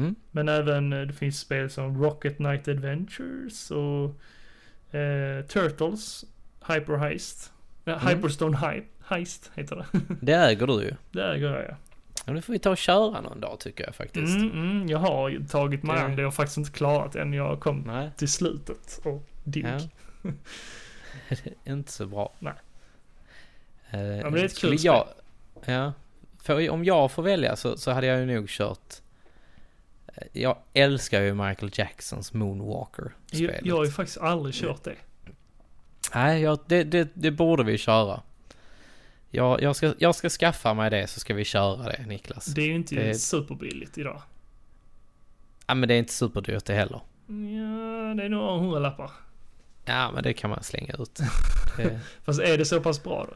Mm. Men även eh, det finns spel som Rocket Knight Adventures och Turtles, Hyper Heist. Ja, Mm. Hyperstone He- Heist heter det. Det äger du ju. det äger jag ja. Ja, det får vi ta och köra någon dag tycker jag faktiskt. Mm, mm, jag har ju tagit mig an det. Jag har faktiskt inte klarat än. Jag kom Nej, till slutet och dog. ja. det är inte så bra. Nej. Eh, men det är ett kul jag, Ja. För om jag får välja så, så hade jag ju nog kört... eh, Jag älskar ju Michael Jacksons jag, Moonwalker-spelet. jag har ju faktiskt aldrig kört det. Nej, jag, det, det, det borde vi köra. Jag, jag, ska, jag ska skaffa mig det så ska vi köra det, Niklas. Det är ju inte Det- superbilligt idag. Ja, men det är inte superdyrt det heller. Ja, det är några hundralappar. Ja, men det kan man slänga ut. Det, Fast är det så pass bra då?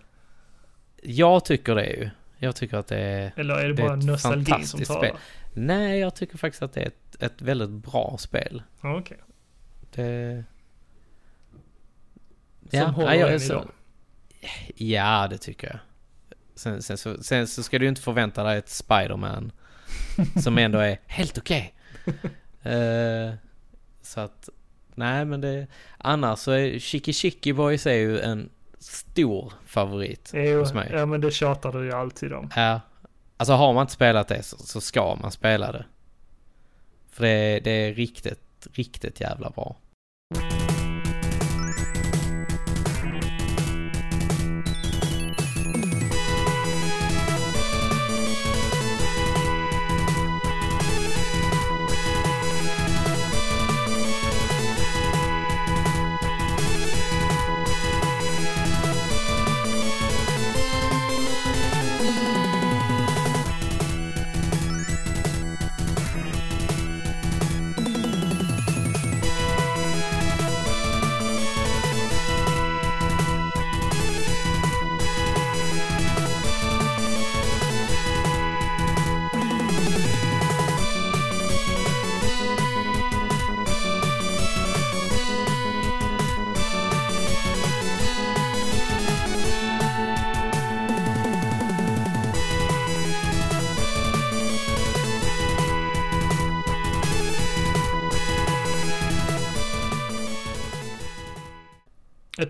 jag tycker det ju. Jag tycker att det är... Eller är det Det bara ett nostalgin som talar? spel. Nej, jag tycker faktiskt att det är ett, ett väldigt bra spel. Okej. Det... Som Ja, håller nej, jag är än så- idag. Ja, det tycker jag. Sen, sen, så, sen så ska du inte förvänta dig ett Spider-Man som ändå är helt okej. Eh, så att, nej men det... Annars så är Chicky Chicky Boys är ju en stor favorit Jo, hos mig. ja men det tjatar du ju alltid om. Ja. Alltså har man inte spelat det så, så ska man spela det. För det, det är riktigt, riktigt jävla bra.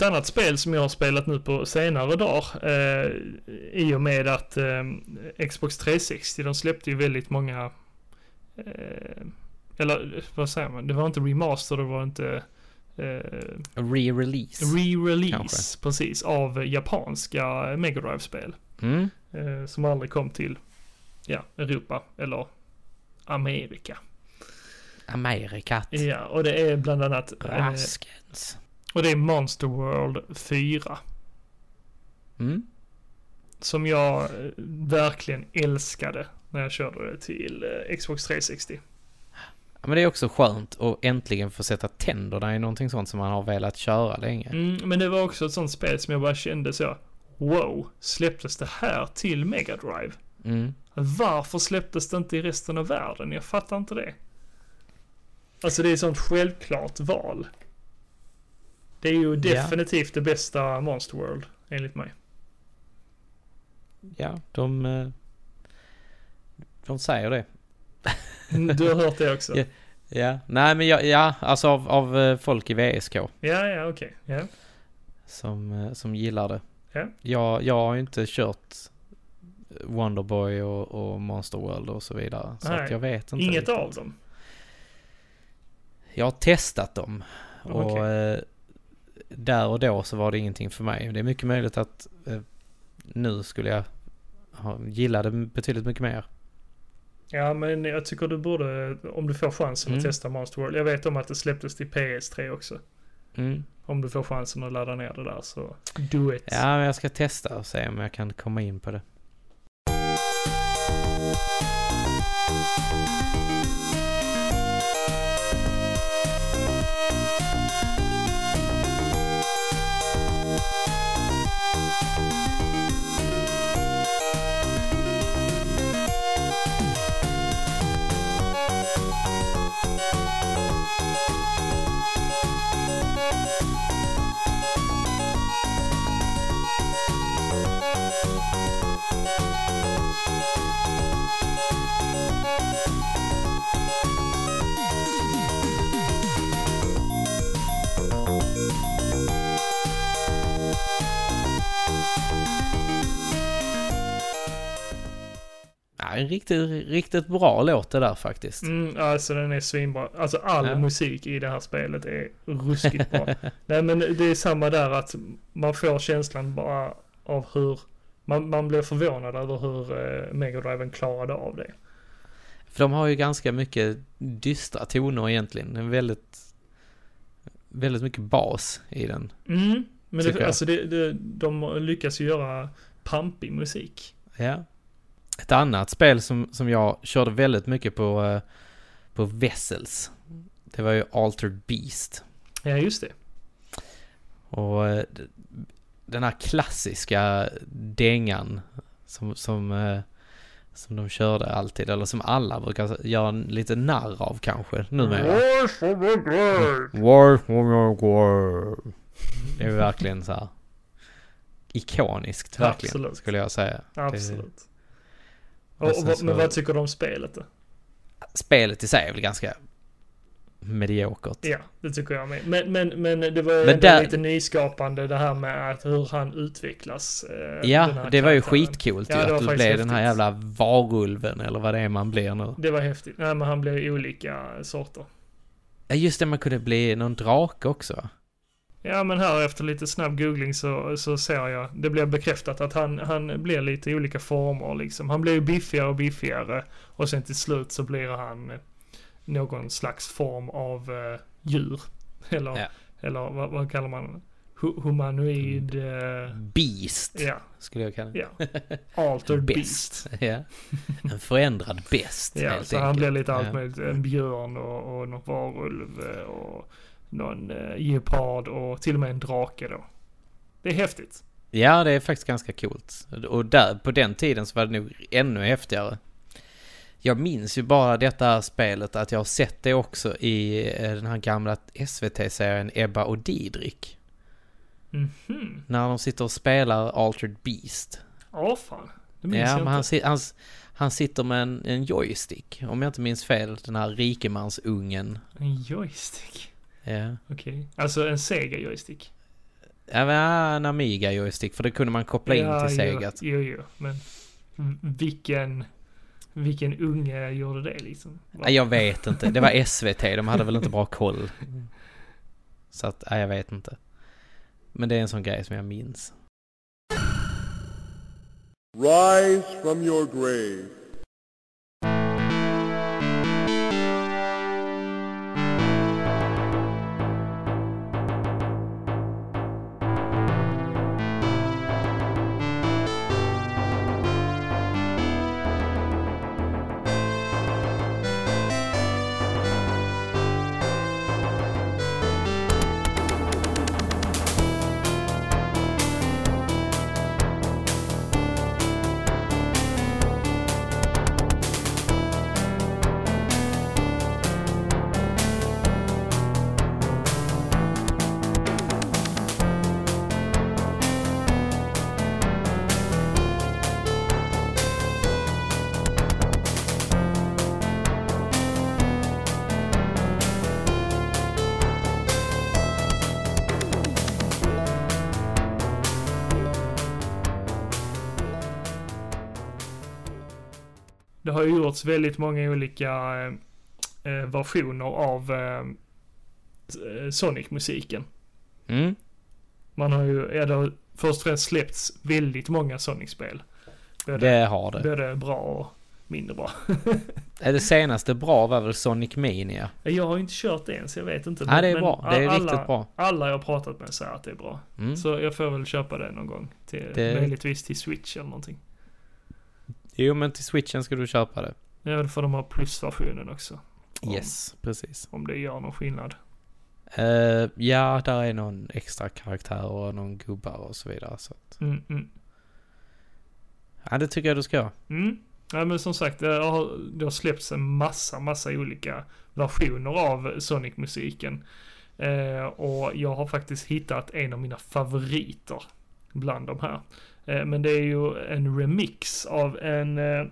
Ett annat spel som jag har spelat nu på senare dagar eh, i och med att eh, Xbox 360 de släppte ju väldigt många eh, eller vad säger man? Det var inte remaster, det var inte eh, Re-release. re-release precis av japanska Mega Drive-spel. mm. Eh, som aldrig kom till ja, Europa eller Amerika. Amerikat. Ja, och det är bland annat eh, Raskens. Och det är Monster World 4. Mm. Som jag eh, verkligen älskade när jag körde det till eh, Xbox 360. Ja, Men det är också skönt att äntligen få sätta tänderna i någonting sånt som man har velat köra länge. Mm, men det var också ett sånt spel som jag bara kände så. Wow, släpptes det här till Mega Drive? Mm. Varför släpptes det inte i resten av världen? Jag fattar inte det. Alltså det är ett sånt självklart val. Det är ju definitivt det bästa Monster World, enligt mig. Ja, de... eh, De säger det. Mm, Du har hört det också? Ja. Ja, nej men jag, ja, alltså av, av eh, folk i VSK Ja, ja, okej. Ja. som, eh, som gillar det. Ja. Jag, jag har ju inte kört Wonderboy och, och Monster World och så vidare. Så Nej, att jag vet inte Inget riktigt. av dem? Jag har testat dem. Och eh, där och då så var det ingenting för mig. Det är mycket möjligt att eh, nu skulle jag ha, gilla det betydligt mycket mer. Ja, men jag tycker du borde, om du får chansen att Mm. testa Monster World. Jag vet om att det släpptes till PS3 också. Mm. Om du får chansen att ladda ner det där så do it. Ja, men jag ska testa och se om jag kan komma in på det. Ja, en riktigt, riktigt bra låt det där faktiskt. Mm, alltså den är svinbra. Alltså all Ja. musik i det här spelet är ruskigt bra. Nej men det är samma där att man får känslan bara av hur man, man blir förvånad över hur uh, Mega Driven klarade av det. För de har ju ganska mycket dystra toner egentligen. En väldigt, väldigt mycket bas i den. Mm, men det, alltså det, det, de lyckas ju göra pampig musik. Ja. Ett annat spel som, som jag körde väldigt mycket på, eh, på Vessels. Det var ju Altered Beast. Ja just det. Och eh, den här klassiska dängan som, som, eh, som de körde alltid, eller som alla brukar göra lite narr av kanske numera. War, war, war. Det är verkligen så här ikoniskt verkligen, Absolut. skulle jag säga. Det- Absolut. Och, Och så- men vad tycker du om spelet då? Spelet i sig är väl ganska mediokert. Ja, det tycker jag med. Men, men, men det var Men där- lite nyskapande det här med att hur han utvecklas. eh, Ja, det var ju skitcoolt Ja, ju att du blev den här häftigt. jävla varulven eller vad det är man blir nu. Det var häftigt. Nej, men han blev olika sorter. Ja just det, man kunde bli någon drake också? Ja, men här efter lite snabb googling så, så ser jag, det blev bekräftat att han, han blir lite i olika former liksom. Han blir ju biffigare och biffigare och sen till slut så blir han eh, någon slags form av eh, djur. Eller, Ja. eller vad, vad kallar man Hu- Humanoid, eh, Beast ja, skulle jag kalla det. ja. Altered Beast. ja. En förändrad best Ja, så han enkelt. blir lite allt möjligt. En björn och, och någon varulv eh, och någon eh, geopard och till och med en drake då. Det är häftigt. Ja, det är faktiskt ganska coolt. Och där, på den tiden så var det nog ännu häftigare. Jag minns ju bara detta här spelet att jag har sett det också i eh, den här gamla SVT-serien Ebba och Didrik. Mhm. När de sitter och spelar Altered Beast. Ja, fan. Det minns Ja, jag men inte. han, si- han, s- han sitter med en, en joystick. Om jag inte minns fel, den här rikemansungen. En joystick. Ja. Okej. Alltså en Sega joystick. Ja, men, ja, en Amiga joystick, för det kunde man koppla in ja, till jo, Segat. Jo, jo, men vilken, vilken unge gjorde det liksom? Nej, jag vet inte. Det var SVT, de hade väl inte bra koll. Så att, nej, jag vet inte. Men det är en sån grej som jag minns. Rise from your grave. Gjorts väldigt många olika eh, eh, versioner av eh, Sonic-musiken. Mm. Man har ju, ja det har först och främst släppts väldigt många Sonic-spel. Både, Det har det. både bra och mindre bra. Är det senaste bra var väl Sonic Mania? Jag har inte kört det än så jag vet inte. Ja, det är bra. Det är alla, riktigt bra. Alla jag pratat med säger att det är bra. Mm. Så jag får väl köpa det någon gång. Till, Det- Möjligtvis till Switch eller någonting. Jo, men till switchen ska du köpa det. Ja, då får de ha plusversionen också. Om- Yes, precis. Om det gör någon skillnad. Eh, ja, där är någon extra karaktär och någon gubbar och så vidare. Så att, Mm, mm. ja, det tycker jag du ska göra. Mm. Ja, men som sagt, det har, det har släppts en massa, massa olika versioner av Sonic-musiken. Eh, och jag har faktiskt hittat en av mina favoriter bland de här. Eh, men det är ju en remix av en, eh,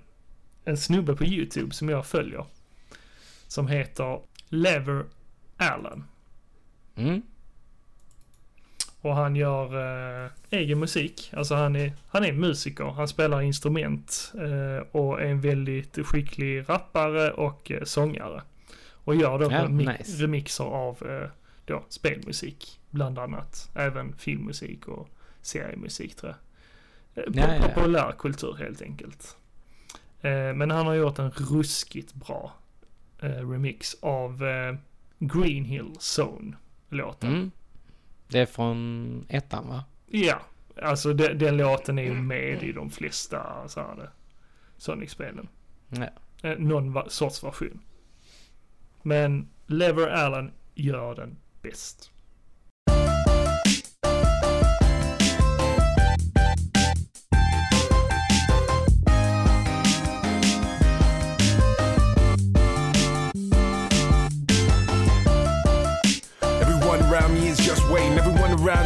en snubbe på YouTube som jag följer. Som heter Lever Allen. Mm. Och han gör eh, egen musik. Alltså han är, han är musiker. Han spelar instrument eh, och är en väldigt skicklig rappare och eh, sångare. Och gör då Ja, remi- nice. remixer av eh, då, spelmusik. Bland annat. Även filmmusik och seriemusik tror jag. Eh, Ja, po- ja, ja. Populärkultur helt enkelt. Eh, men han har gjort en ruskigt bra eh, remix av Green Hill Zone-låten. Mm. Det är från ettan va? Ja, alltså den, den låten är ju med i de flesta så här, Sonic-spelen. Ja. Någon va- sorts version. Men Lever Allen gör den bäst.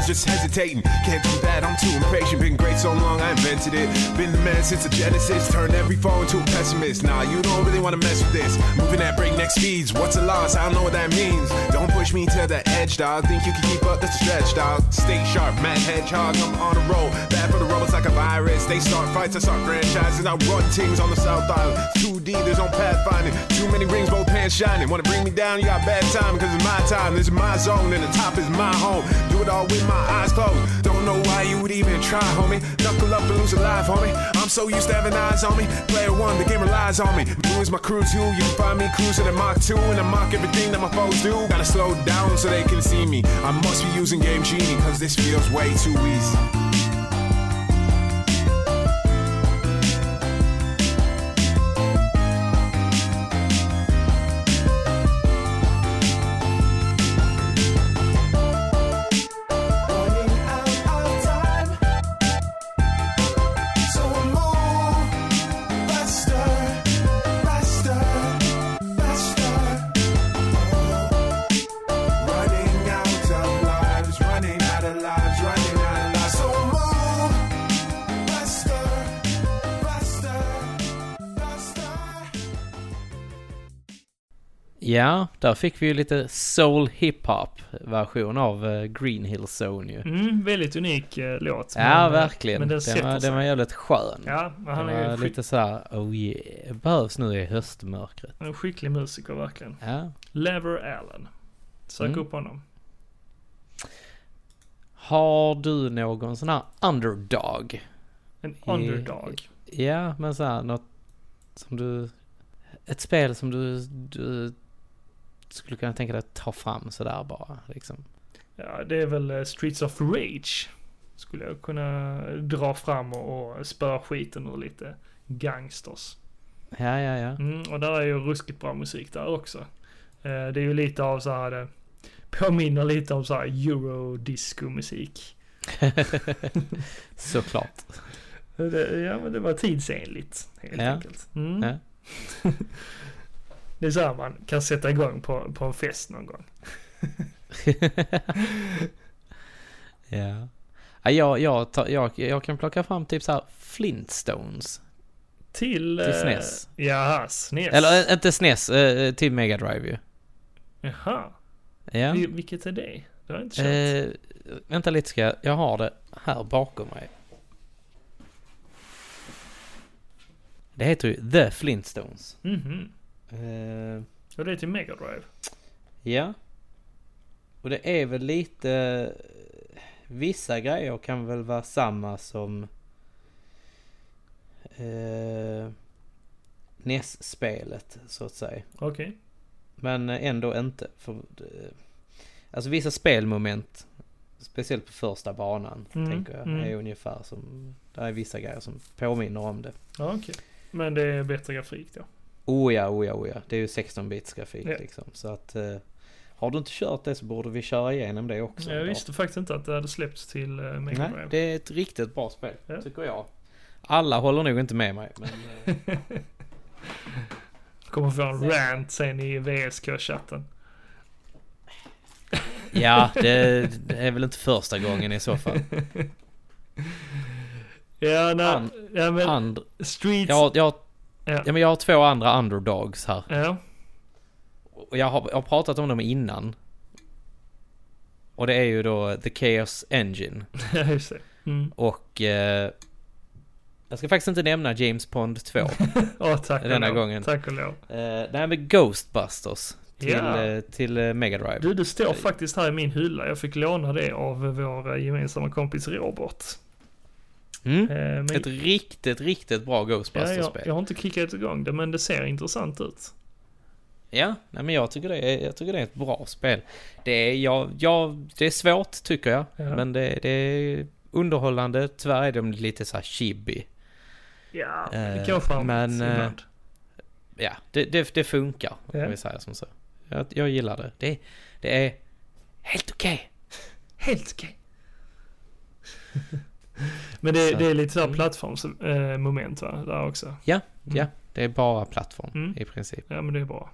Around's just hesitating. Can't do that, I'm too impatient. Been great so long, I invented it. Been the man since the Genesis. Turned every foe into a pessimist. Nah, you don't really wanna mess with this. Moving at breakneck speeds. What's a loss? I don't know what that means. Don't push me to the edge, dog. Think you can keep up? That's a stretch, dog. Stay sharp, Matt Hedgehog. I'm on a roll. Bad for the robots like a virus. They start fights, I start franchises. I run things on the South Island. 2D, there's no pathfinding. Too many rings, both hands shining. Wanna bring me down? You got bad time, cause it's my time. This is my zone, and the top is my home. It all with my eyes closed. Don't know why you would even try, homie. Knuckle up and lose alive, homie. I'm so used to having eyes on me. Player one, the game relies on me. Blue is my crew too. You find me cruising at Mach 2, and I mock everything that my foes do. Gotta slow down so they can see me. I must be using Game Genie, cause this feels way too easy. Ja, där fick vi ju lite soul hiphop version av eh, Green Hill Zone ju. Mm, väldigt unik eh, låt. Ja, men, eh, verkligen. Men den den, var, sig. den var jävligt skön. Ja, men han den är var lite såhär, oh yeah, behövs nu i höstmörkret. en skicklig musiker verkligen. Ja. Lever Allen. Sök Mm. upp honom. Har du någon sån här underdog? En I- underdog. Ja, men såhär något som du... Ett spel som du, du skulle kunna tänka dig att ta fram sådär bara liksom. Ja, det är väl eh, Streets of Rage. Skulle jag kunna dra fram och, och spöa skiten ur lite gangsters. Ja, ja, ja. Mm, och där är ju ruskigt bra musik där också. Eh, det är ju lite av så här, det påminner lite om så här eurodisco-musik. Såklart. Det, ja, men det var tidsenligt helt Ja. enkelt. Mm. Ja. Det är så här man kan sätta igång på, på en fest någon gång. ja. Ja, jag, jag, jag, jag kan plocka fram typ såhär Flintstones. Till... Till eh, SNES. Jaha, SNES. Eller inte SNES, äh, till Mega Drive ju. Jaha. Ja. Vil- Vilket är det? Det har jag inte. Eh, vänta lite ska jag, jag har det här bakom mig. Det heter ju The Flintstones. Mhm. Eh, Och det är till Mega Drive. ja. Och det är väl lite... Vissa grejer kan väl vara samma som... Eh, NES-spelet så att säga. Okej. Men ändå inte. För, alltså vissa spelmoment, speciellt på första banan, Mm, tänker jag, mm. är ungefär som... Det är vissa grejer som påminner om det. Ja, okej. Men det är bättre grafik då? Oh ja, oh ja, oh ja. Det är ju 16-bits grafik Ja. liksom. Så att... Eh, har du inte kört det så borde vi köra igenom det också. Jag visste faktiskt inte att det hade släppts till uh, Mega Nej, Drive. det är ett riktigt bra spel, Ja. tycker jag. Alla håller nog inte med mig, men... eh, Kommer få en rant sen i VSK-chatten. ja, det, det är väl inte första gången i så fall. Ja, nej, An- ja men And, Streets... jag, jag, Ja. ja, men jag har två andra underdogs här. Ja. Och jag har, jag har pratat om dem innan. Och det är ju då The Chaos Engine. Ja, just det. Mm. Och... Eh, jag ska faktiskt inte nämna James Pond 2. Ja, tack och Denna lov. gången. Tack och lov. Eh, det här med Ghostbusters. Till, eh, till eh, Mega Drive. Du, det står faktiskt här i min hylla. Jag fick låna det av vår gemensamma kompis Robert. Mm. Eh, men, Ett riktigt, riktigt bra ja, jag, Ghostbusters-spel. jag har inte kickat igång det, men det ser intressant ut. Ja, nej men jag tycker det är, jag tycker det är ett bra spel. Det är, jag, jag, det är svårt tycker jag. Ja. Men det, det är underhållande. Tyvärr är de lite så här chibi. Ja, Eh, det kan vara framåt men, eh, ibland. Ja, det, det, det funkar. Ja. Om vi säger som så. Jag, jag gillar det. Det, det är helt okej. Helt okej. men det, Så- det är lite såhär mm. plattformsmoment va? Där också. Ja, Mm. ja. Det är bara plattform Mm. i princip. Ja, men det är bra.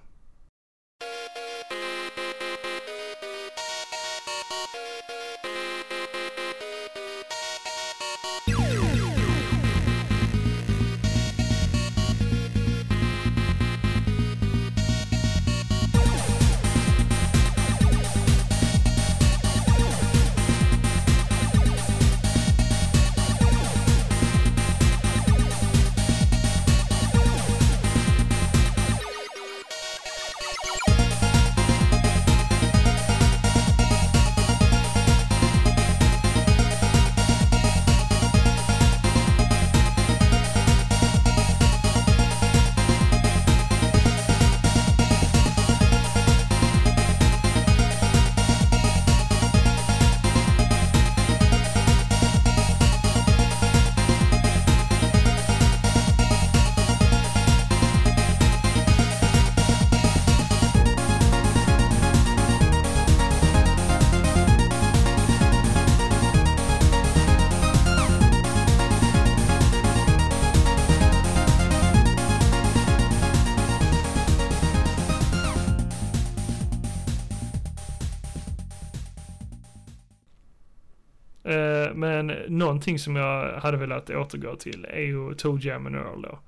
Någonting som jag hade velat återgå till är ju Toe Jam and Earl då.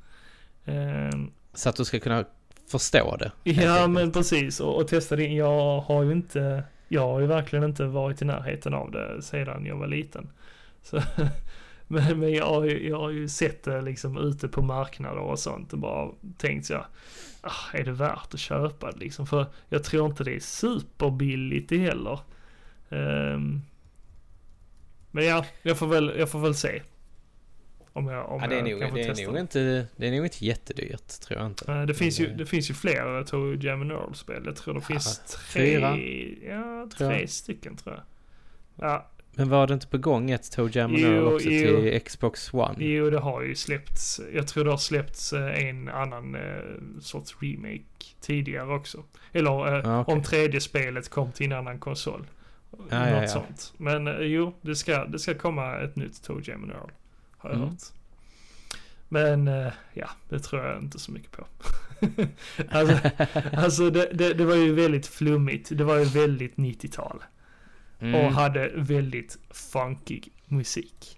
Eh, Så att du ska kunna förstå det. Ja men precis och, och testa det. Jag har ju inte, jag har ju verkligen inte varit i närheten av det sedan jag var liten. Så, men men jag, har ju- jag har ju sett det liksom ute på marknader och sånt och bara tänkt så här, ah, är det värt att köpa det liksom? För jag tror inte det är superbilligt heller. Ehm, men ja, jag får väl, jag får väl se. Om jag, om Ja, det är, jag nog, det, är nog inte, det är nog inte jättedyrt, tror jag inte. Eh, Det finns, ju, Men, det finns ju fler Toe Jam and Earl-spel. Jag tror det finns tre, fyra, ja, tror tre jag. stycken tror jag. Ja, Men var det inte på gång ett Toe Jam and Earl också jo. till Xbox One? jo det har ju släppts. Jag tror det har släppts eh, en annan eh, sorts remake tidigare också. Eller eh, Ja, okej. om tredje spelet kom till en annan konsol. Något ja, ja. sånt. Men eh, jo, det ska, det ska komma ett nytt Toe Jam and Earl. Har jag Mm. hört. Men eh, ja, det tror jag inte så mycket på. alltså, alltså det, det, det var ju väldigt flummigt. Det var ju väldigt 90-tal. Mm. Och hade väldigt funkig musik.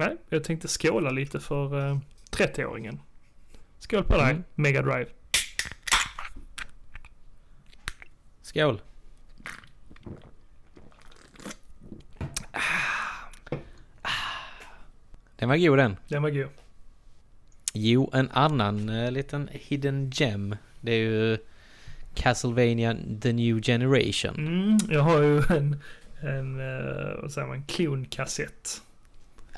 Nej, jag tänkte skåla lite för uh, 30-åringen. Skål på dig, Mm. Mega Drive. Skål. Den var god den. Den var god. Jo, en annan eh, liten hidden gem. Det är ju Castlevania The New Generation. Mm, jag har ju en, en uh, vad säger man, klonkassett.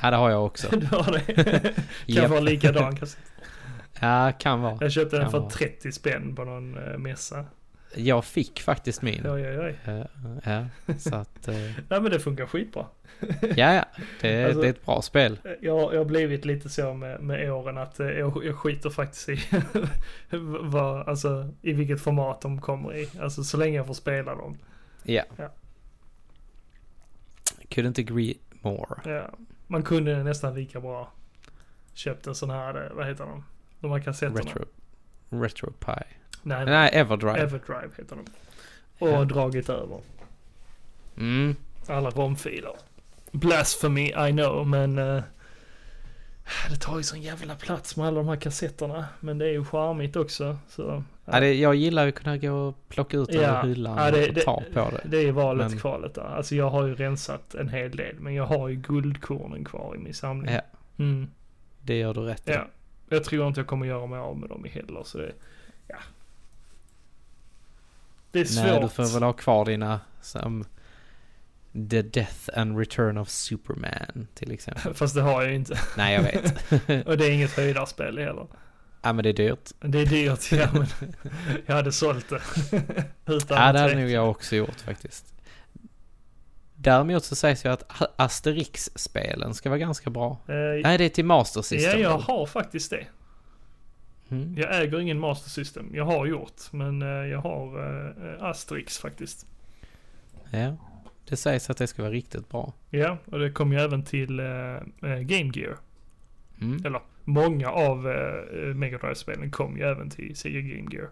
Ja, det har jag också. Du har det? kan Japp. vara likadan kassett. Ja, kan vara. Jag köpte den Kan för vara. 30 spänn på någon uh, mässa. Jag fick faktiskt min. Oj, oj, oj. Ja, ja, så att... eh, Nej men det funkar skitbra. Ja, ja. Det, Alltså- det är ett bra spel. Jag, jag har blivit lite så med, med åren att eh, jag, jag skiter faktiskt i vad, alltså, i vilket format de kommer i. Alltså så länge jag får spela dem. Ja. Ja. Couldn't agree more. Ja. Man kunde nästan lika bra köpt en sån här, eh, vad heter de? De här kassetterna. Retro, Retro Pie. Nej, Nej, Everdrive. Everdrive heter de. Och Ja. dragit över Mm. alla romfiler. Blasphemy, I know, men eh, det tar ju sån jävla plats med alla de här kassetterna. Men det är ju charmigt också. Så, Ja, det, jag gillar att kunna gå och plocka ut den Ja. ur hyllan Ja, det- och det- ta på det. Det är valet Men- kvalet där. Alltså jag har ju rensat en hel del. Men jag har ju guldkornen kvar i min samling. Ja, Mm. det gör du rätt i. Ja. Jag tror inte jag kommer göra mig av med dem heller. Så det, ja. Det är svårt. Nej, du får väl ha kvar dina som The Death and Return of Superman till exempel. Fast det har jag ju inte. Nej, jag vet. Och det är inget höjdarspel heller. Ja, men det är dyrt. Det är dyrt, ja men jag hade sålt det. Utan Ja, det hade nog jag också gjort faktiskt. Däremot så sägs ju att Asterix-spelen ska vara ganska bra. Eh, Nej, det är till Master ja, System. jag väl? har faktiskt det. Mm. Jag äger ingen Master System. Jag har gjort, men eh, jag har uh, Asterix faktiskt. Ja, det sägs att det ska vara riktigt bra. Ja, och det kom ju även till eh, eh, Game Gear. Mm. Eller många av uh, Mega Drive-spelen kom ju även till Sega Game Gear.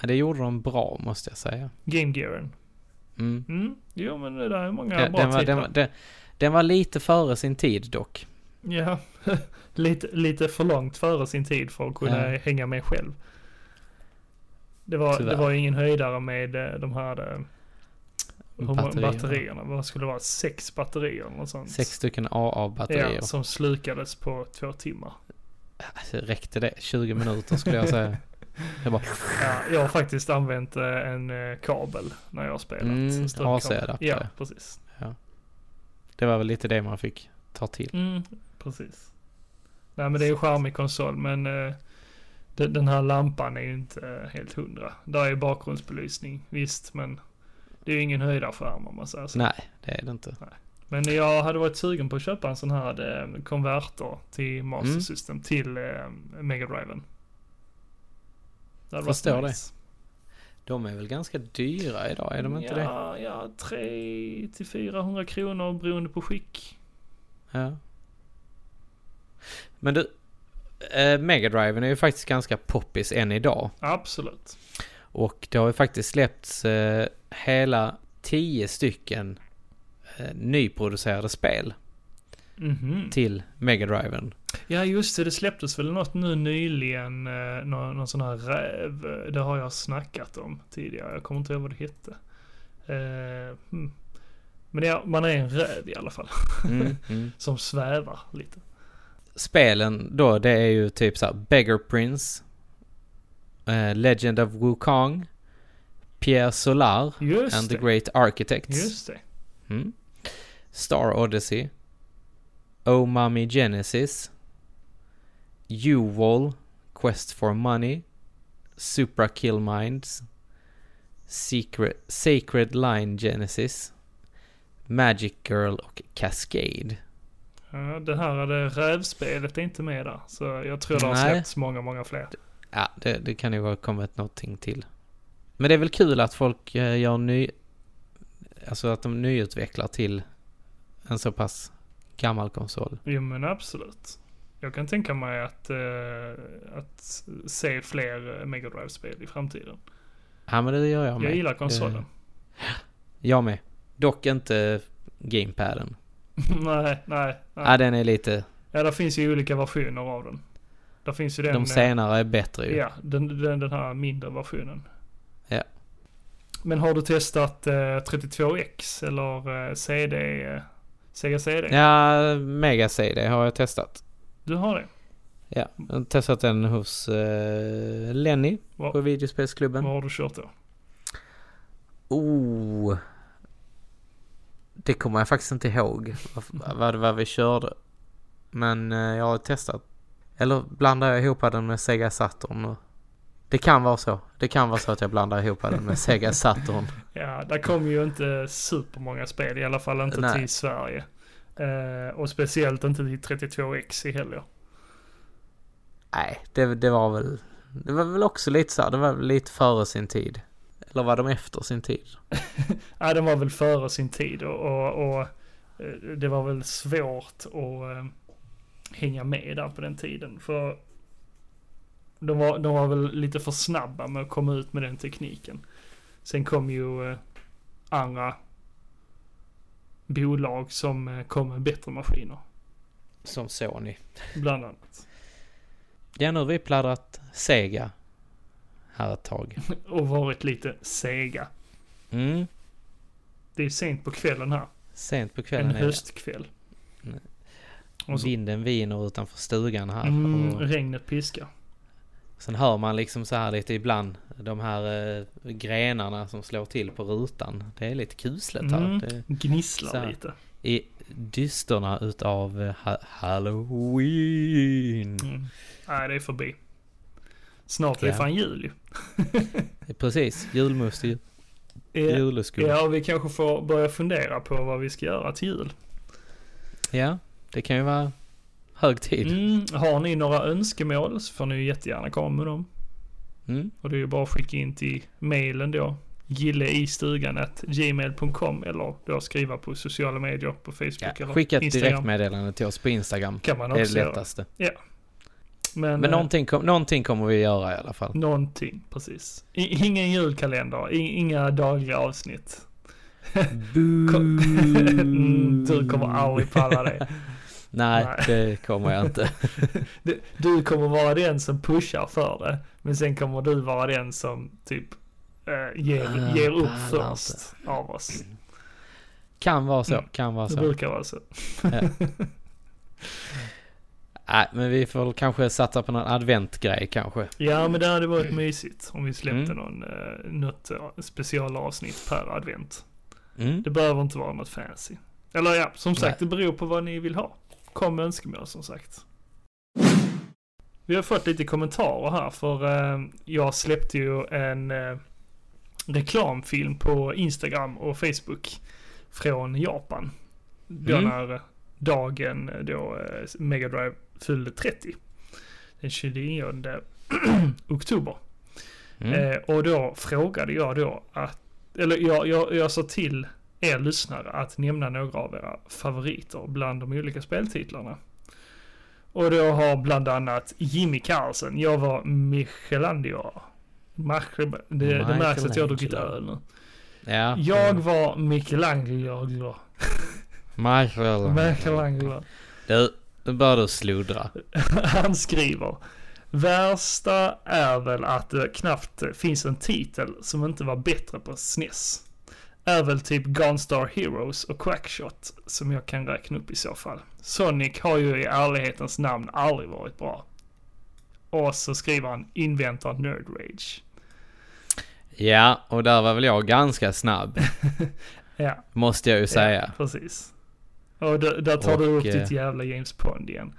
Ja, det gjorde de bra måste jag säga. Game Gearen. Mm. Mm, jo men det där är många Den, bra den, var, titlar. den, var- den, den var lite före sin tid dock. Ja, lite, lite för långt före sin tid för att kunna Ja. hänga med själv. Det var, det var ju ingen höjdare med eh, de här eh, Batterierna. batterierna. Vad skulle det vara? Sex batterier eller något sånt. Sex stycken AA-batterier. Ja, som slukades på två timmar. Alltså, räckte det? 20 minuter skulle jag säga. Jag bara, Ja, jag har faktiskt använt eh, en eh, kabel när jag har spelat. Mm. AC-adapter. Ja, precis. det var väl lite det man fick ta till. Mm, precis. Nej men det är ju charmig konsol men eh, den, här lampan är ju inte eh, helt hundra. Där är ju bakgrundsbelysning, visst men det är ju ingen höjdarskärm om man säger så. Nej, det är det inte. Men jag hade varit sugen på att köpa en sån här eh, konverter till Master Mm. System till eh, Mega Driven. Det Förstår det. nice. De är väl ganska dyra idag, är de inte det? ja, Ja, 3 till 400 kronor beroende på skick. Ja. Men du, eh, Mega Driven är ju faktiskt ganska poppis än idag. Absolut. Och det har ju faktiskt släppts eh, hela 10 stycken nyproducerade spel Mhm. till Mega Driven. Ja just det, det släpptes väl något nu nyligen, eh, någon, någon sån här räv. eh, Det har jag snackat om tidigare, jag kommer inte ihåg vad det hette. Eh, hmm. Men ja, man är en räv i alla fall. Mm, mm. Som svävar lite. Spelen då, det är ju typ så här Beggar Prince, eh, Legend of Wukong, Pierre Solar and the Great Architects. Just det. Mm. Star Odyssey. Oh Mummy Genesis. U-Wall, Quest for Money, Supra Kill Minds, Secret, Sacred Line Genesis, Magic Girl och Cascade. Ja, det här det rävspelet är inte med där. Så jag tror det har släppts många, många fler. Ja, det, det kan ju ha kommit någonting till. Men det är väl kul att folk eh, gör ny... Alltså att de nyutvecklar till en så pass gammal konsol. Jo men absolut. Jag kan tänka mig att, eh, att se fler eh, Mega Drive-spel i framtiden. Ja men det gör jag med. Jag gillar konsolen. Jag med. Dock inte gamepaden. nej, nej. nej. Ja, den är lite... Ja, det finns ju olika versioner av den. Där finns ju den... De eh, senare är bättre ju. Ja, den, den, den här mindre versionen. Ja. Men har du testat eh, 32X eller eh, CD? Sega CD? Ja, Mega CD har jag testat. Du har det? Ja, jag har testat den hos eh, Lenny Vad- på videospelsklubben. Vad har du kört då? Oh. Det kommer jag faktiskt inte ihåg vad, vad det var vi körde. Men eh, jag har testat. Eller blandar jag ihop den med Sega Saturn? och- Det kan vara så. Det kan vara så att jag blandar ihop den med Sega Saturn. Ja, där kom ju inte supermånga spel, i alla fall inte Nej. till Sverige. Eh, och speciellt inte till 32X i heller. Nej, det, det var väl... Det var väl också lite så här, det var lite före sin tid. Eller var de efter sin tid? Ja, den var väl före sin tid och, och, och eh, det var väl svårt att eh, hänga med där på den tiden. För de var, de var väl lite för snabba med att komma ut med den tekniken. Sen kom ju eh, andra bolag som eh, kom med bättre maskiner, Som Sony. bland annat. Ja, nu har vi pladdrat Sega här ett tag. Och varit lite sega. Mm, Det är sent på kvällen här. sent på En kvällen det. höstkväll. Mm. Vinden viner utanför stugan här. mm, Och regnet piskar. Sen hör man liksom så här lite ibland de här eh, grenarna som slår till på rutan. Det är lite kusligt här. Mm, Det, gnisslar här. lite. I dysterna utav eh, ha- Halloween. Mm. Nej, det är förbi. Snart är det Ja. fan jul ju. Precis, julmust, jul, Ja, juleskum. ja, vi kanske får börja fundera på vad vi ska göra till jul. Ja, det kan ju vara hög tid. Mm, har ni några önskemål så får ni jättegärna komma med dem. Mm. Och det är ju bara att skicka in till mailen då. gilleistugan.gmail.com eller då skriva på sociala medier på Facebook Ja, eller skicka ett Instagram. direktmeddelande till oss på Instagram. Kan man Det är också det lättaste. Men, Men eh, någonting, kom, någonting kommer vi göra i alla fall. någonting, precis. I, ingen julkalender, i, inga dagliga avsnitt. Mm, du kommer aldrig palla det. Nej, Nej. det kommer jag inte. Du, du kommer vara den som pushar för det. Men sen kommer du vara den som typ eh, ger, Ah, ger upp först av oss. Kan vara så, Mm. kan vara Det så. brukar vara så. Nej, men vi får kanske satsa på någon adventgrej kanske. Ja men det hade varit mysigt om vi släppte Mm. någon, eh, något eh, specialavsnitt per advent. Mm. Det behöver inte vara något fancy. Eller ja, som sagt Nej. det beror på vad ni vill ha. Kom med önskemål som sagt. Vi har fått lite kommentarer här för eh, jag släppte ju en eh, reklamfilm på Instagram och Facebook från Japan. Då Mm. när dagen då eh, Mega Drive fyllde 30. Den 29 oktober. Mm. Eh, och då frågade jag då att, eller jag, jag, jag sa till er lyssnare att nämna några av era favoriter bland de olika speltitlarna. Och då har bland annat Jimmy Carlsen, jag var Michelangelo. Mach- Det, det märks att jag har druckit öl nu. Ja. Jag var Michelangelo. Michael. Michelangelo. Du, nu börjar du sluddra. Han skriver. Värsta är väl att det knappt finns en titel som inte var bättre på SNES. Är väl typ Gunstar Heroes och Quackshot som jag kan räkna upp i så fall. Sonic har ju i ärlighetens namn aldrig varit bra. Och så skriver han inväntar Nerd Rage. Ja, och där var väl jag ganska snabb. Ja, Måste jag ju säga. Ja, precis. Och där, tar du Och, upp eh, ditt jävla James Pond igen.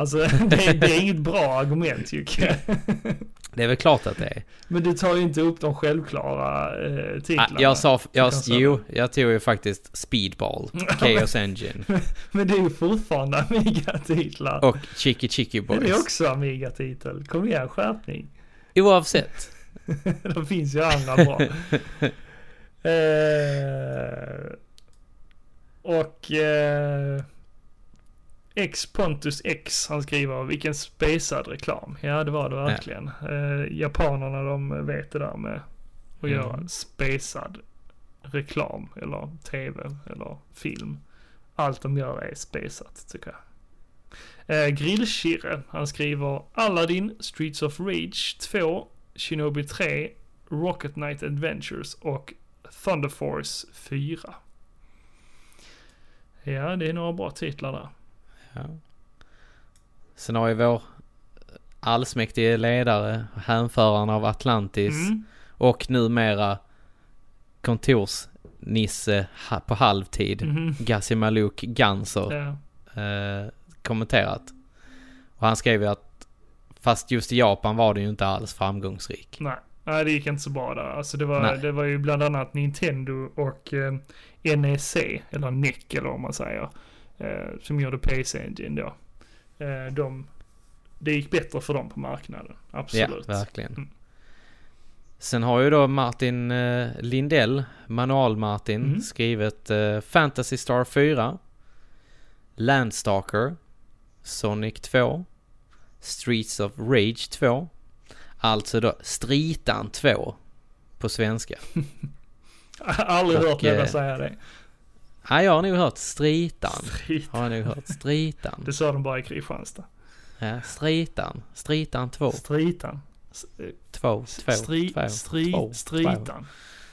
Alltså det, det är inget bra argument Jocke. Det är väl klart att det är. Men du tar ju inte upp de självklara eh, Ah, titlarna. jag sa, jag, jo, jag tog ju faktiskt Speedball, Chaos Engine Men det är ju fortfarande Amiga-titlar. och Chicky Chicky Det är Boys. också Amiga-titel. Kom igen, skärpning. Oavsett. det finns ju andra bra. eh, och eh, X Pontus X, han skriver vilken spacad reklam. Ja, det var det verkligen. Eh, japanerna de vet det där med att Mm. göra spacad reklam eller tv eller film. Allt de gör är spacat tycker jag. Eh, Grillkirre, han skriver Aladdin, Streets of Rage 2, Shinobi 3, Rocket Knight Adventures och Thunder Force 4. Ja, det är några bra titlar där. Ja. Sen har vi vår allsmäktige ledare, hänföraren av Atlantis Mm. och numera kontorsnisse på halvtid, Mhm. Gassi Maluk Ganser, Ja. eh, kommenterat. Och han skrev ju att fast just i Japan var det ju inte alls framgångsrik. Nej, nej, det gick inte så bra där. Alltså det var, Nej. det var ju bland annat Nintendo och eh, NEC, eller NEC eller vad man säger, som gjorde PC Engine då. Eh, de, det gick bättre för dem på marknaden, absolut. Ja, verkligen. Mm. Sen har ju då Martin eh, Lindell, Manual-Martin, Mm. skrivit eh, Fantasy Star 4, Landstalker, Sonic 2, Streets of Rage 2, alltså då Stritan 2 på svenska. Aldrig Och, hört någon eh, säga det. Ja, jag har nog hört Stritan. Stritan. Har jag nog hört Stritan. Det sa de bara i Kristianstad. Ja, Stritan. Stritan 2. Stritan. S- eh, 2. 2. Stri, 2. stri, två, stritan.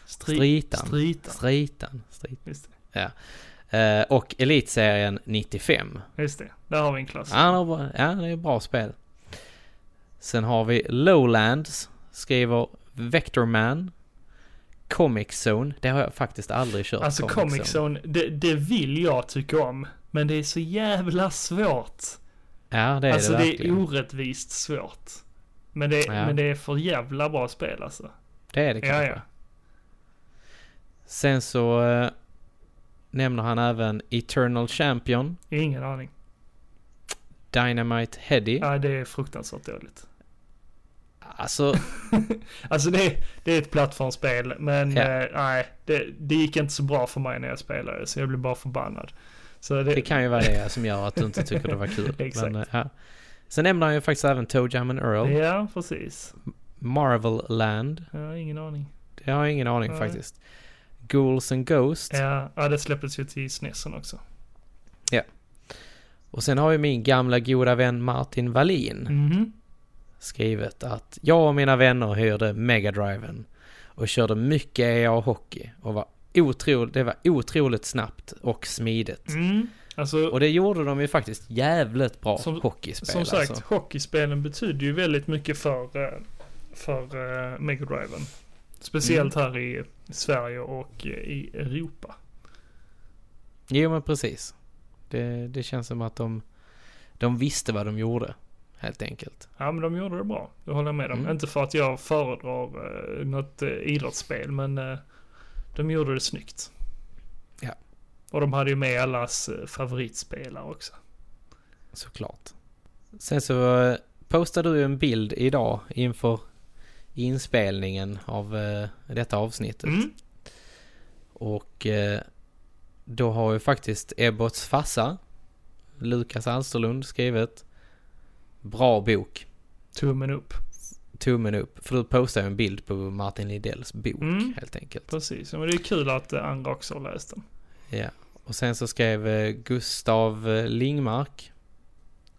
Stri, Stritan. Stritan. Stritan. Stritan. Det. Eh, och Elitserien 95. Just det. Där har vi en klass. Ja, det är bra, ja, det är ett bra spel. Sen har vi Lowlands, skriver Vectorman. Comic Zone, det har jag faktiskt aldrig kört. Alltså Comic Zone, det, det vill jag tycka om. Men det är så jävla svårt. Ja, det är alltså det det är orättvist svårt. Men det, Ja. men det är för jävla bra spel alltså. Det är det Ja, kanske. ja. Sen så eh, nämner han även Eternal Champion, Ingen aning. Dynamite Heady. Ja, det är fruktansvärt dåligt. Alltså, Alltså det, är- det är ett plattformsspel, men Ja. eh, nej, det, det gick inte så bra för mig när jag spelade, så jag blev bara förbannad. Så det, det kan ju vara det som gör att du inte tycker det var kul. Exakt. Men, eh, ja. Sen nämner han ju faktiskt även Toe Jam and Earl, Ja, precis. Marvel Land. Jag har ingen aning. Det har jag ingen aning Nej. faktiskt. Ghouls and Ghosts. Ja, ja, det släpptes ju till SNESen också. Och sen har ju min gamla goda vän Martin Wallin Mhm. Skrivit att jag och mina vänner hyrde Megadriven och körde mycket EA hockey och var otroligt, det var otroligt snabbt och smidigt. Mm. Alltså, Och det gjorde de ju faktiskt jävligt bra Som- hockeyspel som sagt, alltså. hockeyspelen betyder ju väldigt mycket för, eh, för uh, Megadriven. Speciellt Mm. här i Sverige och eh, i Europa. Jo men precis. Det, det känns som att de, de visste vad de gjorde. Helt enkelt. Ja, men de gjorde det bra. Det håller jag med om. Mm. Inte för att jag föredrar uh, något uh, idrottsspel, men eh, de gjorde det snyggt. Ja. Och de hade ju med allas eh, favoritspelare också. Såklart. Sen så eh, postade du en bild idag inför inspelningen av eh, detta avsnittet. Mm. Och eh, då har ju faktiskt Ebbots farsa, Lukas Alsterlund, skrivit Bra bok. Tummen upp. Tummen upp. För du postade en bild på Martin Lidells bok Mm. helt enkelt. Precis. Men det är kul att eh, andra också har läst den. Ja. Och sen så skrev eh, Gustav eh, Lingmark.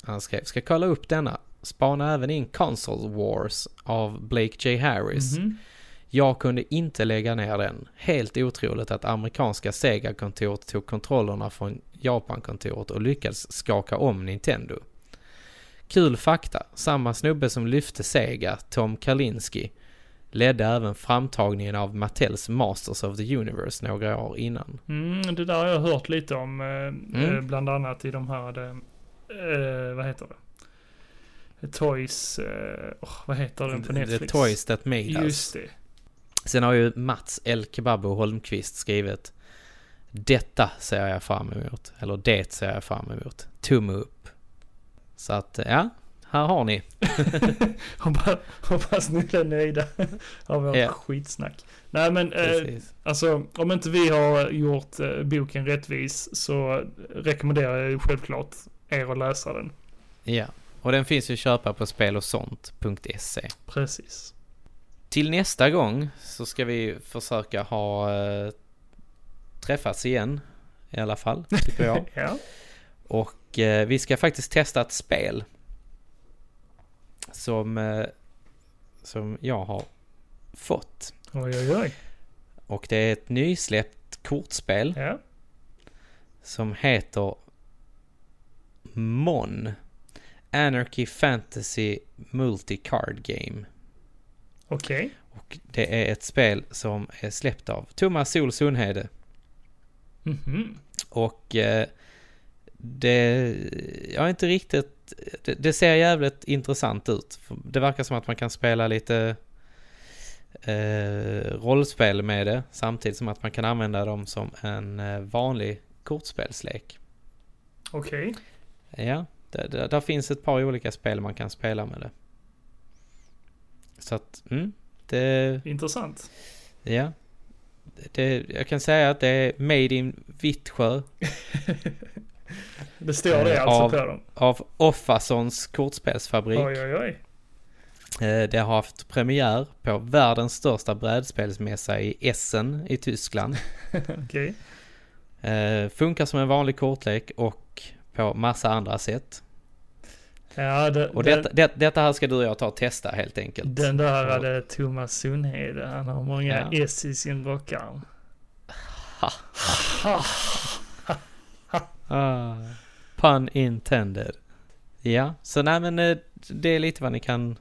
Han skrev, ska kolla upp denna. Spana även in Console Wars av Blake J. Harris. Mhm. Jag kunde inte lägga ner den. Helt otroligt att amerikanska Sega-kontoret tog kontrollerna från Japan-kontoret och lyckades skaka om Nintendo. Kul fakta. Samma snubbe som lyfte Sega, Tom Kalinski, ledde även framtagningen av Mattels Masters of the Universe några år innan. Mm, det där har jag hört lite om. Eh, Mm. eh, bland annat i de här, eh, eh, vad heter det? Toys, eh, åh, vad heter den på The Netflix? Toys That Made Us. Just det. Sen har ju Mats El Kebabo Holmqvist skrivit Detta ser jag fram emot. Eller det ser jag fram emot. Tumme upp. Så att, ja. Här har ni. Hoppas, hoppas ni är nöjda av vårt Ja. skitsnack. Nej men, eh, alltså om inte vi har gjort eh, boken rättvis så rekommenderar jag självklart er att läsa den. Ja. Och den finns ju att köpa på spelosont.se. Precis. Till nästa gång så ska vi försöka ha eh, träffats igen. I alla fall, tycker jag. Ja. Och vi ska faktiskt testa ett spel. Som, eh, som jag har fått. Oj, oj, oj. Och det är ett nysläppt kortspel Ja. som heter MON. Anarchy Fantasy Multi-Card Game. Okej. Och det är ett spel som är släppt av Thomas Sol Sundhede. Mhm. Och eh, det, jag är inte riktigt, det, det ser jävligt intressant ut. Det verkar som att man kan spela lite eh, rollspel med det samtidigt som att man kan använda dem som en eh, vanlig kortspelslek. Okej. Ja, det, det, där finns ett par olika spel man kan spela med det. Så att, mm, det, Intressant. ja. Det, jag kan säga att det är Made in Vittsjö. Det står det Eh, alltså av- på dem. av Offassons kortspelsfabrik. Oj, oj, oj. Eh, Det har haft premiär på världens största brädspelsmässa i Essen i Tyskland. Okej. Eh, Funkar som en vanlig kortlek och på massa andra sätt. Ja, det, Och detta, det, detta här ska du och jag ta och testa helt enkelt. den där hade Thomas Sundhede. Han har många Ja. S i sin rockarm. Ah, pun intended. Ja, så nej men eh, det är lite vad ni kan...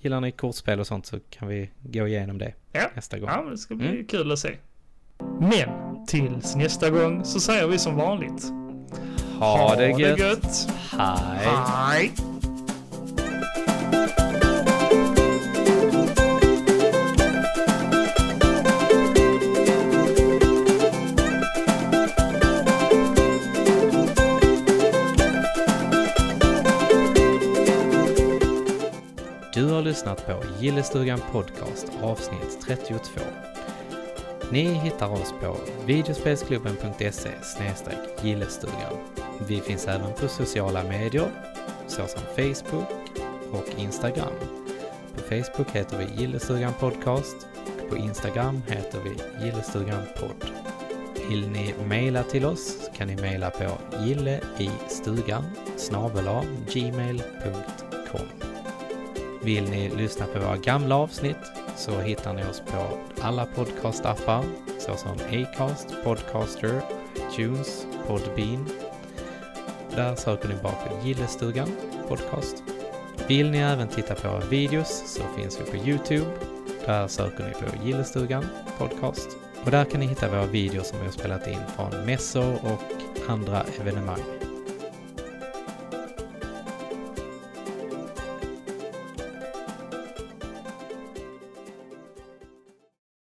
Gillar ni kortspel och sånt så kan vi gå igenom det Ja. nästa gång. Ja, men det ska bli Mm. kul att se. Men tills nästa gång så säger vi som vanligt. Ha, det gött. gött. Hej. Hej. Du har lyssnat på Gillestugan Podcast avsnitt 32. Ni hittar oss på videospelsklubben.se gillestugan. Vi finns även på sociala medier såsom Facebook och Instagram. På Facebook heter vi Gillestugan Podcast och på Instagram heter vi Gillestugan Podd. Vill ni mejla till oss kan ni mejla på gilleistugan snabel-a gmail.com. Vill ni lyssna på våra gamla avsnitt så hittar ni oss på alla podcastappar såsom Acast, Podcaster, Tunes, Podbean. Där söker ni bara på Gillestugan Podcast. Vill ni även titta på våra videos så finns vi på Youtube. Där söker ni på Gillestugan Podcast. Och där kan ni hitta våra videos som vi har spelat in från mässor och andra evenemang.